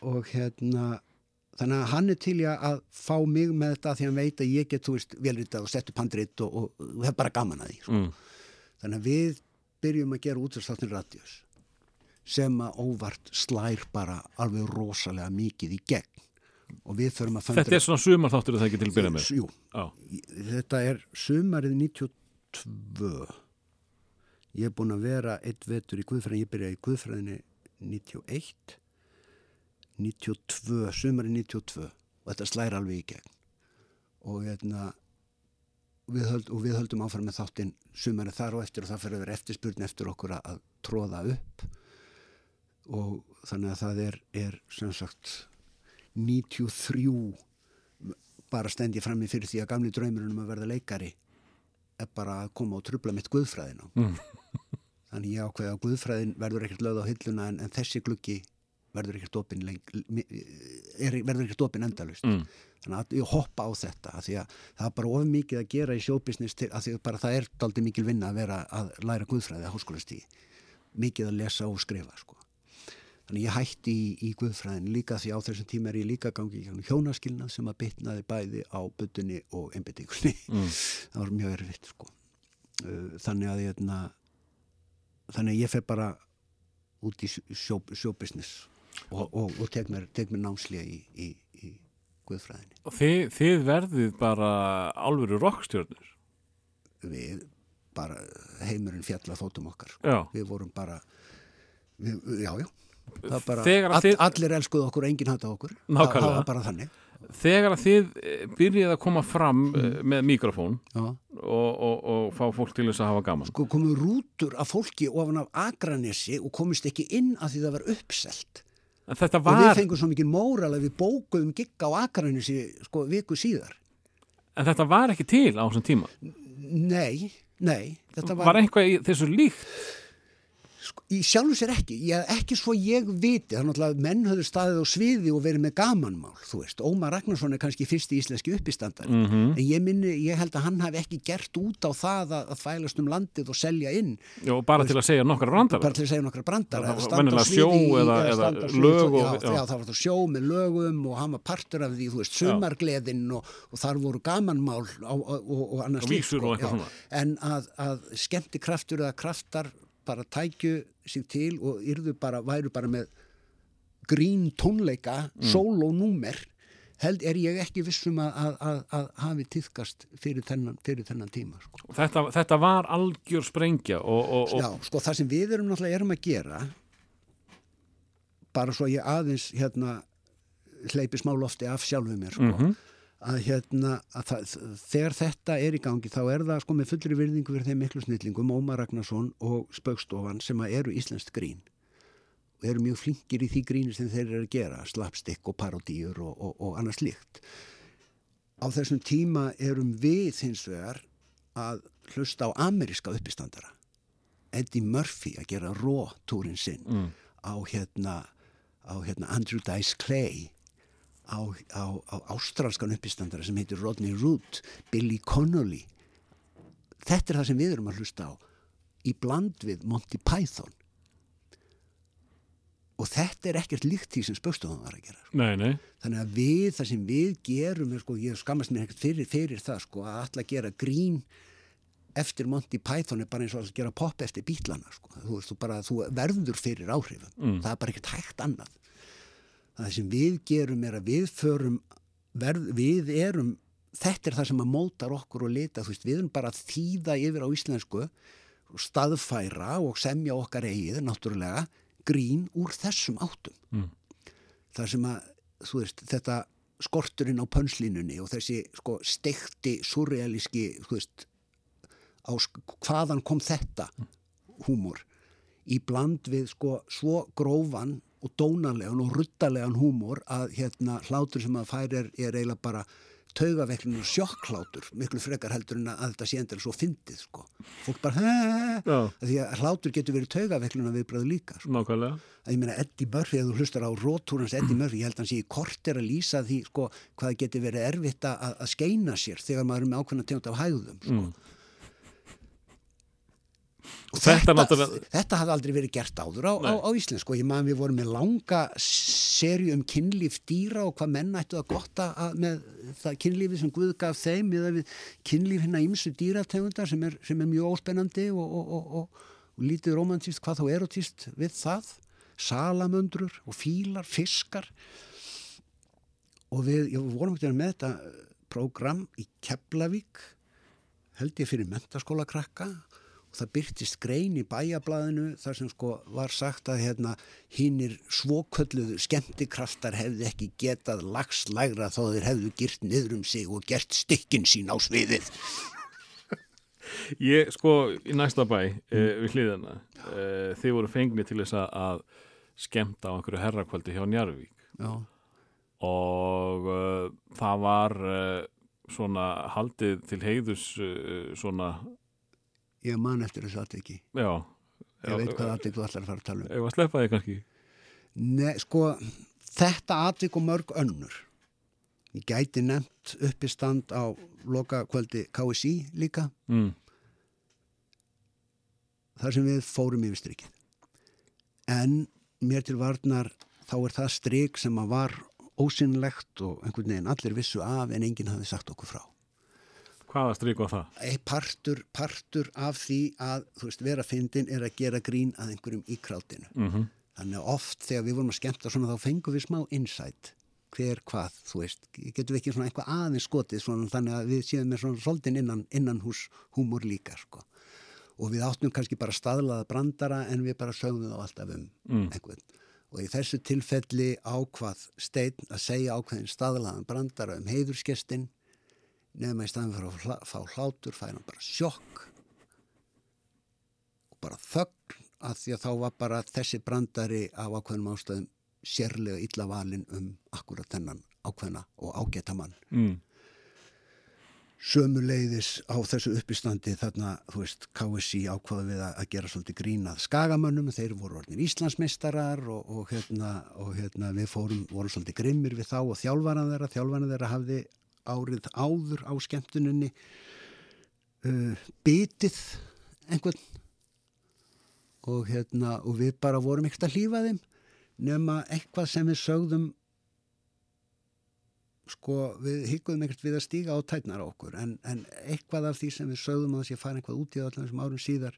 Speaker 2: og hérna þannig að hann er til að fá mig með þetta því hann veit að ég get, þú veist, velritað og sett upp handrit og, og, og hef bara gaman að því sko.
Speaker 1: Mm.
Speaker 2: þannig að við byrjum að gera útvarstáttin radíus sem að óvart slær bara alveg rosalega mikið í gegn og við förum að
Speaker 1: Þetta er svona sumarþáttur það ekki til að byrja með.
Speaker 2: Jú,
Speaker 1: Já,
Speaker 2: þetta er sumarið 92 ég er búin að vera eitt vetur í Guðfræðin, ég byrjaði í Guðfræðinni 91 92, sumarið 92 og þetta slæri alveg í gegn og hérna við, höld, og við höldum áfram með þáttinn sumarið þar og eftir og það fyrir að vera eftirspurn eftir okkur að, að tróða upp og þannig að það er, er sem sagt 93 bara stend ég frammi fyrir því að gamli draumurinn um að verða leikari er bara að koma og trubla mitt guðfræðin á.
Speaker 1: Mm.
Speaker 2: Þannig ég ákveði að guðfræðin verður ekkert lögð á hilluna en, en þessi gluggi verður ekkert opinn er, verður ekkert opinn endalust.
Speaker 1: Mm.
Speaker 2: Þannig að ég hoppa á þetta að að það er bara of mikið að gera í sjóbusiness til að að það er daldi mikil vinna að vera að læra guðfræði að háskólastíði. Mikið að lesa og skrifa sko. Þannig ég hætti í, í guðfræðin líka því á þessum tíma er ég líka gangi í gegnum hjónaskilnað sem að bitnaði bæði á butunni og einbyttingunni.
Speaker 1: Mm. [LAUGHS]
Speaker 2: það var mjög erfitt sko. Uh, Þannig að ég, hérna, þannig að ég fer bara út í sjó, sjóbusiness og, og, og tek mér, mér námslega í, í, í guðfræðinni.
Speaker 1: Og þið, þið verðið bara alvöru rockstjörnur.
Speaker 2: Við bara heimurinn fjalla þóttum okkar. Sko.
Speaker 1: Já.
Speaker 2: Við vorum bara, við, já, já. Bara, all,
Speaker 1: þið-
Speaker 2: allir elskuðu okkur enginn hata okkur.
Speaker 1: Nákvæmlega.
Speaker 2: það var bara þannig.
Speaker 1: Þegar að þið eh, byrjið að koma fram mm. með mikrofón og, og, og fá fólk til þess að hafa gaman.
Speaker 2: Sko komu rútur af fólki ofan af Akranesi og komist ekki inn að því það var uppselt.
Speaker 1: Þetta
Speaker 2: Og við
Speaker 1: var,
Speaker 2: fengum svo mikið móral að við bókuðum gigga á Akranesi sko viku síðar.
Speaker 1: en þetta var ekki til á þessum tíma.
Speaker 2: Nei, nei,
Speaker 1: Var,
Speaker 2: var,
Speaker 1: eitthvað í þessu líkt?
Speaker 2: Sko, í sjálfu sér ekki, ég, ekki svo ég viti, það er náttúrulega menn höfðu staðið á sviði og verið með gamanmál, þú veist, Ómar Ragnarsson er kannski fyrsti íslenski uppistandari,
Speaker 1: Mhm.
Speaker 2: en ég minni, ég held að hann hafi ekki gert út á það að, að fælast um landið og selja inn,
Speaker 1: Já, bara til að segja nokkra randar.
Speaker 2: bara til að segja nokkra brandar,
Speaker 1: Það venjulega
Speaker 2: sviði
Speaker 1: sjó eða- eða lög og-
Speaker 2: já,
Speaker 1: já.
Speaker 2: já, það var það sjó með lögum og hann var partur af því, þú veist, sumargleðin og, og þar voru gamanmál og, og, annars já.
Speaker 1: svona.
Speaker 2: en að, að skemmti kraftur eða kraftar bara tækju sig til og bara, væru bara með grín tónleika
Speaker 1: Mm.
Speaker 2: sólónúmer held er ég ekki vissum að, að, að, að hafi týðkast fyrir þennan, fyrir þennan tíma sko.
Speaker 1: Þetta, þetta var algjör sprengja og, og, og
Speaker 2: Já, sko það sem við erum náttúrulega erum að gera bara svo ég aðeins hérna hleypi smá lofti af sjálfu mér sko,
Speaker 1: Mhm.
Speaker 2: Að hérna að það, þegar þetta er í gangi þá er það sko með fullri virðingu fyrir þeim miklu snillingum Ómar Ragnarsson og Spaukstofan sem eru íslenskt grín. Og eru mjög flinkir í því gríni sem þeir eru að gera slapstick og parodíur og, og, og annars líkt á þessum tíma erum við hins vegar að hlusta á ameríska uppistandara Eddie Murphy að gera Raw túrin sinn
Speaker 1: Mm.
Speaker 2: á hérna á hérna Andrew Dice Clay á, á, á ástralskan uppistandara sem heitir Rodney Root Billy Connolly. Þetta er það sem við erum að hlusta á í bland við Monty Python. Og þetta er ekkert líkt því sem spökstofan var að gera
Speaker 1: Nei, nei,
Speaker 2: þannig að við, það sem við gerum er, sko, ég skammast mér ekkert fyrir, fyrir það sko, að alla gera grín eftir Monty Python er bara eins og að gera pop eftir bítlana sko. þú, veist, þú, bara, þú verður fyrir áhrifum.
Speaker 1: Mm.
Speaker 2: það er bara ekkert hægt annað það sem við gerum er að við förum verð, við erum þetta er það sem að mótar okkur og lita þú veist, við erum bara að þýða yfir á íslensku staðfæra og semja okkar eigið, náttúrulega grín úr þessum áttum
Speaker 1: Mm.
Speaker 2: þar sem að þú veist, þetta skorturinn á pönslínunni og þessi sko stekti surrealíski þú veist á hvaðan kom þetta húmor í bland við sko svo grófan og dónalegan og ruttalegan húmor að hérna hlátur sem að fær er, er eiginlega bara taugaveiklun og sjokklátur miklu frekar heldur en að þetta sé endur svo fyndið sko. fólk bara
Speaker 1: Já.
Speaker 2: því að hlátur getur verið taugaveiklun að viðbröðu líka sko að ég meina Eddie Murphy, ef þú hlustar á rótúrans Eddie Murphy, ég held að hann sé í korter að lýsa því sko, hvað geti verið erfitt að, að skeina sér þegar maður er með ákveðna tegund af hægðum sko.
Speaker 1: Mm. Þetta náttúrulega-
Speaker 2: þetta hafði aldrei verið gert áður á, á, á Íslensk og ég maður við vorum með langa serju um kynlíf dýra og hvað menn ættu að gotta að, með það kynlífi sem Guð gaf þeim eða við kynlíf hérna ímsu dýrategundar sem sem er mjög óspennandi og, og, og, og, lítið romantíst hvað þá erotíst við það. Salamöndrur og fílar, fiskar. Og við, ég vorum ekki með þetta prógram í Keflavík held ég fyrir mentaskóla krakka það byrtist grein í bæjablaðinu þar sem sko var sagt að hérna hinnir svokölluðu skemmtikraftar hefði ekki getað lagslægra þó þeir hefðu gyrt niður um sig og gert stykkin sín á sviðið.
Speaker 1: Ég, sko, í næsta bæ e, við hliðina e, þið voru fengni til þess að- skemmta á einhverju herrakvöldi hjá Njarvík
Speaker 2: Já,
Speaker 1: og uh, það var svona haldið til heiðus svona,
Speaker 2: ég man eftir þessu aðteki ég veit hvað aðteki þú ætlar að fara að tala um
Speaker 1: Ef að sleppa þig kannski
Speaker 2: Nei, sko, þetta atvik og mörg önnur. Ég gæti nefnt uppistand á loka kvöldi KSI líka,
Speaker 1: mm.
Speaker 2: þar sem við fórum yfir strikið. En mér til varnar þá er það strik sem að var ósynlegt og einhvern veginn allir vissu af en enginn hafði sagt okkur frá.
Speaker 1: Hvaða strík var það?
Speaker 2: Ei, partur, partur af því að þú veist, vera fyndin er að gera grín að einhverjum í krátinu.
Speaker 1: Mm
Speaker 2: Þannig að oft þegar við vorum að skemmta svona þá fengum við smá insight hver hvað, þú veist, getum við ekki svona eitthvað aðeins skotið svona þannig að við séum með svona svolítinn innan, innan hús húmor líka sko. Og við áttum kannski bara staðlaða brandara en við bara sögum þá alltaf um
Speaker 1: Mm.
Speaker 2: einhvern. Og í þessu tilfelli ákvað steinn að segja ákveðin staðlaðan brandara um heiðurskestin nefnum að í staðin fyrir að fá hlátur fær hann bara sjokk og bara þögn að því að þá var bara þessi brandari af ákveðnum ástæðum sérlega illa valin um akkurat þennan ákveðna og ágæta mann.
Speaker 1: Mm.
Speaker 2: Sömu leiðis á þessu uppistandi þarna, þú veist, KSI ákvaða við að, gera svolítið grínað skagamönnum, þeir voru orðnir Íslandsmeistarar og, og, hérna, og hérna, við fórum, vorum svolítið grimmir við þá og þjálfaran þeirra, þjálfaran þeirra hafði árið áður á skemmtuninni uh, bitið einhvern. Og, hérna, og við bara vorum ekkert að hlýfa þeim nema eitthvað sem við sögðum sko við hygguðum ekkert við að stíga á tætnar okkur. En, en eitthvað af því sem við sögðum að að fara eitthvað út í allan þessum árum síðar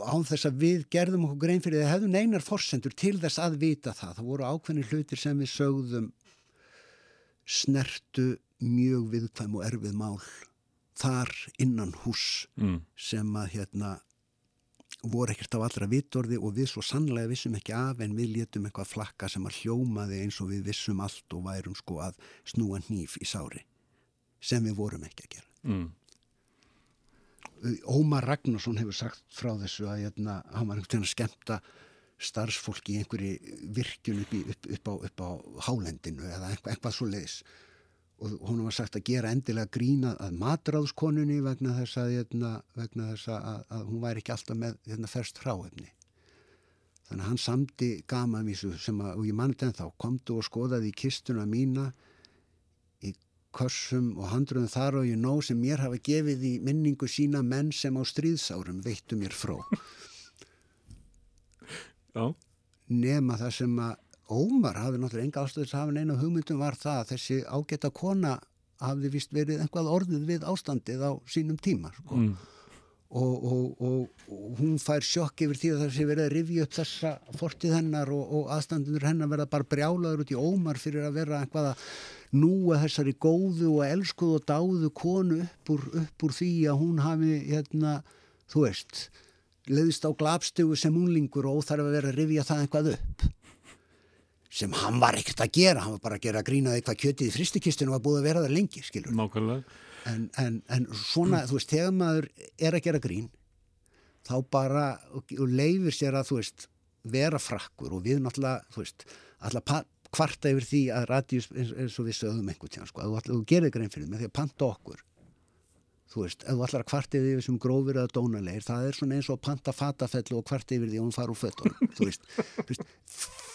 Speaker 2: án þess að við gerðum okkur grein fyrir það hefðum neinar forsendur til þess að vita það. Það voru ákveðnir hlutir sem við sögðum snertu mjög viðkvæm og erfið mál þar innan hús
Speaker 1: Mm.
Speaker 2: sem að hérna voru ekkert á allra vitorði og við svo sannlega vissum ekki af en við létum eitthvað flakka sem að hljómaði eins og við vissum allt og værum sko að snúa hníf í sári sem við vorum ekki að gera.
Speaker 1: Mm.
Speaker 2: Ómar Ragnarsson hefur sagt frá þessu að hérna, hann var einhvern veginn að skemmta starfsfólki í einhverju virkjun upp, í, upp, upp, á, upp á hálendinu eða eitthvað, eitthvað svo leiðis og hún var sagt að gera endilega grína að matráðskonunni vegna þess að, hérna, vegna þess að, að hún væri ekki alltaf með hérna, ferst hráefni. Þannig að hann samdi gamavísu sem að, og ég mann þetta ennþá, komdu og skoðaði í kistuna mína í kössum og handruðum þar og ég nóg sem mér hafa gefið í minningu sína menn sem á stríðsárum veittu mér frá
Speaker 1: Já.
Speaker 2: nema það sem að Ómar hafði náttúrulega enga ástöðis að hafa neina hugmyndum var það að þessi ágæta kona hafði vist verið einhvað orðið við ástandið á sínum tíma sko.
Speaker 1: Mm.
Speaker 2: og, og, og, og hún fær sjokk yfir því að sé verið að rifja upp þessa fortið hennar og, og aðstandunur hennar verða bara brjálaður út í Ómar fyrir að vera einhvað að núa þessari góðu og elskuðu og dáðu konu upp úr, upp úr því að hún hafi hérna, þú veist leiðist á glapstugu sem unlingur og óþarf að vera að rifja það einhvað upp. Sem hann var ekkert að gera hann var bara að gera að grína því hvað kjötið í fristikistinu var búið að vera það lengi, skilur en, en, en svona, þú veist, þegar maður er að gera grín þá bara, og, og leifir sér að þú veist, vera frakkur og við náttúrulega, þú veist, alltaf kvarta yfir því að radíus eins, og við sögum einhvern tíðan, sko, að þú, þú gerir grein fyrir með því að panta okkur þú veist, ef þú ætlar að kvarta yfir því sem grófir eða dónalegir, það er svona eins og panta fatafellu og kvarta yfir því og hún fara úr fötunum [LAUGHS] þú veist, þú veist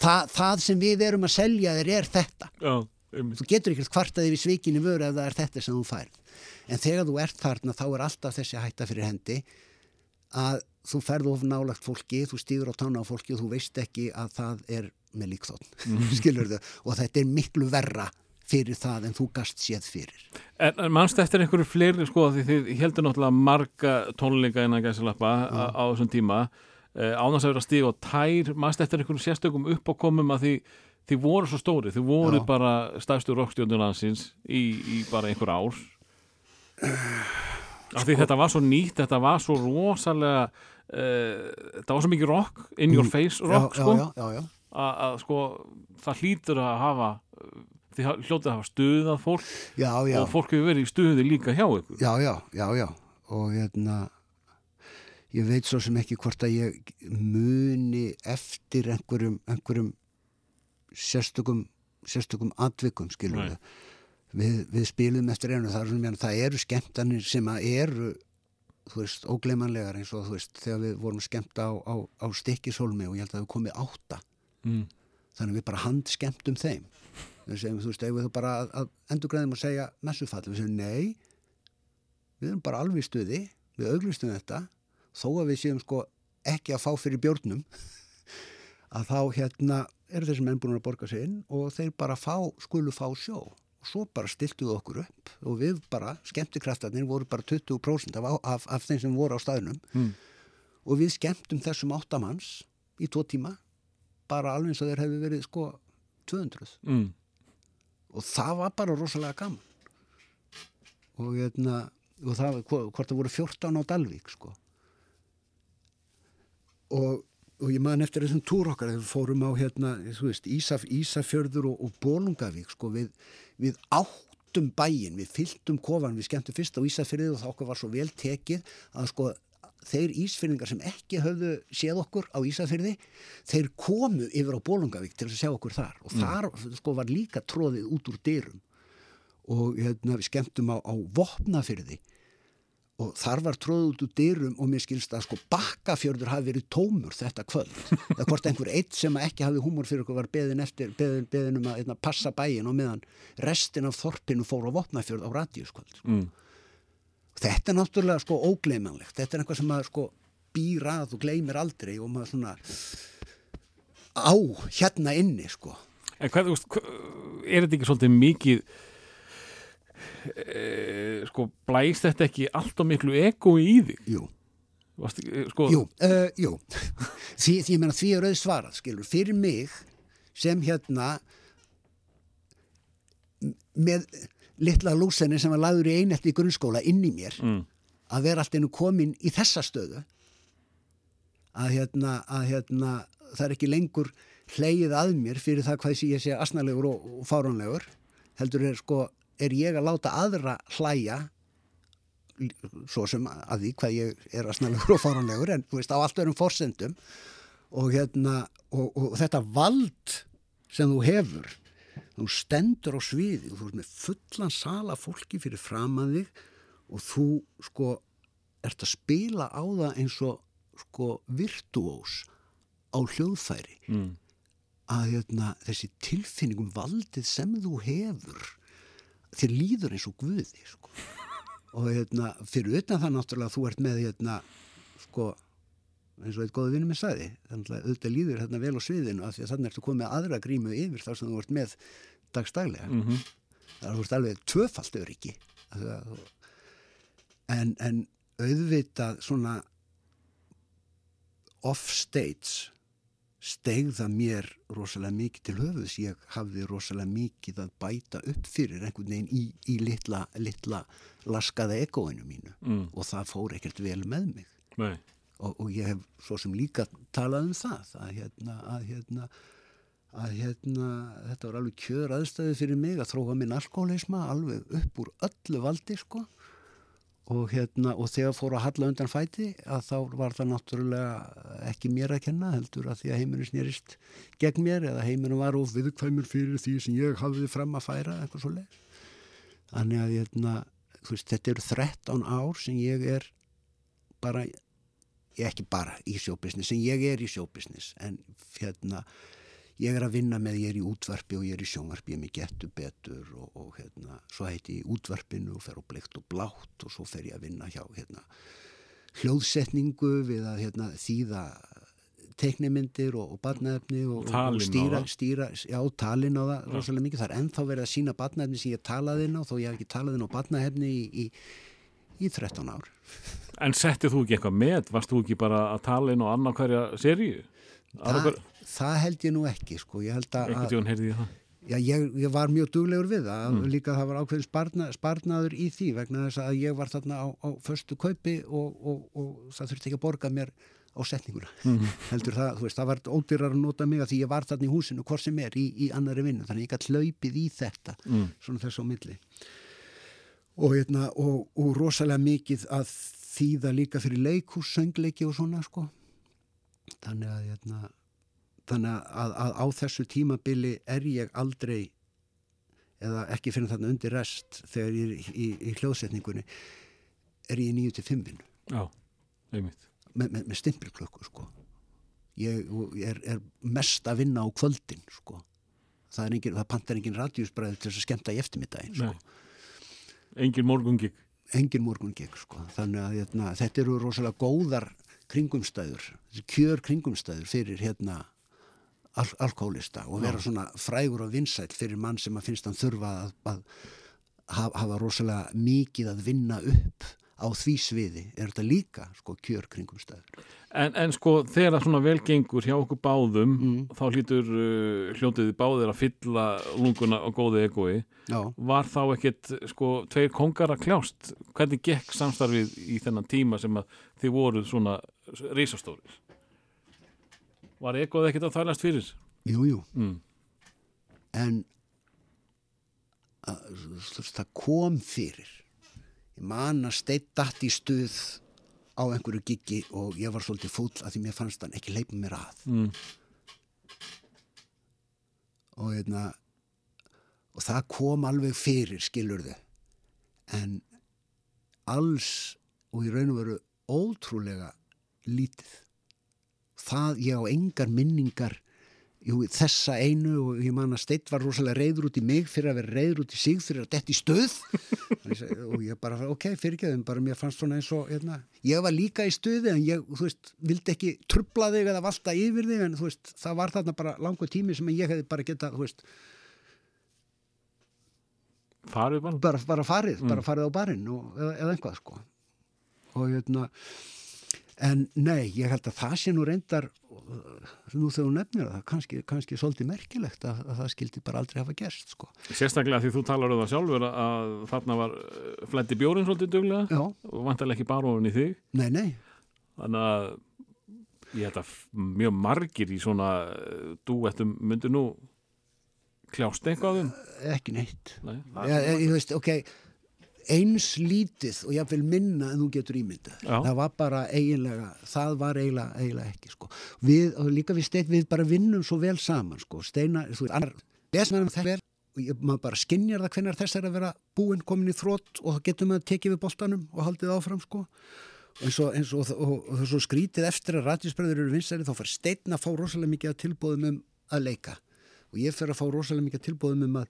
Speaker 2: það, það sem við erum að selja þér er þetta.
Speaker 1: Já,
Speaker 2: þú getur ekkert kvartað yfir svikinni vöru ef það er þetta sem þú færð. En þegar þú ert þarna þá er alltaf þessi hætta fyrir hendi að þú ferð of nálagt fólki þú stýður á tána á fólki og þú veist ekki að það er með líkþótt [LAUGHS] skilur þau og þetta er miklu verra fyrir það en þú gast séð fyrir.
Speaker 1: En, en mannst eftir einhverju fleiri sko því þið heldur náttúrulega marga tónleika innan gæsalappa á, á þessum tíma. Uh, ánast að vera að stíga og tær mannst eftir einhverju sérstökum uppákomum að því þið voru svo stóri, þið voru
Speaker 2: Já.
Speaker 1: bara stærstu rockstjóndunlansins í, í bara einhver ár. Af því þetta var svo nýtt þetta var svo rosalega uh, þetta var svo mikið rock in your face rock
Speaker 2: já,
Speaker 1: sko.
Speaker 2: já, já, já,
Speaker 1: að, sko það hlýtur að hafa þið hljótið að hafa stuðað fólk
Speaker 2: já, já,
Speaker 1: og fólk hefur verið í stuði líka hjá ykkur.
Speaker 2: Já, já, já, já. Og hérna ég veit svo sem ekki hvort að ég muni eftir einhverjum, einhverjum sérstökum sérstökum atvikum skilur
Speaker 1: Nei.
Speaker 2: við, við spilum eftir einu það, er það eru skemmtanir sem að eru þú veist, ógleymanlegar eins og þú veist, þegar við vorum skemmta á, á, á stikkishólmi og ég held að við komið átta.
Speaker 1: Mm.
Speaker 2: þannig að við bara handskemmtum þeim við segjum, þú veist, ef við bara að, endurgræðum og segja messufall, við segjum nei við erum bara alveg í stuði við auglistum þetta. Þó að við séum sko ekki að fá fyrir bjórnum [LAUGHS] að þá hérna eru þessi menn búin að borga sig inn og þeir bara fá, skulu fá sjó. Og svo bara stiltuðu okkur upp og við bara, skemmtikraftarnir voru bara 20% af, af, af þeim sem voru á staðnum.
Speaker 1: Mm.
Speaker 2: og við skemmtum þessum áttamanns í tvo tíma bara alveg eins og þeir hefðu verið sko 200
Speaker 1: mm.
Speaker 2: Og það var bara rosalega gaman. Og hérna og það, hvo- hvort það voru 14 á Dalvík sko. Og, og ég man eftir þessum túr okkar þegar við fórum á hérna, veist, Ísaf, Ísafjörður og, og Bólungavík sko. Við, við áttum bæin við fylltum kofan, við skemmtum fyrst á Ísafjörði og það okkur var svo vel tekið að sko þeir ísfyrningar sem ekki höfðu séð okkur á Ísafjörði þeir komu yfir á Bólungavík til að sjá okkur þar. Og þar sko var líka tróðið út úr dyrum. Og hérna, við skemmtum á, á Vopnafyrði og þar var tróðið út úr dyrum og mér skilst að sko bakkafjörður hafi verið tómur þetta kvöld. Eða hvort einhver eitt sem ekki hafi húmor fyrir okkur var beðin eftir, beðin, beðin um að einna, passa bæin og meðan restin af þorpinu fór á Vopnafjörð á radíuskvöld sko.
Speaker 1: Mm.
Speaker 2: Þetta er náttúrulega sko ógleymanlegt þetta er eitthvað sem maður sko býr að og gleymir aldrei og maður svona á hérna inni sko
Speaker 1: En hvað, er þetta ekki svolítið mikið e, sko, blæst þetta ekki allt og miklu ego í þig?
Speaker 2: jú
Speaker 1: Varst, e, sko,
Speaker 2: Jú, uh, jú. [LAUGHS] því, því meina því er auð svarað, skilur, fyrir mig sem hérna með litla lúsenni sem var lagður í einelti í grunnskóla inn í mér
Speaker 1: Mm.
Speaker 2: að vera allt einu komin í þessa stöðu að hérna, að hérna það er ekki lengur hleyið að mér fyrir það hvað ég sé asnalegur og, og fáránlegur heldur er sko er ég að láta aðra hlæja svo sem að því hvað ég er asnalegur og fáránlegur en þú veist á allt öðrum forsendum og hérna og, og þetta vald sem þú hefur þú stendur á sviði og þú ert með fullan sala fólki fyrir framan þig og þú sko ert að spila á það eins og sko virtuós á hljóðfæri
Speaker 1: Mm.
Speaker 2: að hérna, þessi tilfinningum valdið sem þú hefur þér líður eins og guði sko. [LAUGHS] og hérna, fyrir utan það náttúrulega þú ert með hérna, sko eins og eitt góða vinnum minn sagði þannig að auðvitað líður hérna vel á sviðinu af því að þannig ertu komið aðra grímu yfir þar sem þú ert með dagstaglega mm
Speaker 1: Mhm.
Speaker 2: það er þú ert alveg tvöfalt öryggi að en, en auðvitað svona off-stage stegða mér rosalega mikið til höfuðs ég hafði rosalega mikið að bæta upp fyrir einhvern veginn í, í litla, litla laskaða egoinu mínu
Speaker 1: Mm.
Speaker 2: og það fór ekkert vel með mig
Speaker 1: Nei.
Speaker 2: Og, og ég hef svo sem líka talað um það að hérna, að hérna að hérna, þetta var alveg kjör aðstæði fyrir mig að þróa minn alkoholisma alveg upp úr öllu valdi sko. Og hérna og þegar fór að halla undan fæti að þá var það náttúrulega ekki mér að kenna heldur að því að heimurinn snýrist gegn mér eða heimurinn var of viðkvæmur fyrir því sem ég hafði fram að færa eitthvað svo leið þannig að hérna, veist, þetta eru 13 ár sem ég er bara ég ekki bara í sjóbisnis en ég er í sjóbisnis en hérna ég er að vinna með, ég er í útvarpi og ég er í sjónvarpi, ég er með getur betur og, og hérna, svo heiti ég í útvarpinu og fer á bleikt og blátt og svo fer ég að vinna hjá hérna hljóðsetningu við að hérna þýða teiknimyndir og, og barnaefni og, og, stýra, stýra, já, talin á það rosalega mikið, það er ennþá verið að sína barnaefni sem ég talaði inn á, þó ég hef ekki talað inn á barnaefni í, í, í 13 ár
Speaker 1: En settið þú ekki eitthvað með? Varst þú ekki bara að tala inn á annar hverja seríu?
Speaker 2: Þa, það held ég nú ekki sko. ég held að, að
Speaker 1: það.
Speaker 2: já, ég, ég var mjög duglegur við það mm. líka það var ákveðin sparna, sparnaður í því vegna þess að ég var þarna á, á föstu kaupi og, og, og það þurfti ekki að borga mér á setninguna [LAUGHS] heldur það, þú veist, það var ódýrar að nota mig að því ég var þarna í húsinu hvort sem er í, í annari vinnu, þannig ég gætt hlaupið í þetta
Speaker 1: Mm.
Speaker 2: svona þess á milli og, hérna, og, og rosalega mikið að þýða líka fyrir leikhús, söngleiki og svona sko þannig að hérna, þannig að, að á þessu tímabili er ég aldrei eða ekki fyrir þarna undir rest þegar ég er í, í, hljóðsetningunni er ég í 9-5 vinnu
Speaker 1: Já, einmitt.
Speaker 2: með, með, með stimpilklökku sko ég og er, er mest að vinna á kvöldin sko það, engin, það pantar engin radíusbræði til þess að skemmta í eftirmiddaginn sko.
Speaker 1: Nei. Engin morgungik.
Speaker 2: engin morgun gegn sko þannig að hérna, þetta eru rosalega góðar kringumstæður kjör kringumstæður fyrir hérna al alkoholista og vera svona frægur og vinsæll fyrir mann sem að finnst hann þurfa að, að hafa rosalega mikið að vinna upp á því sviði er þetta líka sko kjör kringumstæður
Speaker 1: En, en sko þegar það svona vel gengur hjá okkur báðum
Speaker 2: Mm.
Speaker 1: þá hlýtur uh, hljótiði báðir að fylla lunguna og góði egoi
Speaker 2: Já,
Speaker 1: var þá ekkit sko tveir kongar að kljást? Hvernig gekk samstarfið í þennan tíma sem að þið voruð svona risastórir? Var egoð ekkit að þælast fyrir?
Speaker 2: Jú, jú.
Speaker 1: Mm.
Speaker 2: en að, veist, það kom fyrir ég man að steitt datt í stuð á einhverju giggi og ég var svolítið fúll að því mér fannst hann ekki leipa mér að.
Speaker 1: Mm.
Speaker 2: og, hérna, og það kom alveg fyrir skilurðu. En alls og í raun og veru ótrúlega lítið. Það ég á engar minningar jú, þessa einu og ég man að Steitt var rosalega reyður út í mig fyrir að vera reyður út í sig fyrir að detti stöð [LAUGHS] og ég bara, ok, fyrirgeðum bara mér fannst svona eins og hérna, ég var líka í stöði en ég, þú veist, vildi ekki trubla þig eða valta yfir þig en þú veist, það var þarna bara langur tími sem ég hefði bara geta, þú veist,
Speaker 1: farið bara
Speaker 2: bara, bara farið, bara farið á barinn og, eða, eða einhvað sko. Og hérna en nei, ég held að það sé nú reyndar uh, nú þegar hún nefnir það kannski, kannski svolítið merkilegt að, að það skildi bara aldrei hafa gerst sko.
Speaker 1: Sérstaklega því þú talar um það sjálfur að þarna var uh, fletti bjórin svolítið duglega
Speaker 2: já,
Speaker 1: og vantarlega ekki bara ofan í þig.
Speaker 2: Nei, nei,
Speaker 1: þannig að ég held að mjög margir í svona uh, dúettum myndu nú kljást eitthvað um
Speaker 2: ekki neitt.
Speaker 1: Nei,
Speaker 2: ég, ég, ég veist, ok eins lítið og ég vil minna en þú getur ímyndað. Það var bara eiginlega það var eiginlega, eiginlega ekki sko. við, og líka við stein, við bara vinnum svo vel saman sko. steina, þú veist, annar lesmenn þetta vel og ég, maður bara skinjar það hvenær þess er að vera búinn komin í þrótt og þá getur maður tekið við boltanum og haldið áfram sko. Eins og, eins og, og, og, svo skrítið eftir að rættisbröður eru vinsæri þá fær steinn að fá rosalega mikið að tilbúðum um að leika. Og ég fer að fá rosalega mikið að tilbúðum um að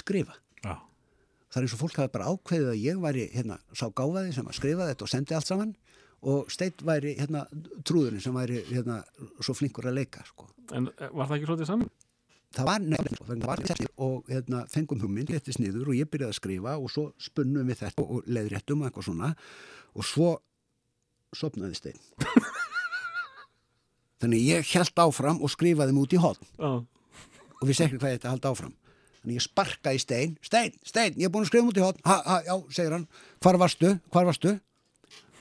Speaker 2: skrifa.
Speaker 1: Já,
Speaker 2: það er eins og fólk hafi bara ákveðið að ég væri hérna, sá gáfaði sem að skrifa þetta og sendi allt saman og Steit væri hérna, trúðurinn sem væri hérna, svo flinkur að leika sko.
Speaker 1: en eh, var það ekki svolítið saman?
Speaker 2: það var nefnilega og hérna, fengum hugmynd, lettist niður og ég byrjaði að skrifa og svo spunnum við þetta og leiðréttum og eitthvað svona og svo sopnaði Stein [LAUGHS] þannig ég held áfram og skrifaði út í hotn
Speaker 1: Já,
Speaker 2: og við sekkum hvað þetta haldi áfram þannig ég sparka í stein. Stein, stein, ég er búin að skrifa út í hotn ha, ha, já, segir hann, hvar varstu, hvar varstu?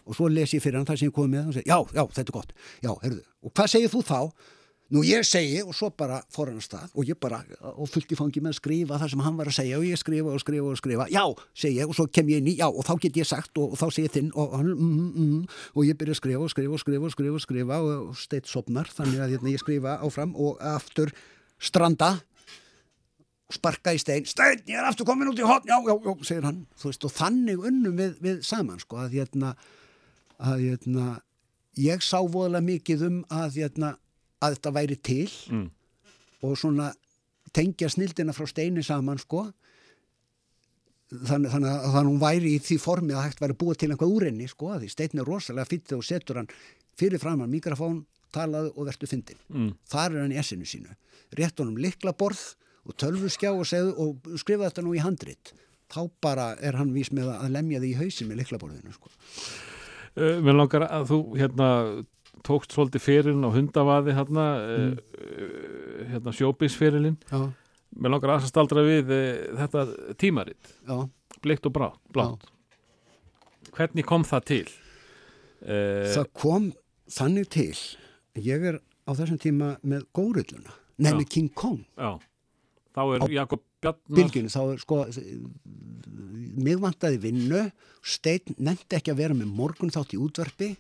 Speaker 2: Og svo les ég fyrir hann það sem ég komið með og segir, já, já, þetta er gott. Já, heyrðu, og hvað segir þú þá? Nú ég segi, og svo bara fór hann að stað og ég bara, og fullt í fangi með að skrifa það sem hann var að segja og ég skrifa og skrifa og skrifa. Já, segi ég, og svo kem ég inn í, já, og þá get ég sagt og, og þá segi þinn og hann, mm, mm, mm, og ég byrja að skrifa og skrifa og skrifa og skrifa og skrifa og steitt sopnar, þannig að hérna, ég skrifa áfram og aftur stranda sparka í stein, stein, ég er aftur komin út í hotn, já, já, já, segir hann. Veist, og þannig unnum við, við saman sko, að hérna, að hérna ég sá voðalega mikið um að hérna, að þetta væri til
Speaker 1: Mm.
Speaker 2: og svona tengja snildina frá steini saman sko. Þannig, þannig að hún væri í því formi að hægt væri búa til einhvað úr henni sko, því stein er rosalega fýtt og setur hann fyrir fram hann mikrofón, talaðu og vertu fyndin
Speaker 1: mm.
Speaker 2: þar er hann í essinu sínu. Rétt honum liklaborð og tölvuskjá og, segðu, og skrifa þetta nú í handrit. Þá bara er hann vís með að lemja því í hausin með liklaborðinu sko.
Speaker 1: Uh, mér langar að þú hérna tókst svolítið fyririnn á hundavaði hérna, uh, hérna sjóbisfyririnn
Speaker 2: já,
Speaker 1: mér langar aðeins að staldra við uh, þetta tímaritt,
Speaker 2: já,
Speaker 1: bleikt og brá, blátt. Hvernig kom það til?
Speaker 2: Það kom þannig til ég er á þessum tíma með
Speaker 1: Já.
Speaker 2: með King Kong.
Speaker 1: Já, þá er Jakob Bjarnar
Speaker 2: bylginu, þá er sko mig vantaði vinnu steinn nefndi ekki að vera með morgun þátt í útvarpi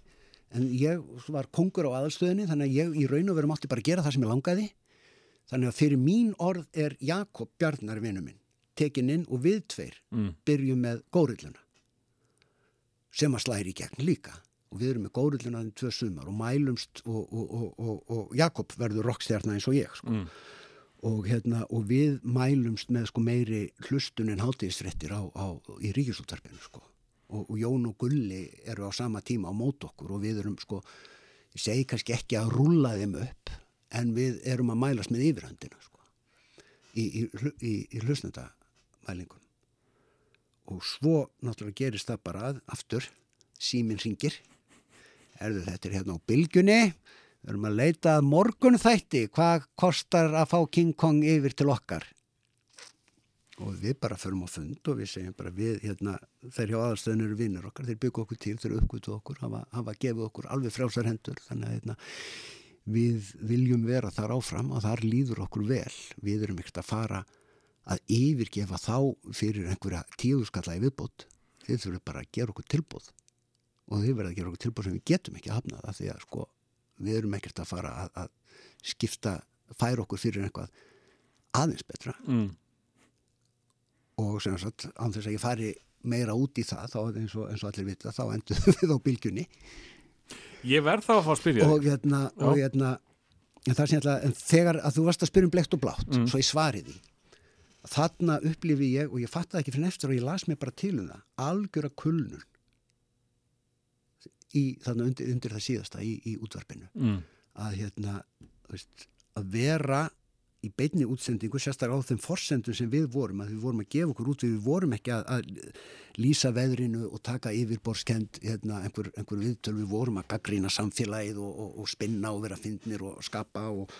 Speaker 2: en ég var kongur á aðalstöðinni þannig að ég í raun og veru mátti bara gera það sem ég langaði þannig að fyrir mín orð er Jakob Bjarnar vinnu minn tekin inn og við tveir
Speaker 1: mm.
Speaker 2: byrjum með górilluna sem að slæri í gegn líka og við erum með górilluna um tvö sumar og mælumst og, og, og, og, og Jakob verður rockstjarnar eins og ég sko.
Speaker 1: Mm.
Speaker 2: Og, hérna, og við mælumst með sko, meiri hlustun en á, í ríkisúttarpinu sko. og, og Jón og Gulli eru á sama tíma á mót okkur og við erum sko ég segi kannski ekki að rúlla þeim upp en við erum að mælast með yfirhöndina sko, í, í, í, í hlustendamælingun og svo náttúrulega gerist það bara að aftur síminn ringir erðu þetta er hérna á bylgjunni við erum að leita morgun þætti hvað kostar að fá King Kong yfir til okkar. Og við bara förum á fund og við segjum bara við hérna, þeir hjá aðalstöðin eru vinnur okkar, þeir byggja okkur til, þeir uppgötu okkur hafa, hafa gefið okkur alveg frjálsar hendur. Þannig að hérna, við viljum vera þar áfram og þar líður okkur vel. Við erum ekkert að fara að yfirgefa þá fyrir einhverja tíðuskalla í viðbót. Þeir þurfum bara að gera okkur tilbúð og þeir verða að gera okkur tilbúð sem við getum ekki að hafna það því að sko við erum ekkert að fara að, að skipta færa okkur fyrir einhvað aðeins betra.
Speaker 1: Mm.
Speaker 2: og sem sagt, án þess að ég fari meira út í það, þá eins og, eins og allir vita, þá endur [LAUGHS] við á bylgjunni.
Speaker 1: Ég verð þá að fá að spyrja
Speaker 2: og hérna, og hérna en hérna, en þegar að þú varst að spyrja um blekt og blátt,
Speaker 1: Mm.
Speaker 2: svo ég svari því þarna upplifi ég og ég fattaði ekki fyrir eftir og ég las mig bara til um það algjöra kulnun í, þarna undir, undir það síðasta í, í útvarpinu
Speaker 1: Mm.
Speaker 2: að hérna, veist, að vera í beinni útsendingu sérstaklega á þeim forsendum sem við vorum að við vorum að gefa okkur út við vorum ekki að, að lýsa veðrinu og taka yfirborskend hérna, einhver, einhver viðtöl við vorum að gaggrína samfélagið og, og, og spinna og vera fyndnir og skapa og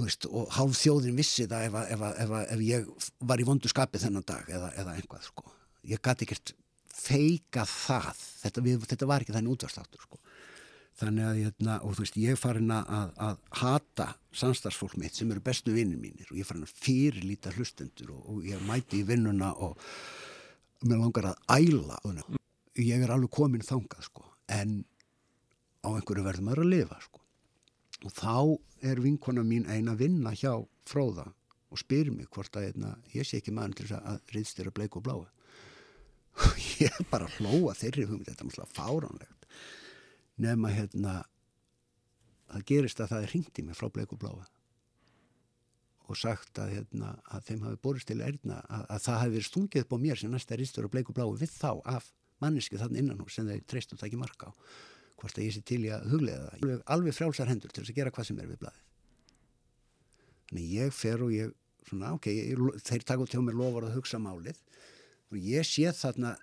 Speaker 2: veist, og hálf þjóðin vissi það ef, að- ef, að- ef, að- ef ég var í vondu skapi þennan dag eða, eða einhvað sko. ég gæti ekkert feika það þetta, við, þetta var ekki þannig útvarstáttur sko. þannig að hérna, og þú veist, ég er farin að, að, hata samstarfsfólk mitt sem eru bestu vinnir mínir og ég er farin að fyrirlíta hlustendur og, og ég mæti í vinnuna og mér langar að æla ég er alveg komin þangað sko, en á einhverju verður maður að lifa sko. og þá er vinkona mín ein að vinna hjá fróða og spyr mig hvort að hérna, ég sé ekki maður til þess að riðstýra bleik og bláa [LAUGHS] ég bara hlóa þeirri hugmynd, þetta er mjög fáránlegt. Nema hérna það gerist að það er hringt í mig frá bleik og sagt að, hérna, að þeim hafi borist til erna að, að það hafi verið stungið upp á mér sem næsta riðstýra bleik og bláa við þá af manneski þannig innan hún sem þeir treystu það ekki marka á. Hvort að ég sé til í að huglega það. Alveg, alveg frjálsar hendur til þess að gera hvað sem er við blaðið. Þannig ég fer og ég svona, ok, ég, þeir taka út hjá mér lofar að hugsa málið og ég sé þarna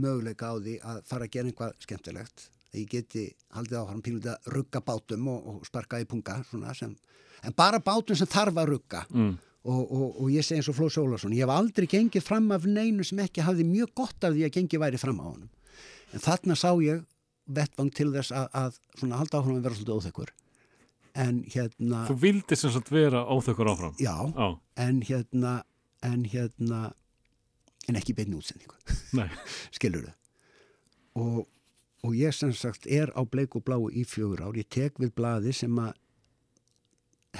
Speaker 2: möguleika á því að fara að gera einhvað skemmtilegt. Að ég geti haldið áfram pínlítið að rugga bátum og, og sparka í punga svona sem, en bara bátum sem þarf að rugga.
Speaker 1: Mm.
Speaker 2: og, og, og ég segi eins og Flóð Sólarsson ég hef aldrei gengið fram af neinu sem ekki hafði mjög gott af því að gengið væri fram á honum. En þarna sá ég vettvang til þess að, að svona halda áfram að vera svolítið óþekkur. En hérna
Speaker 1: Þú vildi sem sagt vera óþökkur áfram.
Speaker 2: já,
Speaker 1: Já,
Speaker 2: en hérna en hérna en ekki í beinni útsendingu. [LAUGHS] Skilur þau og, og ég sem sagt er á bleik og bláu í fjögur ár, ég tek við blaði sem að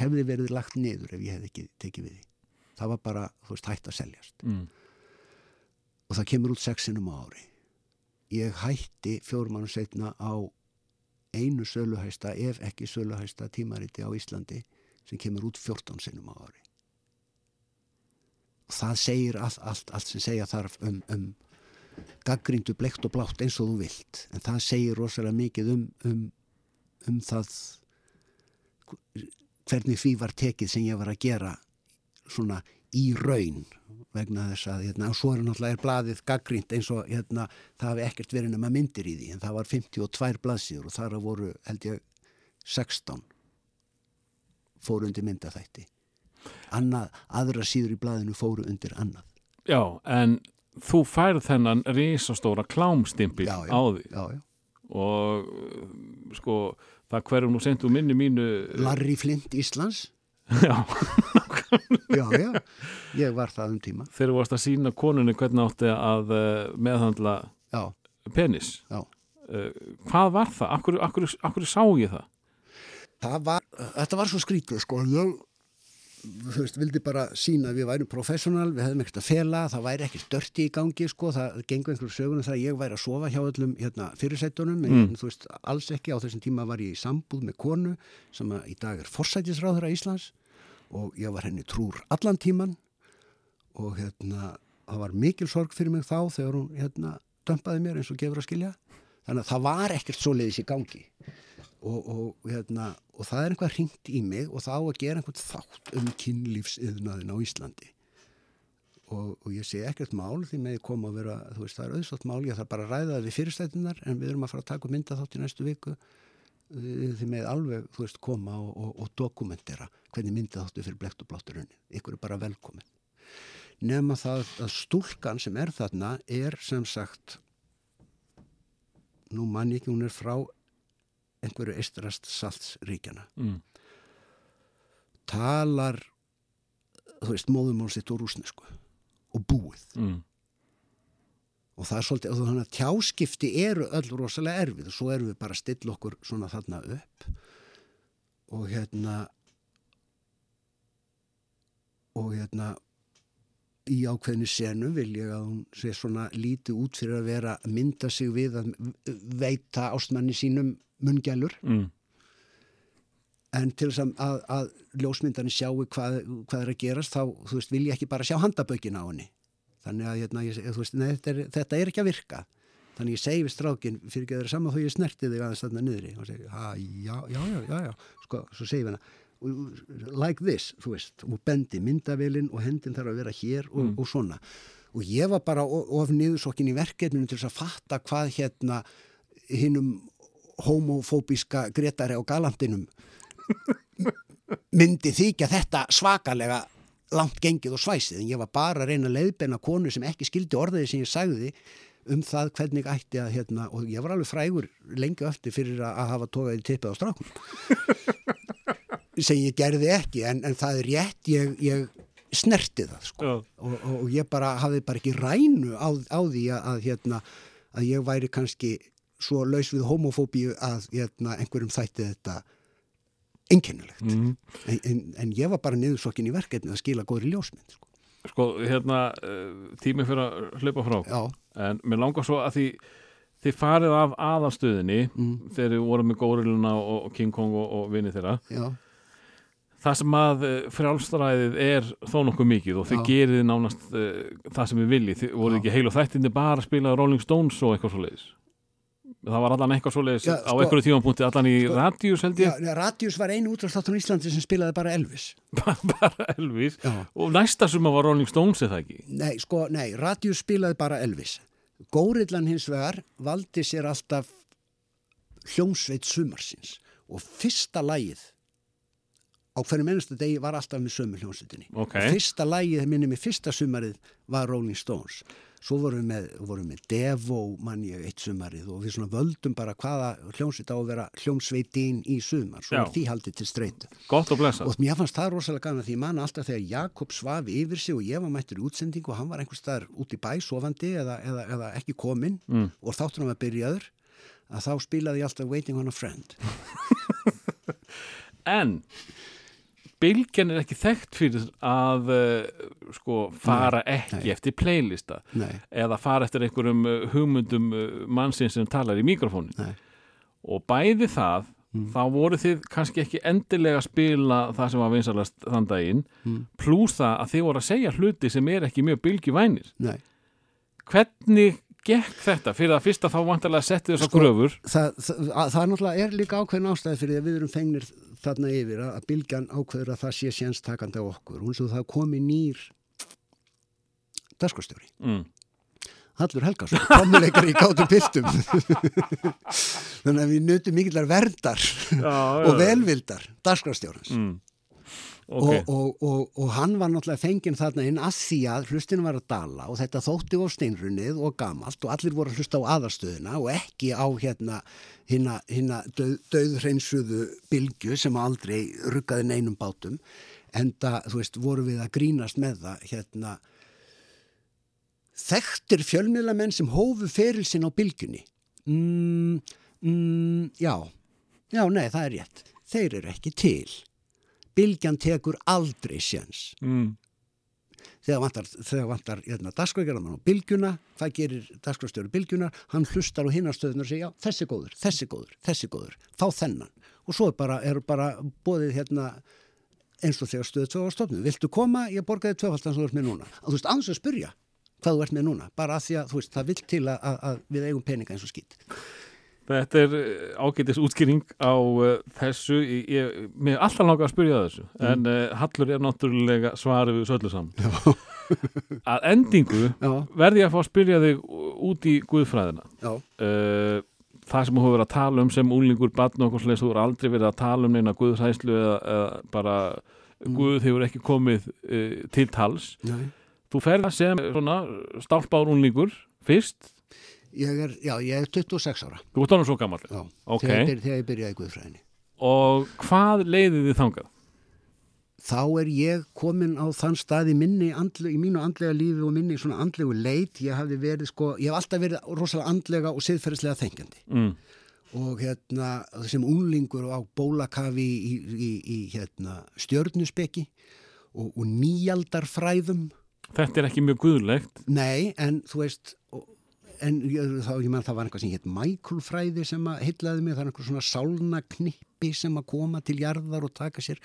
Speaker 2: hefði verið lagt niður ef ég hefði ekki tekið við því. Það var bara, þú veist, hægt að seljast.
Speaker 1: Mm.
Speaker 2: og það kemur út sexinum á ári. Ég hætti fjórum mannum setna á einu söluhæsta ef ekki söluhæsta tímariti á Íslandi sem kemur út 14 sinnum á ári það segir allt, allt, allt sem segja þarf um, um gaggríndu bleikt og blátt eins og þú vilt. En það segir rosalega mikið um, um, um það hvernig því var tekið sem ég var að gera svona í raun vegna þess að hérna, svo er náttúrulega er blaðið gaggrínt eins og hérna, það hafi ekkert verið nema myndir í því en það var 52 blaðsíður og þar voru held ég 16 fóru undir myndaþætti annað, aðra síður í blaðinu fóru undir annað.
Speaker 1: Já, en þú færð þennan risastóra klámstimpil
Speaker 2: Já, já.
Speaker 1: á því.
Speaker 2: Já, já.
Speaker 1: og uh, sko, það hverjum nú sendt úr minni mínu
Speaker 2: Larry Flint Íslands? [LAUGHS]
Speaker 1: Já,
Speaker 2: já, já, ég var það um tíma.
Speaker 1: Þú varst að sína konunni hvernig átti að uh, meðhandla
Speaker 2: já,
Speaker 1: penis.
Speaker 2: Já.
Speaker 1: Uh, hvað var það? Akkur, akkur, akkur sá ég það?
Speaker 2: það var, þetta var svo skrítið sko, ég þú veist, vildi bara sína að við værum professional, við hefðum ekkert að fela það væri ekkert dörti í gangi sko, það gengur einhverju sögunum það að ég væri að sofa hjá öllum hérna, fyrirsættunum, en
Speaker 1: Mm.
Speaker 2: þú veist alls ekki, á þessum tíma var ég í sambúð með konu sem að í dag er forsætisráðura Íslands og ég var henni trúr allan tíman og hérna, það var mikil sorg fyrir mig þá þegar hún hérna dömpaði mér eins og gefur að skilja. Þannig að það var ekkert svoleiðis í gangi og, og, hérna, og það er einhvað hringt í mig og þá að gera einhvern þátt um kynlífsiðnaðin á Íslandi. Og, og ég sé ekkert mál því með kom að vera, þú veist, það er auðvitað mál ég þarf bara að ræða það við fyrirstætunar en við erum að fara að taka mynda þátt í næstu viku Eh, því með alveg, þú veist, koma og, dokumentera hvernig mynda þáttu fyrir blekt og bláttur unni, ykkur er bara velkomin. Nema það að stúlkan sem er þarna er sem sagt nú mann ekki, hún er frá einhverju eistrast saltsríkjana
Speaker 1: mm.
Speaker 2: talar þú veist, móðumál sitt og rúsnesku og búið
Speaker 1: Mm.
Speaker 2: og það er svolítið, og þannig að tjáskipti eru öll rosalega erfið og svo erum við bara að stilla okkur svona þarna upp og hérna og hérna í ákveðni senu vil ég að hún sé svona lítið út fyrir að vera að mynda sig við að veita ástmanni sínum mungjælur.
Speaker 1: Mm.
Speaker 2: en til þess að, að, að ljósmyndarnir sjáu hvað, hvað er að gerast þá, veist, vil ég ekki bara sjá handabökin á henni. Þannig að, hérna, ég, veist, nei, þetta, er, þetta er ekki að virka. Þannig ég segi við strákin fyrir að það er saman þó ég snerti þig aðeins þarna niðri? Og segi, já, já, já, já, já. Sko, svo segi við hana like this, þú veist, og bendi myndavélinn og hendin þarf að vera hér og, og svona. Og ég var bara of niðursokkin í verkefninu til þess að fatta hvað hérna hinnum homofóbíska Gretari á galantinum [LAUGHS] myndi þykja þetta svakalega langt gengið og svæsið. En ég var bara að reyna að leiðbeina konu sem ekki skildi orðið sem ég sagði um það hvernig ætti að hérna, og ég var alveg frægur lengi eftir fyrir að, hafa tókað í tippið á strákum [LAUGHS] sem ég gerði ekki en, en það er rétt, ég, ég snerti það sko. Og, og, og ég bara hafði bara ekki rænu á, á því að, að, hérna, að ég væri kannski svo laus við homofóbíu að hérna, einhverjum þætti þetta einkennilegt.
Speaker 1: Mm.
Speaker 2: en, en, en ég var bara niðursokkin í verkefni að skila góðri ljósmynd sko.
Speaker 1: Sko, hérna, uh, tími fyrir að hlaupa frá.
Speaker 2: Já,
Speaker 1: en mér langar svo að því þið farið af aðalstöðinni
Speaker 2: Mm.
Speaker 1: þegar þið voru með Góriluna og King Kong og, og vinið þeirra.
Speaker 2: Já,
Speaker 1: það sem að uh, frjálstræðið er þó nokkuð mikið og þið
Speaker 2: Já.
Speaker 1: gerið nánast uh, það sem við viljið, þið voruð
Speaker 2: Já.
Speaker 1: ekki heil og þættinni bara að spila Rolling Stones og eitthvað svo leiðis það var allan eitthvað svo leiðis
Speaker 2: Já,
Speaker 1: á
Speaker 2: sko-
Speaker 1: einhverju tímapunkti allan í
Speaker 2: sko-
Speaker 1: Radius held
Speaker 2: já,
Speaker 1: ég,
Speaker 2: Radius var einu útráðstáttur í Íslandi sem spilaði bara Elvis. [LAUGHS]
Speaker 1: Bara Elvis?
Speaker 2: Já.
Speaker 1: og næsta suma var Rolling Stones eða ekki?
Speaker 2: Nei, sko, nei, Radius spilaði bara Elvis. Górillan hins vegar valdi sér alltaf hljómsveit sumarsins og fyrsta lagið á hverju mennastu degi var alltaf með sömu hljómsveitinni
Speaker 1: Ok.
Speaker 2: og fyrsta lagið, minni mig fyrsta sumarið var Rolling Stones svo vorum við með, vorum með Devo mann ég eitt sumarið og við svona völdum bara hvaða hljómsveit á að vera hljómsveitin í sumar, svo
Speaker 1: Já.
Speaker 2: því haldið til streytu
Speaker 1: gott og blessa
Speaker 2: og mér fannst það rosalega gana því ég man alltaf þegar Jakob svaf yfir sig og ég var mættur í útsendingu og hann var einhvers staðar út í bæ sofandi eða, eða, eða ekki kominn
Speaker 1: Mm.
Speaker 2: og þáttur hann var byrjaður að þá spilaði ég alltaf Waiting on a Friend [LAUGHS]
Speaker 1: en Bylgjan er ekki þekkt fyrir að uh, sko fara ekki
Speaker 2: nei.
Speaker 1: eftir playlista
Speaker 2: Nei,
Speaker 1: eða fara eftir einhverjum uh, hugmyndum uh, mannsins sem talar í mikrofónin
Speaker 2: nei,
Speaker 1: og bæði það þá voru þið kannski ekki endilega að spila það sem var vinsalast þann daginn
Speaker 2: Mm.
Speaker 1: pluss það að þið voru að segja hluti sem er ekki mjög bylgjuvænir.
Speaker 2: Nei.
Speaker 1: Hvernig gekk þetta? Fyrir að fyrsta þá vantarlega setti þessar
Speaker 2: Sko,
Speaker 1: gröfur
Speaker 2: það, það, að, það náttúrulega er líka ákveðin ástæði fyrir því að við erum fengnir þarna yfir að, bylgjan ákveður að það sé sénstakandi á okkur. Hún svo það komi nýr dagskostjóri.
Speaker 1: mm.
Speaker 2: Hallur Helgason, tómuleikar í gátum piltum. [LAUGHS] Þannig að við nutum mikillar verndar og velvildar dagskostjórans.
Speaker 1: mm.
Speaker 2: Og,
Speaker 1: ok,
Speaker 2: og, og, og hann var náttúrulega fenginn þarna inn að því að hlustinu var að dala og þetta þótti á steinrunnið og gamalt og allir voru að hlusta á aðarstöðuna og ekki á hérna hinna, hinna döð, döðhreinsuðu bylgju sem aldrei ruggaði neinum bátum en það, þú veist, voru við að grínast með það hérna. Þekktir fjölmiðlamenn sem hófu ferilsinn á bylgjunni? Mm, mm, já. Já, nei, það er rétt. Þeir eru ekki til bylgjan tekur aldrei séns.
Speaker 1: Mm.
Speaker 2: þegar vantar, vantar hérna, dagskvækjarðan á bylgjuna, hvað gerir dagskvækstjóri bylgjunar, hann hlustar á hinnastöðunar og segja, þessi góður, þessi góður, þessi góður, þá þennan. Og svo er bara, er bara bóðið hérna eins og þegar stöðu tvö á stofnu viltu koma, ég borgaði tvöfaldan sem þú ert með núna. Og þú veist, annars að spyrja hvað þú ert með núna bara að því að, veist, það vill til að, að, að við eigum peninga eins og skýt
Speaker 1: Þetta er eh, ágætis útskýring á uh, þessu. Ég, ég, mér er alltaf langar að spyrja þessu, en uh, Hallur er náttúrulega svarið við söllu saman. [LAUGHS] að endingu
Speaker 2: Já,
Speaker 1: verði ég að fá að spyrja þig út í guðfræðina. Uh, það sem þú hefur verið að tala um sem úlingur, barn og okkur þú hefur aldrei verið að tala um neina guðhæslu eða, eða bara guð hefur ekki komið til tals.
Speaker 2: nei.
Speaker 1: Þú ferð sem svona stálpár úlingur fyrst,
Speaker 2: Ég er, já, ég er 26 ára.
Speaker 1: þú ert ánum svo gammal.
Speaker 2: Já,
Speaker 1: Ok.
Speaker 2: þegar, ég þegar ég byrjaði Guðfræðinni.
Speaker 1: Og hvað leiðið þið þangað?
Speaker 2: Þá er ég komin á þann stað í minni, andle, í mínu andlega lífi og minni svona andlegu leit. Ég sko, ég hef alltaf verið rosalega andlega og siðferðislega þengjandi.
Speaker 1: Mm.
Speaker 2: Og hérna, sem unglingur á bólakafi í, í, í hérna, stjörnuspeki og, og nýjaldarfræðum.
Speaker 1: Þetta er ekki mjög guðlegt.
Speaker 2: Nei, en þú veist, og, en þá, ég menn það var eitthvað sem hétt mækulfræði sem að heitlaði mig, það er einhver svona sálnaknippi sem að koma til jarðar og taka sér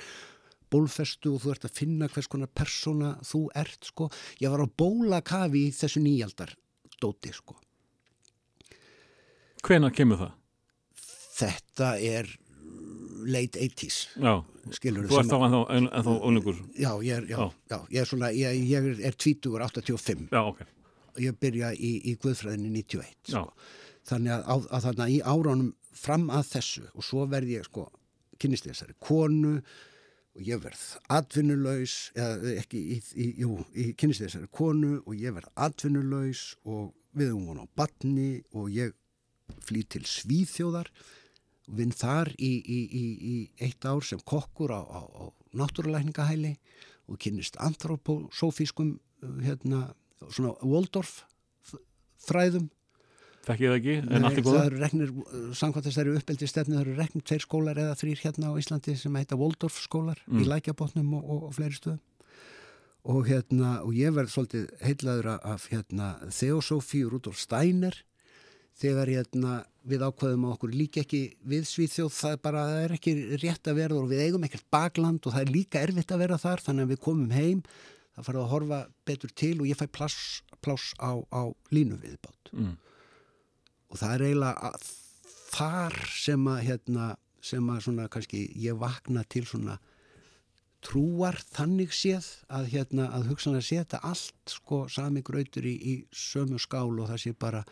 Speaker 2: bólfestu og þú ert að finna hvers konar persóna þú ert, sko. Ég var á bólakafi í þessu nýjaldar dóti, sko.
Speaker 1: Hvenær kemur það?
Speaker 2: Þetta er late 80s,
Speaker 1: Já,
Speaker 2: skilur
Speaker 1: þú ert þá ennþá, en, ennþá úlingur.
Speaker 2: Já, ég er, já,
Speaker 1: Já.
Speaker 2: já, ég er svona, ég, ég er, er 20 85
Speaker 1: Já, ok.
Speaker 2: Ég byrja í, í Guðfræðinni 91
Speaker 1: Já.
Speaker 2: sko. þannig að, að, að þannig að í áránum fram að þessu og svo verð ég sko kynnist ég þessari konu og ég verð atvinnulaus eða ekki, í, í, jú, ég þessari konu og ég verð atvinnulaus og við höfum hún á batni og ég flý til Svíþjóðar vinn þar í, í, í, í eitt ár sem kokkur á, á, á náttúrulækningahæli og kynnist anthroposófískum uh, hérna, svona Waldorf fræðum
Speaker 1: Þekkið það ekki, en allt er góða.
Speaker 2: það eru reknir, samkvæmt þessari uppeldi stefni það eru reknir tveir skólar eða þrýr hérna á Íslandi sem heita Waldorf skólar
Speaker 1: Mm.
Speaker 2: í lækjabotnum og, og, og fleiri stöðum og hérna, og ég verð svolítið heitlaður af- hérna Theosophy Rudolf Steiner þegar hérna við ákveðum að okkur líka ekki við Svíþjóð, það er bara, það er ekki rétt að vera og við eigum ekkert bakland og það er líka erfitt að vera þar, þannig að við komum heim það farið að horfa betur til og ég fæ pláss, pláss á, á línu viðbátt
Speaker 1: Mm.
Speaker 2: og það er eiginlega að þar sem að hérna, sem að svona kannski ég vakna til svona trúar þannig séð að hérna að hugsanlega setja allt sko sami grautur í, í sömu skál og það sé bara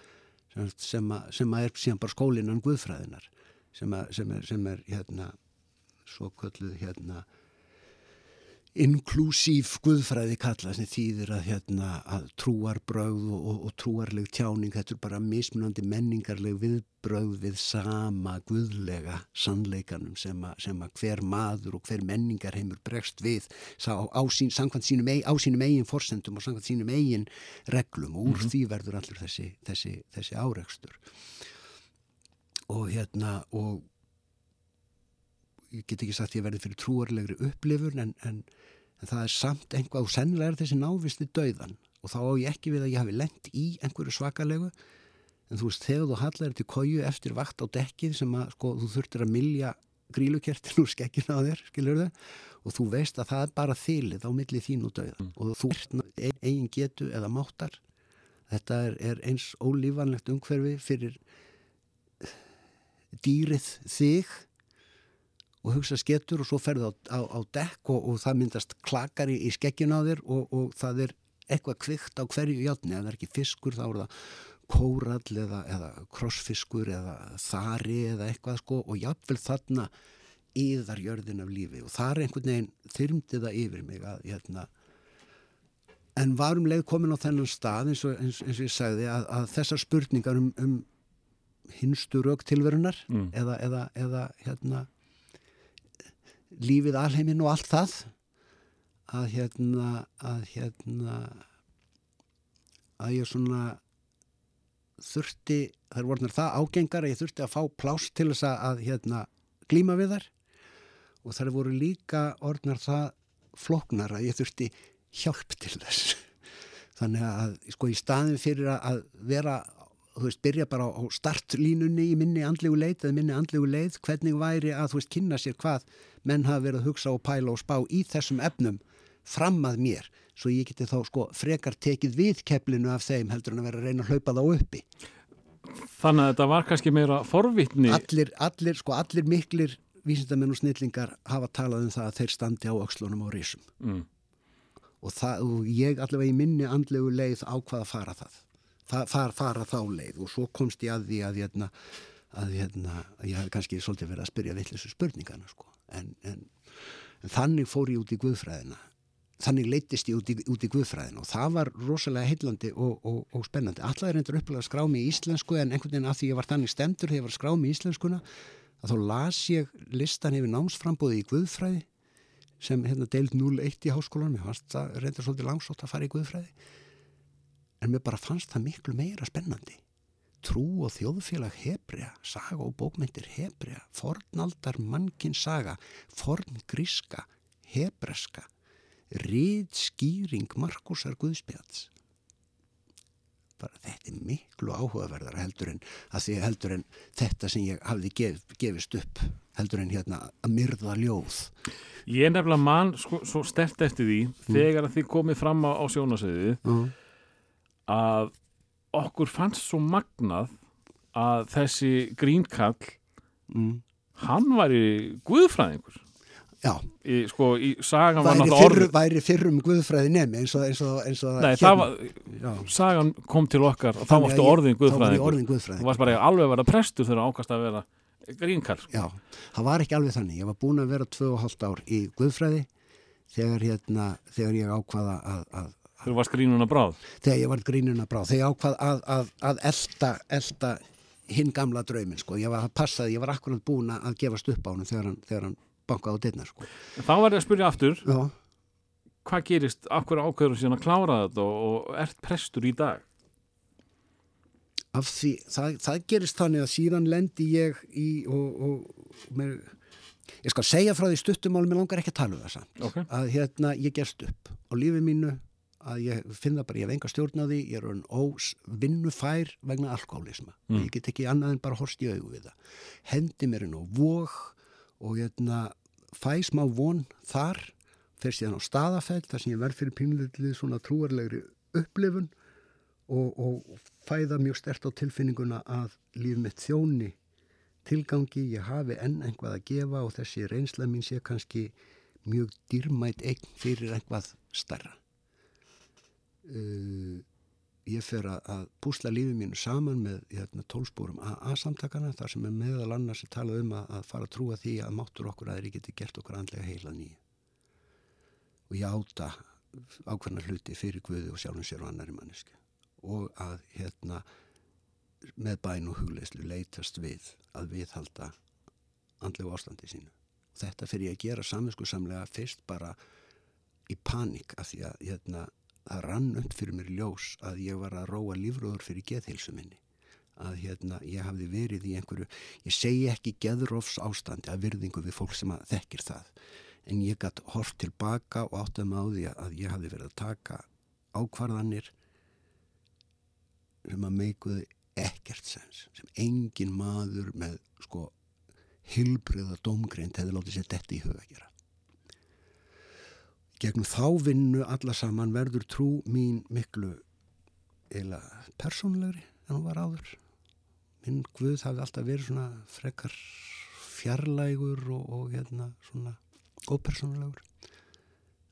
Speaker 2: sem, sem, að, sem að er síðan bara skólinan guðfræðinar sem, að, sem er, sem er hérna svo kölluð hérna inklúsív guðfræði kalla sem þýðir að, hérna, að trúarbrögð og, og, og trúarleg tjáning þetta er bara mismunandi menningarleg viðbrögð við sama guðlega sannleikanum sem, a, sem að hver maður og hver menningarheimur bregst við sá, á, sín, sínum, á sínum eigin forsendum og samkvæmt sínum eigin reglum og úr því verður allur þessi, þessi, þessi árekstur. Og hérna og ég get ekki sagt ég verði fyrir trúarlegri upplifun en, en, en það er samt einhvað og sennilega er þessi návisti dauðan og þá á ég ekki við að ég hafi lent í einhverju svakalegu. En þú veist þegar þú hallar til kóju eftir vakt á dekkið sem að sko þú þurftir að milja grílukertin úr skekkinu á þér skilur þau og þú veist að það er bara þilið á milli þín og dauðan og þú ert ein- eigin getu eða máttar. Þetta er, er eins ólífanlegt umhverfi fyrir dýrið þig og hugsa skettur og svo ferðu á, á, á dekk og, og það myndast klakar í, í skekkjun á þér og, og það er eitthvað kvikt á hverju játni, ef það er ekki fiskur þá er það kórall eða, eða krossfiskur eða þari eða eitthvað sko og jafnvel þarna yðar jörðin af lífi og það er einhvern veginn þyrmdi það yfir mig að hérna en varum leið komin á þennan stað eins og, eins, eins og ég sagði að, að þessar spurningar um, um hinstu rauk tilverunar
Speaker 1: Mm.
Speaker 2: eða, eða, eða hérna lífið alheiminn og allt það að hérna að hérna að ég svona þurfti, þær vorunar það ágengar að ég þurfti að fá pláss til þess að, hérna glíma við þær. Og þær voru líka orðnar það flóknar að ég þurfti hjálp til þess. [LAUGHS] Þannig að sko í staðin fyrir að vera þú veist, byrja bara á startlínunni í minni andlegu leið eða minni andlegu leið, hvernig væri að þú veist, kynna sér hvað menn hafa verið að hugsa og pæla og spá í þessum efnum fram að mér, svo ég geti þá sko frekar tekið við keflinu af þeim heldur en að vera að reyna að hlaupa þá uppi.
Speaker 1: Þannig að þetta var kannski meira forvitni.
Speaker 2: Allir, allir, sko, allir miklir vísindamenn og snillingar hafa talað um það að þeir standi á öxlunum og risum.
Speaker 1: Mm.
Speaker 2: og, það, og ég allavega í minni andlegu leið ákvað að fara það Far, fara þá leið og svo komst ég að því að, hérna, að, hérna, ég hef kannski svolítið verið að spyrja vittlisu spurningana sko. en, en, en þannig fór ég út í guðfræðina. Þannig leittist ég út í, út í guðfræðina og það var rosalega heillandi og, og, og spennandi. Allar er endur upplega að skrá mig í íslensku en einhvern veginn að því ég var þannig stemtur þegar ég var að skrá mig í íslenskuna að þá las ég listan yfir námsframbóði í guðfræði sem hérna deild 01 í háskólanum. Ég fannst það reyndar svolítið langsótt að fara í guðfræði en mér bara fannst það miklu meira spennandi. Trú og þjóðfélag hebrea saga og bókmyndir hebrea fornaldar mannkinn saga forngríska hebreska rít skýring Markusar Guðspjáts bara þetta er miklu áhugaverðar heldur en heldur en þetta sem ég hafði gef, gefist upp heldur en hérna að myrða ljóð.
Speaker 1: Ég er nefnilega mann sko, svo stert eftir því þegar að þið komið fram á, á sjónasöðu
Speaker 2: mm.
Speaker 1: Að okkur fannst svo magnað að þessi grínkall
Speaker 2: Mm.
Speaker 1: hann væri guðfræðingur
Speaker 2: já,
Speaker 1: í, sko, í sagan var
Speaker 2: væri,
Speaker 1: náttúrulega
Speaker 2: fyrr,
Speaker 1: orð
Speaker 2: væri fyrrum guðfræði nemi eins og, eins og, eins og
Speaker 1: Nei, það var, sagan kom til okkar og þá varstu orðin
Speaker 2: var
Speaker 1: guðfræðingur þú
Speaker 2: guðfræðingur
Speaker 1: varst bara alveg að vera prestur þegar ákast að vera grínkall.
Speaker 2: Já, það var ekki alveg þannig. Ég var búin að vera tvö og hálft ár í Guðfræði þegar, hérna, þegar ég ákvaða að, að,
Speaker 1: þú varst grínuna bráð
Speaker 2: þegar ég var grínuna brá, þegar ég ákvað að, að, að elta, elta hinn gamla drauminn, sko. Ég var að passa, ég var akkurat búin að gefast upp á hann þegar hann, þegar hann bankaði á dittna, sko.
Speaker 1: þá var ég að spyrja aftur
Speaker 2: Já,
Speaker 1: hvað gerist, akkur ákveður síðan að klára þetta og, og ert prestur í dag
Speaker 2: af því, það, það gerist þannig að síðan lendi ég í og, og, mér, ég skal segja frá því stuttumál, mér langar ekki að tala um það samt.
Speaker 1: okay.
Speaker 2: að hérna ég gerst upp á lífi mínu að ég finn það bara, ég hef enga stjórn á því ég er orðin óvinnufær vegna alkoholisma
Speaker 1: Mm.
Speaker 2: ég get ekki annað en bara horst í augu við það hendi mér á vóg og hérna fæ smá von þar fer síðan á staðafell þar sem ég verð fyrir pínlitið svona trúarlegri upplifun og, og fæða mjög stert á tilfinninguna að líf mitt þjóni tilgangi, ég hafi enn einhvað að gefa og þessi reynsla mín sé kannski mjög dýrmætt eign fyrir einhvað starra. Uh, ég fer að, púsla lífið mínu saman með hérna, tólspórum AA-samtakana þar sem er meðal annars að tala um að, að fara að trúa því að máttur okkur aðri geti gert okkur andlega heila nýju. Og ég áta ákveðna hluti fyrir Guði og sjálfum sér og annari mannesku og að hérna með bæn og hugleyslu leitast við að viðhalda andlegu ástandi sínu. Þetta fyrir ég að gera saminsku samlega fyrst bara í panik af því að hérna, það rann upp fyrir mér ljós að ég var að róa lífröður fyrir geðheilsu minni. Að hérna, ég hafði verið í einhverju ég segi ekki geðrófs ástandi að virðingu við fólk sem að þekkir það en ég gætt hort tilbaka og áttum á því að ég hafði verið að taka ákvarðanir sem að meikuði ekkert sens sem engin maður með sko hilbriða dómgreind hefði látið sér þetta í huga að gera gegnum þá vinnu alla saman verður trú mín miklu eila persónlegri en hún var áður. Minn Guð hafi alltaf verið svona frekar fjarlægur og, og hérna svona ópersónulegur.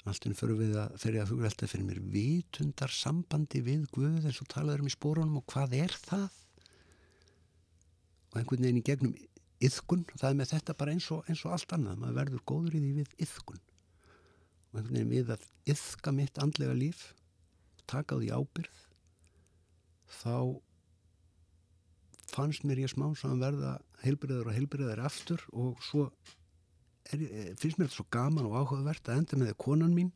Speaker 2: Alltaf fyrir við að fyrir að hugra alltaf fyrir mér vitundar sambandi við Guð eins og talaður um í spórunum og hvað er það? Og einhvern veginn í gegnum yðkun, það er með þetta bara eins og, eins og allt annað, maður verður góður í því við yðkun og einhvern veginn við að yðka mitt andlega líf taka því ábyrð þá fannst mér ég smá saman verða heilbriður og heilbriður aftur og svo er, ég- finnst mér þetta svo gaman og áhugavert að enda með konan mín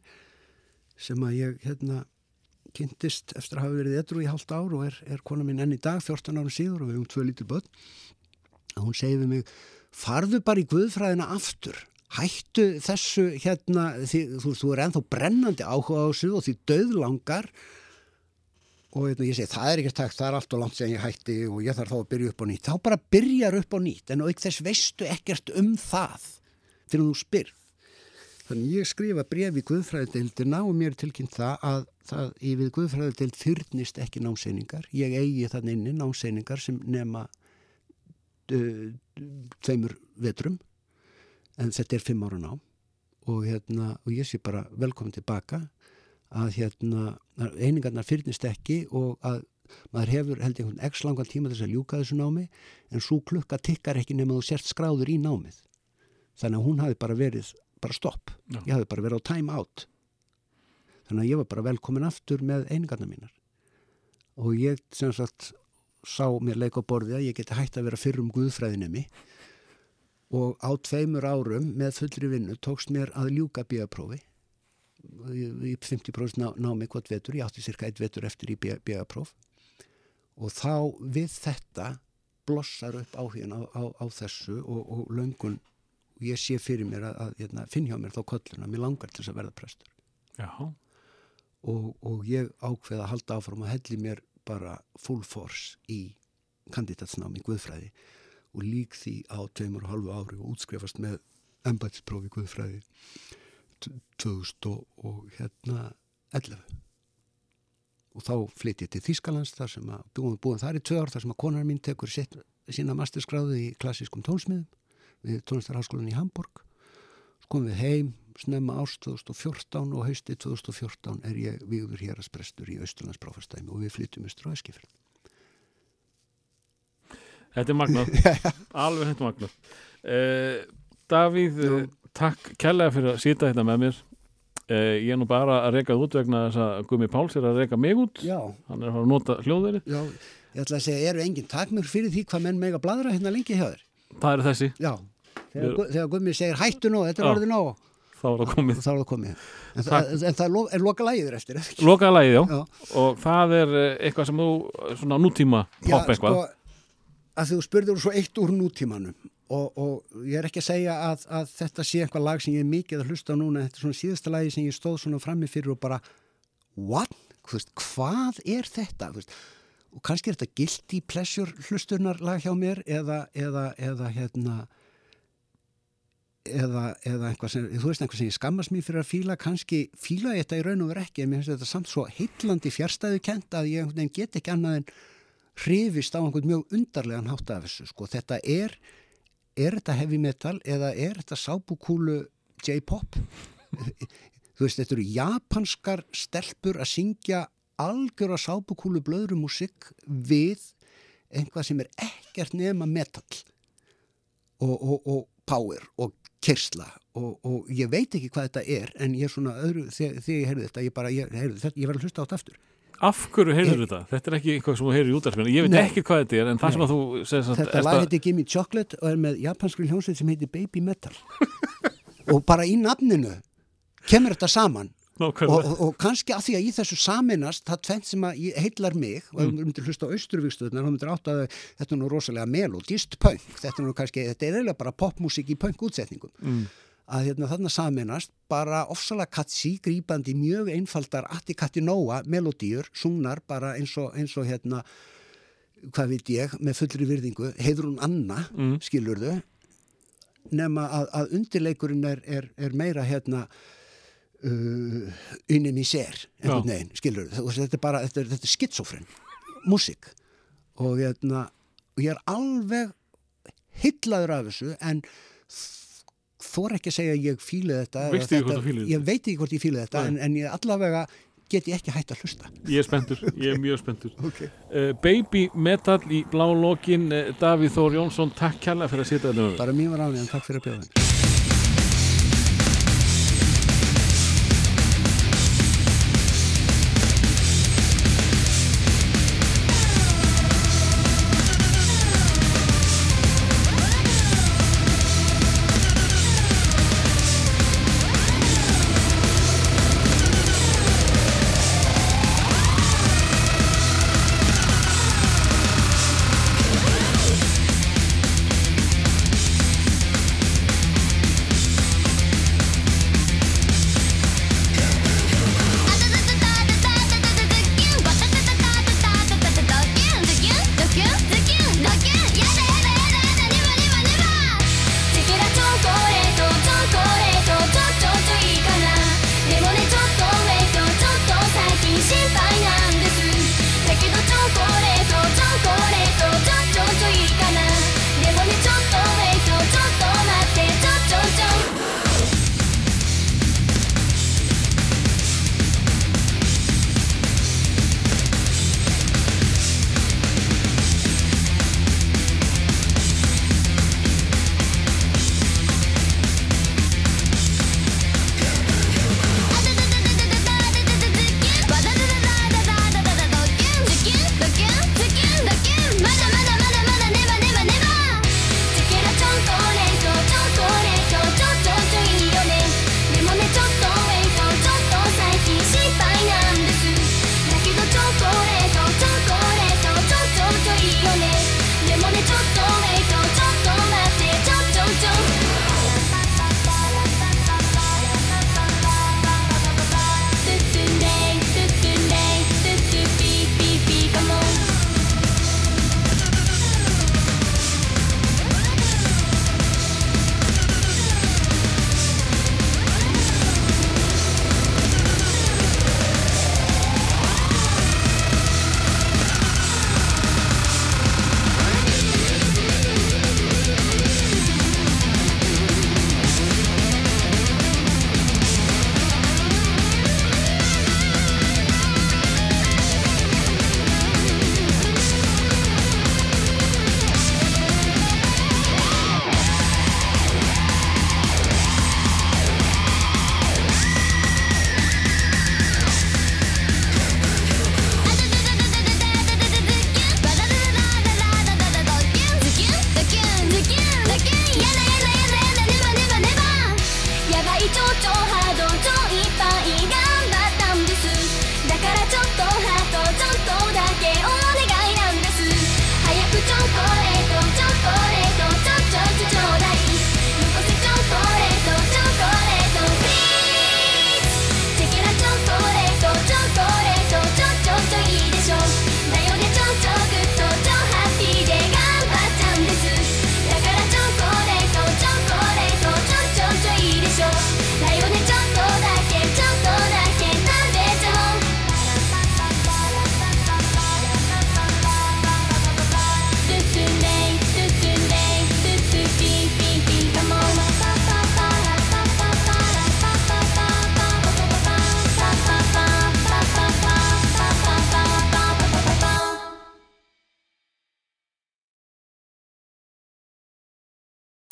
Speaker 2: sem að ég hérna kynntist eftir að hafa verið edru í hálft ár og er, er konan mín enn í dag 14 árum síður og við höfum tvö lítur börn að hún segi við mig farðu bara í guðfræðina aftur hættu þessu hérna því, þú, þú er ennþá brennandi áhuga á þessu og því döðlangar og hérna, ég segi það er ekki takt, það er allt og langt sem ég hætti og ég þarf þá að byrja upp á nýtt. Þá bara byrjar upp á nýtt en auk þess veistu ekkert um það fyrir þú spyrð. Þannig ég skrifa bref í guðfræðdeildina og mér er tilkynnt það að það í við Guðfræði til þyrnist ekki námseiningar. Ég eigi þannig inni námseiningar sem nema uh, tveimur vetrum en þetta er fimm ára nám og, hérna, og ég sé bara velkomin tilbaka að hérna, einingarnar fyrnist ekki og að maður hefur held ég einhvern x langan tíma þess að ljúka þessu námi en svo klukka tikkar ekki nema þú sért skráður í námið. Þannig að hún hafi bara verið bara stopp,
Speaker 1: Já.
Speaker 2: ég hafi bara verið á time out. Þannig að ég var bara velkomin aftur með einingarnar mínar. Og ég sem sagt sá mér leik á borði að ég geti hægt að vera fyrrum guðfræðinemi og á tveimur árum með fullri vinnu tókst mér að ljúka bíaprófi í 50% ná, námi hvort vetur, ég átti cirka eitt vetur eftir í bíapróf og þá við þetta blossar upp áhugin á, á, á þessu og, og löngun og ég sé fyrir mér að, að hérna, finn hjá mér þá kolluna, mér langar til þess að verða prestur. Og, og ég ákveð að halda áfram og helli mér bara full force í kandidatsnámi Guðfræði og lík því á tveimur og halvu ári og útskrifast með embætsprófi í Guðfræði t- 2000 og, hérna 11 og þá flytt ég til Þýskalands þar sem að búin, búin þar í tvö ár þar sem að konar mín tekur sitt, sína masterskráði í klassískum tónsmiðum við tónlistarháskólan í Hamburg svo komum við heim snemma ást 2014 og hausti 2014 er ég víður hér að sprestur í Austurlandsbráfastæmi og við flytjum austur á Eskifjörn
Speaker 1: þetta er magnað. [LAUGHS] Alveg þetta magnað. Uh, Davíð,
Speaker 2: Jú.
Speaker 1: uh, takk kærlega fyrir að sýta þetta með mér. Uh, ég er nú bara að reka út vegna þess að Gumi Páls er að reka mig út.
Speaker 2: Já,
Speaker 1: hann er að fara að nota hljóðverið.
Speaker 2: Já, ég ætla að segja, eru engin takmur fyrir því hvað menn mega bladra hérna lengi hjá þér?
Speaker 1: það er þessi,
Speaker 2: Já, þegar, Gu- þegar Gummi segir hættu nú, þetta er orðið nóg.
Speaker 1: Þá er það komið.
Speaker 2: Þá er það komið. En,
Speaker 1: Takk.
Speaker 2: það, en það er lo- loka lægiður eftir,
Speaker 1: lokaða lagið, já.
Speaker 2: Já.
Speaker 1: og það er eh, eitthvað sem þú svona nútíma pop eitthvað.
Speaker 2: sko, að þú spurður svo eitt úr nútímanum og, og ég er ekki að segja að, að þetta sé eitthvað lag sem ég er mikið að hlusta á núna þetta er svona síðasta lagi sem ég stóð svona frammi fyrir og bara, what? Veist, hvað er þetta? Veist, og kannski er þetta guilty pleasure hlusturnar lag hjá mér eða, eða, eða hérna eða, eða einhvað sem, þú veist einhvað sem ég skammast mér fyrir að fíla, kannski fíla ég þetta í raun og veru ekki, en mér finnst þetta samt svo heitlandi fjärstæðu kent að ég get ekki annað en hrifist á einhvern mjög undarlegan hátt af þessu, sko, þetta er er þetta heavy metal eða er þetta sábúkúlu J-pop? Þú veist, þetta eru japanskar stelpur að syngja algjör að sábúkúlu blöðru músik við einhvað sem er ekkert nema metal og, og, og power og kyrsla og, og ég veit ekki hvað þetta er en ég er svona öðru, þegar, þegar ég heyrði þetta ég bara, ég, heyrði, þetta, ég var að hlusta á þetta aftur
Speaker 1: af hverju heyrður þetta? Þetta er ekki eitthvað sem þú heyrður í útarspilinu ég veit
Speaker 2: Nei.
Speaker 1: ekki hvað þetta er, en það sem að þú segir
Speaker 2: þetta lag heitir Gimme Chocolate og er með japanskri hljónsveit sem heitir Baby Metal [LAUGHS] og bara í nafninu kemur þetta saman og, og, og kannski að því að í þessu saminast það tvent sem að heillar mig og ef
Speaker 1: Mm.
Speaker 2: þú myndir hlusta á austurvíkstöðunar þá myndir átt að þetta er nú rosalega melodist punk, þetta er nú kannski, þetta er eiginlega bara popmusik í punk útsetningum
Speaker 1: Mm.
Speaker 2: Að hérna þarna saminast bara ofsalega katsi, grípandi, mjög einfaldar Atti Katti Nóa, melodíur sungnar bara eins og, eins og hérna hvað veit ég, með fullri virðingu Heiðrún Anna,
Speaker 1: Mm.
Speaker 2: skilurðu nema að, að undirleikurinn er, er, er meira hérna uh, unnum í sér einhvern veginn, skilurðu. Þú veist, þetta er bara, þetta er, þetta er skitsofren músík. Og hérna og ég er alveg hillaður af þessu en þór ekki að segja að ég fíli þetta þetta- ég veit ekki hvort ég fíli þetta en, en ég allavega get ég ekki hægt að hlusta.
Speaker 1: Ég er spenntur, [LAUGHS] ég er mjög spenntur.
Speaker 2: Okay.
Speaker 1: uh, Baby Metal í blá lokin uh, Davíð Þór Jónsson, takk kærlega fyrir að sitja
Speaker 2: bara mér var en takk fyrir að bjóða